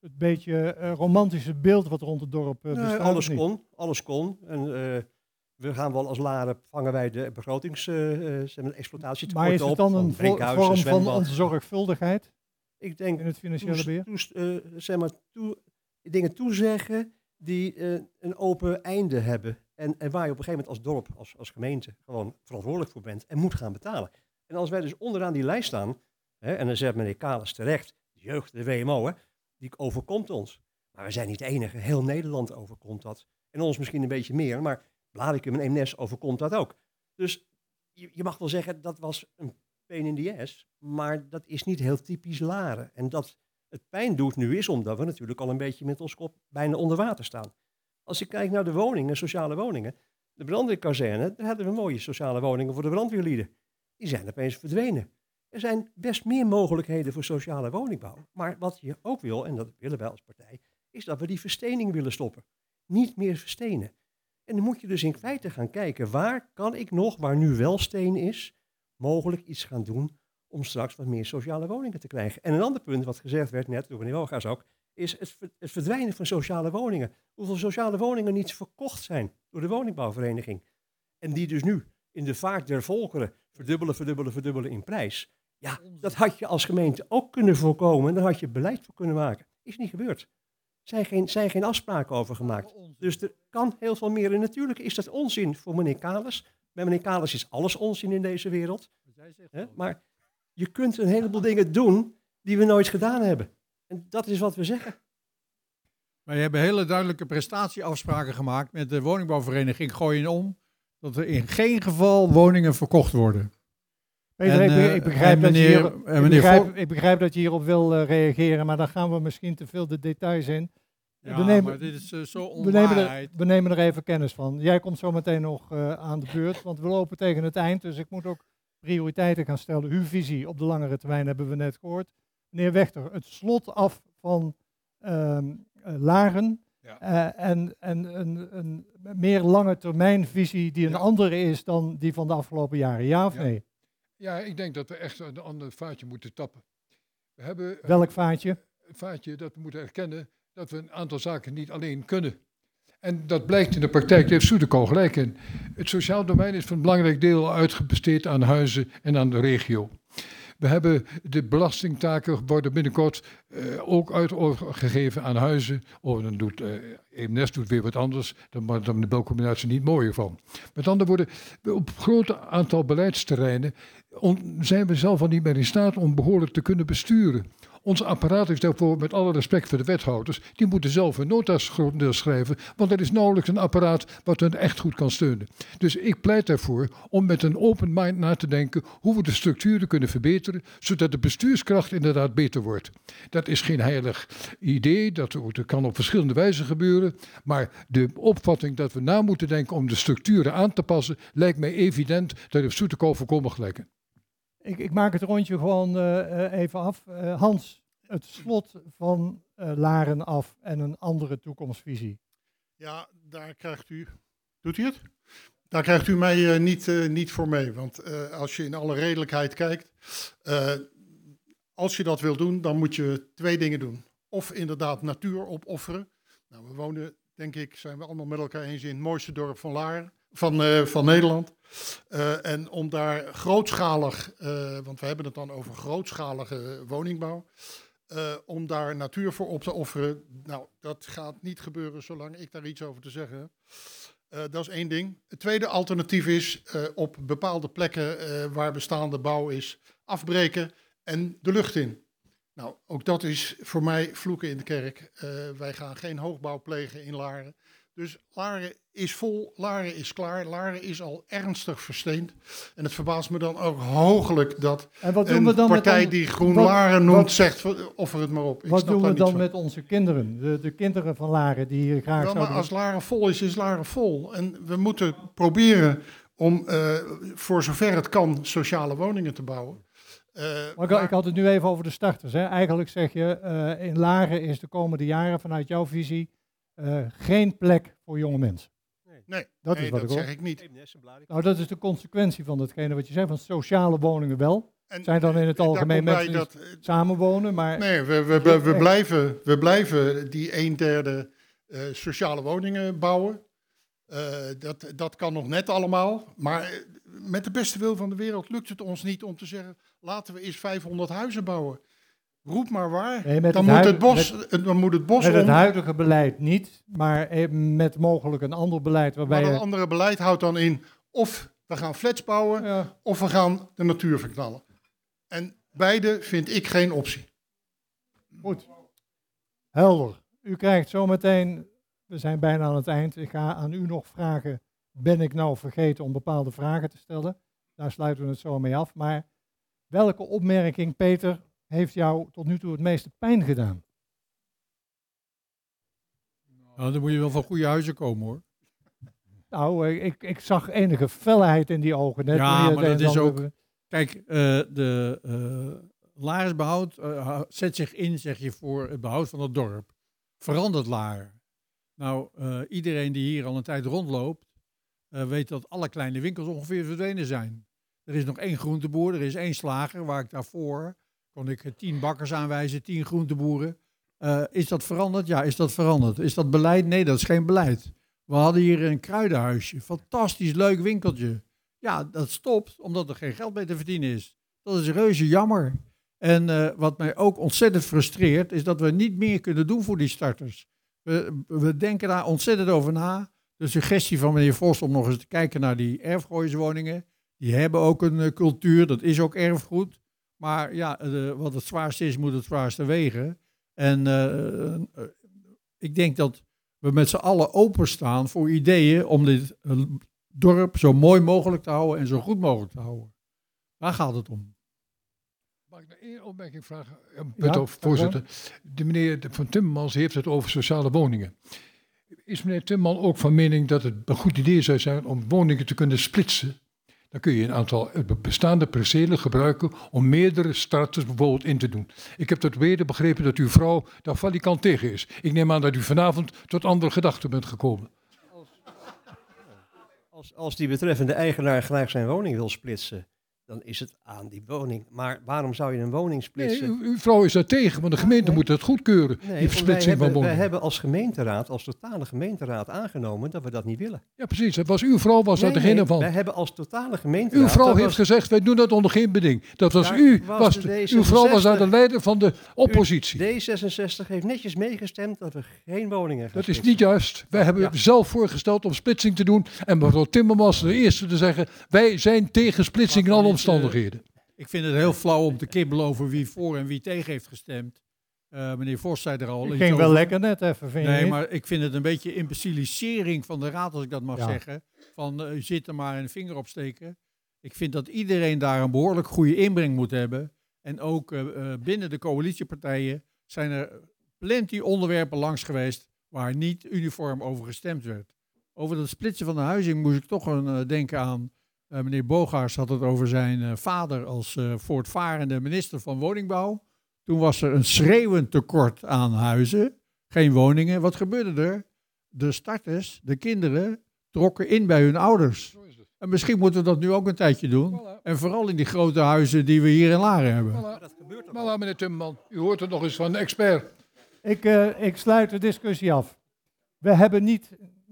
Speaker 2: het beetje eh, romantische beeld wat rond het dorp eh,
Speaker 3: Nee,
Speaker 2: bestaat?
Speaker 3: alles
Speaker 2: of niet?
Speaker 3: kon, alles kon. En eh, we gaan wel als Laren, vangen wij de begrotings, eh, zeg maar,
Speaker 2: is het dan
Speaker 3: van
Speaker 2: een vorm van
Speaker 3: zwembad.
Speaker 2: onzorgvuldigheid
Speaker 3: Ik denk
Speaker 2: in het financiële beheer?
Speaker 3: eh, zeg maar, toe- dingen toezeggen die een open einde hebben. En, en waar je op een gegeven moment als dorp, als, als gemeente, gewoon verantwoordelijk voor bent en moet gaan betalen. En als wij dus onderaan die lijst staan, hè, en dan zegt meneer Kalis terecht, de jeugd, de WMO, hè, die overkomt ons. Maar we zijn niet de enige, heel Nederland overkomt dat. En ons misschien een beetje meer, maar Blarikum en Eemnes overkomt dat ook. Dus je, je mag wel zeggen, dat was een pain in the ass, maar dat is niet heel typisch Laren. En dat het pijn doet nu is omdat we natuurlijk al een beetje met ons kop bijna onder water staan. Als ik kijk naar de woningen, sociale woningen, de brandweerkazerne, daar hadden we mooie sociale woningen voor de brandweerlieden. Die zijn opeens verdwenen. Er zijn best meer mogelijkheden voor sociale woningbouw. Maar wat je ook wil, en dat willen wij als partij, is dat we die verstening willen stoppen. Niet meer verstenen. En dan moet je dus in feite gaan kijken, waar kan ik nog, waar nu wel steen is, mogelijk iets gaan doen om straks wat meer sociale woningen te krijgen. En een ander punt wat gezegd werd net door meneer Wogaas ook, is het, het verdwijnen van sociale woningen. Hoeveel sociale woningen niet verkocht zijn door de woningbouwvereniging. En die dus nu in de vaart der volkeren verdubbelen, verdubbelen, verdubbelen in prijs. Ja, dat had je als gemeente ook kunnen voorkomen. Daar had je beleid voor kunnen maken. Is niet gebeurd. Zijn geen, zijn geen afspraken over gemaakt. Dus er kan heel veel meer. En natuurlijk is dat onzin voor meneer Kalis. Bij meneer Kalis is alles onzin in deze wereld. Hè? Maar je kunt een heleboel dingen doen die we nooit gedaan hebben. En dat is wat we zeggen.
Speaker 9: Wij hebben hele duidelijke prestatieafspraken gemaakt met de woningbouwvereniging Gooien om. Dat er in geen geval woningen verkocht worden.
Speaker 2: Peter,
Speaker 9: En,
Speaker 2: ik, ik, begrijp dat je
Speaker 9: meneer-
Speaker 2: hierop,
Speaker 9: en
Speaker 2: ik,
Speaker 9: meneer
Speaker 2: begrijp,
Speaker 9: Vol-
Speaker 2: ik begrijp dat je hierop wil eh, reageren, maar dan gaan we misschien te veel de details in.
Speaker 9: Ja, maar dit is, eh, zo
Speaker 2: we, nemen er,
Speaker 9: onwaarheid.
Speaker 2: we nemen er even kennis van. Jij komt zo meteen nog eh, aan de beurt, want we lopen tegen het eind, dus ik moet ook prioriteiten gaan stellen. Uw visie op de langere termijn hebben we net gehoord. Meneer Wechter, het slot af van ehm eh, Laren eh, en, en een, een meer lange termijn visie die een andere is dan die van de afgelopen jaren. Ja of
Speaker 6: Ja.
Speaker 2: nee?
Speaker 6: Ja, ik denk dat we echt een ander vaatje moeten tappen. We hebben
Speaker 2: Welk vaatje?
Speaker 6: een vaatje dat we moeten erkennen dat we een aantal zaken niet alleen kunnen. En dat blijkt in de praktijk, daar heeft Soedekool gelijk in. Het sociaal domein is voor een belangrijk deel uitgebesteed aan huizen en aan de regio. We hebben de belastingtaken worden binnenkort eh, ook uitgegeven aan huizen. Of dan doet eh Eemnes doet weer wat anders, dan maakt dan de belcombinatie niet mooier van. Met andere woorden, op een groot aantal beleidsterreinen zijn we zelf al niet meer in staat om behoorlijk te kunnen besturen. Ons apparaat is daarvoor, met alle respect voor de wethouders, die moeten zelf een nota's schrijven, want er is nauwelijks een apparaat wat hen echt goed kan steunen. Dus ik pleit daarvoor om met een open mind na te denken hoe we de structuren kunnen verbeteren, zodat de bestuurskracht inderdaad beter wordt. Dat is geen heilig idee, dat, kan op verschillende wijzen gebeuren, maar de opvatting dat we na moeten denken om de structuren aan te passen, lijkt mij evident, dat heeft Soetekool volkomen gelijk.
Speaker 2: Ik, ik maak het rondje gewoon eh, eh, even af. Eh, Hans, het slot van Laren af en een andere toekomstvisie.
Speaker 8: Ja, daar krijgt u. Doet u het? Daar krijgt u mij niet, niet voor mee. Want als je in alle redelijkheid kijkt. als je dat wil doen, dan moet je twee dingen doen. Of inderdaad natuur opofferen. Nou, we wonen, denk ik, zijn we allemaal met elkaar eens in het mooiste dorp van Laren. Van, eh, van Nederland. Eh, en om daar grootschalig, eh, want we hebben het dan over grootschalige woningbouw. om daar natuur voor op te offeren. Nou, dat gaat niet gebeuren zolang ik daar iets over te zeggen heb. Dat is één ding. Het tweede alternatief is op bepaalde plekken waar bestaande bouw is, afbreken en de lucht in. Nou, ook dat is voor mij vloeken in de kerk. Wij gaan geen hoogbouw plegen in Laren. Dus Laren is vol, Laren is klaar, Laren is al ernstig versteend. En het verbaast me dan ook hooglijk dat
Speaker 2: En wat doen we dan met
Speaker 8: partij die Groen
Speaker 2: wat-
Speaker 8: Laren noemt
Speaker 2: wat-
Speaker 8: zegt, offer het maar op. Ik
Speaker 2: Wat doen we dan
Speaker 8: van.
Speaker 2: met onze kinderen? De, de kinderen van Laren die hier graag
Speaker 8: maar
Speaker 2: zouden...
Speaker 8: als Laren vol is, is Laren vol. En we moeten proberen om eh, voor zover het kan sociale woningen te bouwen. Eh,
Speaker 2: Maar ik, ik had het nu even over de starters. Hè. Eigenlijk zeg je, eh, in Laren is de komende jaren vanuit jouw visie eh, geen plek voor jonge mensen.
Speaker 8: Nee,
Speaker 2: dat
Speaker 8: nee,
Speaker 2: is wat
Speaker 8: dat
Speaker 2: ik hoor.
Speaker 8: zeg ik niet.
Speaker 2: Nou, dat is de consequentie van datgene wat je zegt, van sociale woningen wel.
Speaker 8: En,
Speaker 2: zijn dan in het algemeen mensen die
Speaker 8: dat, eh,
Speaker 2: samenwonen, maar...
Speaker 8: Nee, we, we, we, we blijven, we blijven die een derde eh, sociale woningen bouwen. Eh, dat, dat kan nog net allemaal. Maar met de beste wil van de wereld lukt het ons niet om te zeggen... laten we eens 500 huizen bouwen. Roep maar waar.
Speaker 2: Nee,
Speaker 8: dan,
Speaker 2: het
Speaker 8: moet het bos,
Speaker 2: met-
Speaker 8: dan moet het bos
Speaker 2: Met het huidige beleid niet, maar met mogelijk een ander beleid waarbij
Speaker 8: Maar dat andere beleid houdt dan in... of we gaan flats bouwen, of we gaan de natuur verknallen. En beide vind ik geen optie.
Speaker 2: Goed. Helder. U krijgt zometeen, we zijn bijna aan het eind, ik ga aan u nog vragen, ben ik nou vergeten om bepaalde vragen te stellen? Daar sluiten we het zo mee af. Maar welke opmerking, Peter, heeft jou tot nu toe het meeste pijn gedaan?
Speaker 9: Nou, dan moet je wel van goede huizen komen hoor.
Speaker 2: Nou, eh, ik, ik zag enige felheid in die ogen. Net
Speaker 9: ja, maar
Speaker 2: het
Speaker 9: dat is ook. Kijk, eh, de eh Laarsbehoud eh, hou- zet zich in, zeg je, voor het behoud van het dorp. Verandert Laar. Nou, iedereen die hier al een tijd rondloopt, weet dat alle kleine winkels ongeveer verdwenen zijn. Er is nog één groenteboer, er is één slager, waar ik daarvoor kon ik eh, tien bakkers aanwijzen, tien groenteboeren. Eh, is dat veranderd? Ja, is dat veranderd. Is dat beleid? Nee, dat is geen beleid. We hadden hier een kruidenhuisje, fantastisch leuk winkeltje. Ja, dat stopt omdat er geen geld mee te verdienen is. Dat is reuze jammer. En eh, wat mij ook ontzettend frustreert, is dat we niet meer kunnen doen voor die starters. We, we denken daar ontzettend over na. De suggestie van meneer Vos om nog eens te kijken naar die erfgooiswoningen. Die hebben ook een cultuur, dat is ook erfgoed. Maar ja, eh, wat het zwaarste is, moet het zwaarste wegen. En eh, eh, ik denk dat we met z'n allen openstaan voor ideeën om dit dorp zo mooi mogelijk te houden en zo goed mogelijk te houden. Daar gaat het om.
Speaker 6: Mag ik nog één opmerking vragen,
Speaker 9: Ja,
Speaker 6: voorzitter? De meneer van Timmermans heeft het over sociale woningen. Is meneer Timmerman ook van mening dat het een goed idee zou zijn om woningen te kunnen splitsen? Dan kun je een aantal eh, bestaande percelen gebruiken om meerdere straten bijvoorbeeld in te doen. Ik heb tot weder begrepen dat uw vrouw daar valikant tegen is. Ik neem aan dat u vanavond tot andere gedachten bent gekomen.
Speaker 3: Als, als die betreffende eigenaar graag zijn woning wil splitsen, dan is het aan die woning. Maar waarom zou je een woning splitsen?
Speaker 6: uw, uw vrouw is daar tegen, want de gemeente moet dat goedkeuren,
Speaker 3: Nee,
Speaker 6: die splitsing
Speaker 3: hebben,
Speaker 6: van woningen.
Speaker 3: hebben als gemeenteraad, als totale gemeenteraad aangenomen dat we dat niet willen.
Speaker 6: Ja, precies. Het was uw vrouw was daar degene van.
Speaker 3: Wij hebben als totale gemeenteraad...
Speaker 6: Uw vrouw heeft
Speaker 3: was-
Speaker 6: gezegd, wij doen dat onder geen beding. Dat was
Speaker 3: Daar
Speaker 6: u.
Speaker 3: was
Speaker 6: Was
Speaker 3: de
Speaker 6: de- uw vrouw was daar de
Speaker 3: D66.
Speaker 6: leider van de oppositie.
Speaker 3: D66 heeft netjes meegestemd dat we geen woningen gaan
Speaker 6: Dat is niet juist. Wij hebben zelf voorgesteld om splitsing te doen. En mevrouw Timmermans de eerste te zeggen, wij zijn tegen splitsing in alle omstandigheden.
Speaker 9: Ik vind het heel flauw om te kibbelen over wie voor en wie tegen heeft gestemd. Eh, meneer Vos zei er al
Speaker 2: Het ging wel lekker net even, vind je
Speaker 9: Nee, maar ik vind het een beetje imbecilisering van de raad, als ik dat mag
Speaker 2: Ja.
Speaker 9: zeggen. Van eh, zit er maar een vinger op steken. Ik vind dat iedereen daar een behoorlijk goede inbreng moet hebben. En ook eh, eh, binnen de coalitiepartijen zijn er plenty onderwerpen langs geweest waar niet uniform over gestemd werd. Over dat splitsen van de huizing moest ik toch een, eh, denken aan. Eh, meneer Bogaars had het over zijn eh, vader als eh, voortvarende minister van Woningbouw. Toen was er een schreeuwend tekort aan huizen, geen woningen. Wat gebeurde er? De starters, de kinderen, trokken in bij hun ouders. En misschien moeten we dat nu ook een tijdje doen. En vooral in die grote huizen die we hier in Laren hebben.
Speaker 6: Maar laat meneer Timmerman, u hoort het nog eens van een expert.
Speaker 2: Ik, eh, ik sluit de discussie af. We hebben niet,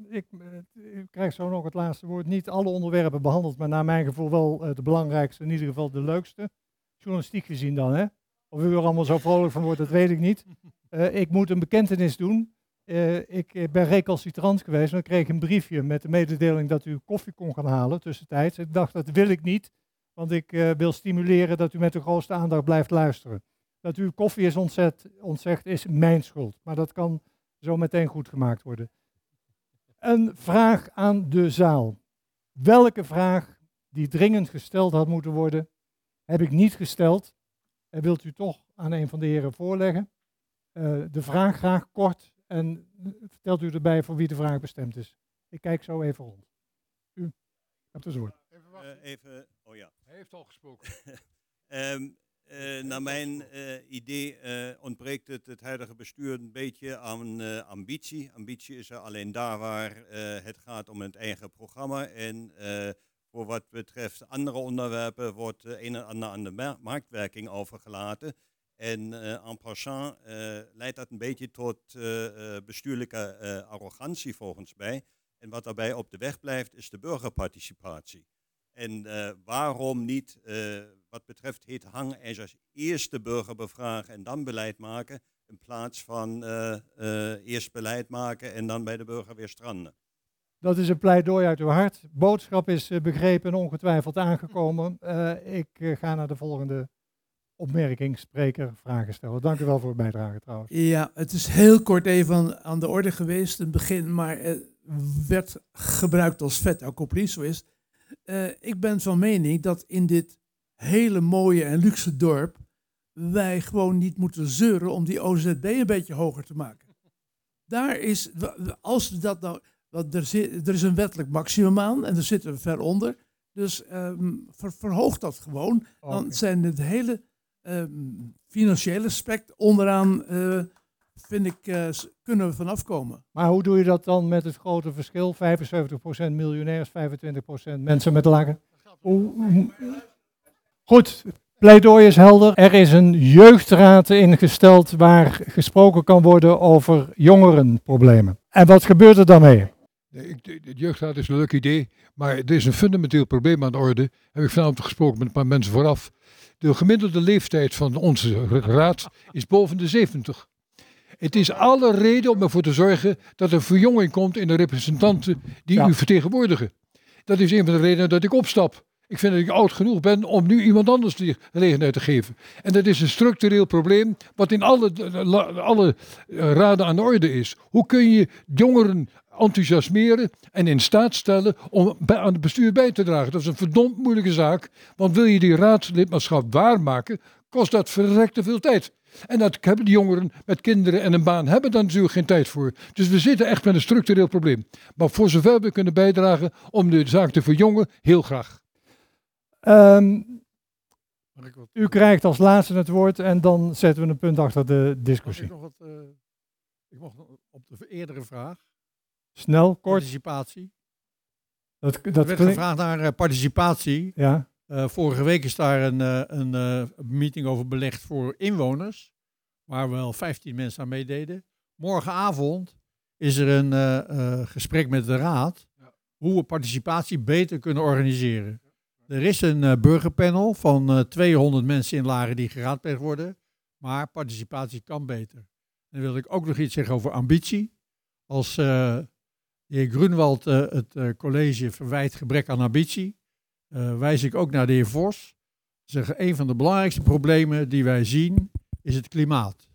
Speaker 2: ik, eh, ik krijg zo nog het laatste woord, niet alle onderwerpen behandeld, maar naar mijn gevoel wel eh, de belangrijkste, in ieder geval de leukste. Journalistiek gezien dan, hè? Of u er allemaal zo vrolijk van wordt, dat weet ik niet. Eh, ik moet een bekentenis doen. Ik ben recalcitrant geweest en ik kreeg een briefje met de mededeling dat u koffie kon gaan halen tussentijds. Ik dacht, dat wil ik niet, want ik wil stimuleren dat u met de grootste aandacht blijft luisteren. Dat u koffie is ontzet, ontzegd, is mijn schuld. Maar dat kan zo meteen goed gemaakt worden. Een vraag aan de zaal. Welke vraag die dringend gesteld had moeten worden, heb ik niet gesteld. En wilt u toch aan een van de heren voorleggen? Eh, de vraag graag kort en vertelt u erbij voor wie de vraag bestemd is. Ik kijk zo even rond. U hebt het woord.
Speaker 13: Eh, even, oh ja.
Speaker 6: Hij heeft al gesproken.
Speaker 13: Ehm, eh, naar mijn eh, idee eh, ontbreekt het, het huidige bestuur een beetje aan ambitie. Ambitie is er alleen daar waar het gaat om het eigen programma. En voor wat betreft andere onderwerpen wordt een en ander aan de ma- marktwerking overgelaten. En en passant leidt dat een beetje tot bestuurlijke arrogantie volgens mij. En wat daarbij op de weg blijft is de burgerparticipatie. En waarom niet, wat betreft het hangijzers, eerst de burger bevragen en dan beleid maken, in plaats van eh, eh, eerst beleid maken en dan bij de burger weer stranden?
Speaker 2: Dat is een pleidooi uit uw hart. Boodschap is eh, begrepen en ongetwijfeld aangekomen. Eh, ik ga naar de volgende opmerking, spreker, vragen stellen. Dank u wel voor uw bijdrage trouwens.
Speaker 16: Ja, het is heel kort even aan, aan de orde geweest in het begin, maar het werd gebruikt als vet accompli, zo is. Eh, ik ben van mening dat in dit hele mooie en luxe dorp wij gewoon niet moeten zeuren om die OZB een beetje hoger te maken. Daar is, als we dat nou, want er, zit, er is een wettelijk maximum aan en daar zitten we ver onder. Dus ehm, ver- verhoog dat gewoon. Dan
Speaker 2: Oké.
Speaker 16: zijn het hele ehm, financiële aspect onderaan, eh, vind ik, eh, kunnen we vanaf komen.
Speaker 2: Maar hoe doe je dat dan met het grote verschil? 75% miljonairs, 25% mensen met lage. Hoe- hoe- Goed, pleidooi is helder. Er is een jeugdraad ingesteld waar gesproken kan worden over jongerenproblemen. En wat gebeurt er dan mee?
Speaker 6: Nee, ik, de, de jeugdraad is een leuk idee, maar er is een fundamenteel probleem aan de orde. Heb ik vanavond gesproken met een paar mensen vooraf. De gemiddelde leeftijd van onze raad is boven de 70. Het is alle reden om ervoor te zorgen dat er verjonging komt in de representanten die
Speaker 2: Ja.
Speaker 6: u vertegenwoordigen. Dat is een van de redenen dat ik opstap. Ik vind dat ik oud genoeg ben om nu iemand anders die gelegenheid te geven. En dat is een structureel probleem wat in alle, alle eh, raden aan de orde is. Hoe kun je jongeren enthousiasmeren en in staat stellen om bij, aan het bestuur bij te dragen? Dat is een verdomd moeilijke zaak, want wil je die raadslidmaatschap waarmaken, kost dat verrekte veel tijd. En dat hebben die jongeren met kinderen en een baan hebben daar natuurlijk geen tijd voor. Dus we zitten echt met een structureel probleem. Maar voor zover we kunnen bijdragen om de zaak te verjongen, heel graag.
Speaker 2: Ehm, u krijgt als laatste het woord en dan zetten we een punt achter de discussie.
Speaker 9: Ik nog wat, eh, ik mocht op de eerdere vraag.
Speaker 2: Snel, kort.
Speaker 9: Participatie.
Speaker 2: Dat,
Speaker 9: er
Speaker 2: dat
Speaker 9: werd
Speaker 2: klink-
Speaker 9: gevraagd naar eh, participatie.
Speaker 2: Ja.
Speaker 9: Eh, vorige week is daar een, eh, een eh, meeting over belegd voor inwoners, waar wel 15 mensen aan meededen. Morgenavond is er een eh, eh, gesprek met de raad hoe we participatie beter kunnen organiseren. Er is een eh, burgerpanel van eh, 200 mensen in Laren die geraadpleegd worden, maar participatie kan beter. En dan wil ik ook nog iets zeggen over ambitie. Als eh, de heer Grunwald eh, het eh, college verwijt gebrek aan ambitie, eh, wijs ik ook naar de heer Vos. Zeggen, een van de belangrijkste problemen die wij zien is het klimaat.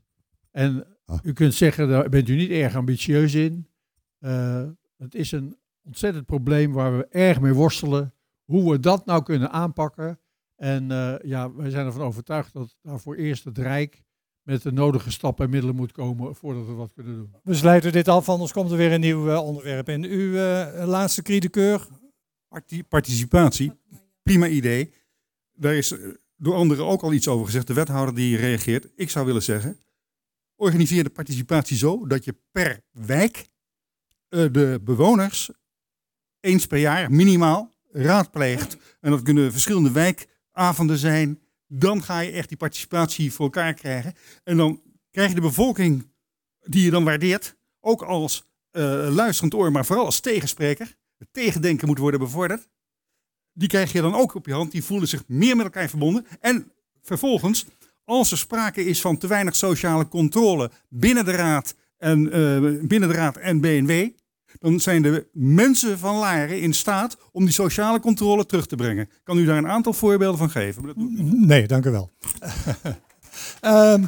Speaker 9: En u kunt zeggen, daar bent u niet erg ambitieus in. Eh, het is een ontzettend probleem waar we erg mee worstelen. Hoe we dat nou kunnen aanpakken. En eh, ja, wij zijn ervan overtuigd dat daarvoor eerst het Rijk met de nodige stappen en middelen moet komen voordat we wat kunnen doen.
Speaker 2: We sluiten dit af, anders komt er weer een nieuw eh, onderwerp in. Uw eh, laatste cri de keur?
Speaker 14: Parti- participatie, prima idee. Daar is door anderen ook al iets over gezegd. De wethouder die reageert. Ik zou willen zeggen, organiseer de participatie zo dat je per wijk eh, de bewoners eens per jaar minimaal raadpleegt. En dat kunnen verschillende wijkavonden zijn. Dan ga je echt die participatie voor elkaar krijgen. En dan krijg je de bevolking die je dan waardeert, ook als eh, luisterend oor, maar vooral als tegenspreker. Het tegendenken moet worden bevorderd. Die krijg je dan ook op je hand. Die voelen zich meer met elkaar verbonden. En vervolgens, als er sprake is van te weinig sociale controle binnen de raad en, eh, binnen de raad en BNW, dan zijn de mensen van Laren in staat om die sociale controle terug te brengen. Kan u daar een aantal voorbeelden van geven? Maar dat doe ik niet.
Speaker 2: Nee, dank u wel. Ehm,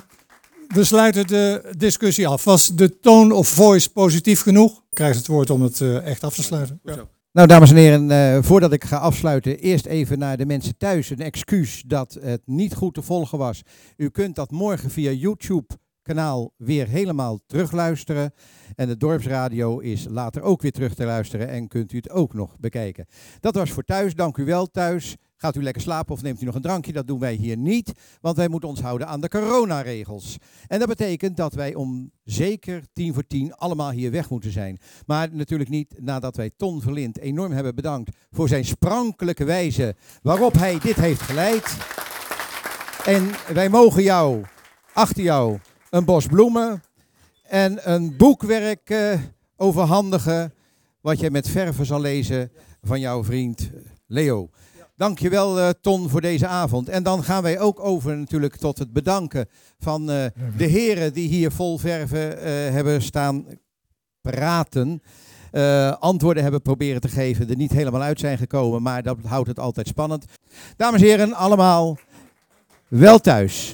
Speaker 2: we sluiten de discussie af. Was de tone of voice positief genoeg? Krijgt het woord om het eh, echt af te sluiten. Ja.
Speaker 17: Nou, dames en heren, eh, voordat ik ga afsluiten, eerst even naar de mensen thuis een excuus dat het niet goed te volgen was. U kunt dat morgen via YouTube kanaal weer helemaal terugluisteren. En de dorpsradio is later ook weer terug te luisteren en kunt u het ook nog bekijken. Dat was voor thuis. Dank u wel thuis. Gaat u lekker slapen of neemt u nog een drankje? Dat doen wij hier niet, want wij moeten ons houden aan de coronaregels. En dat betekent dat wij om zeker tien voor tien allemaal hier weg moeten zijn. Maar natuurlijk niet nadat wij Ton Verlind enorm hebben bedankt voor zijn sprankelijke wijze waarop hij dit heeft geleid. En wij mogen jou, achter jou, een bos bloemen en een boekwerk eh, overhandigen, wat jij met verven zal lezen van jouw vriend Leo. Dankjewel eh Ton voor deze avond. En dan gaan wij ook over natuurlijk tot het bedanken van eh, de heren die hier vol verven eh, hebben staan praten. eh, antwoorden hebben proberen te geven, er niet helemaal uit zijn gekomen, maar dat houdt het altijd spannend. Dames en heren, allemaal wel thuis.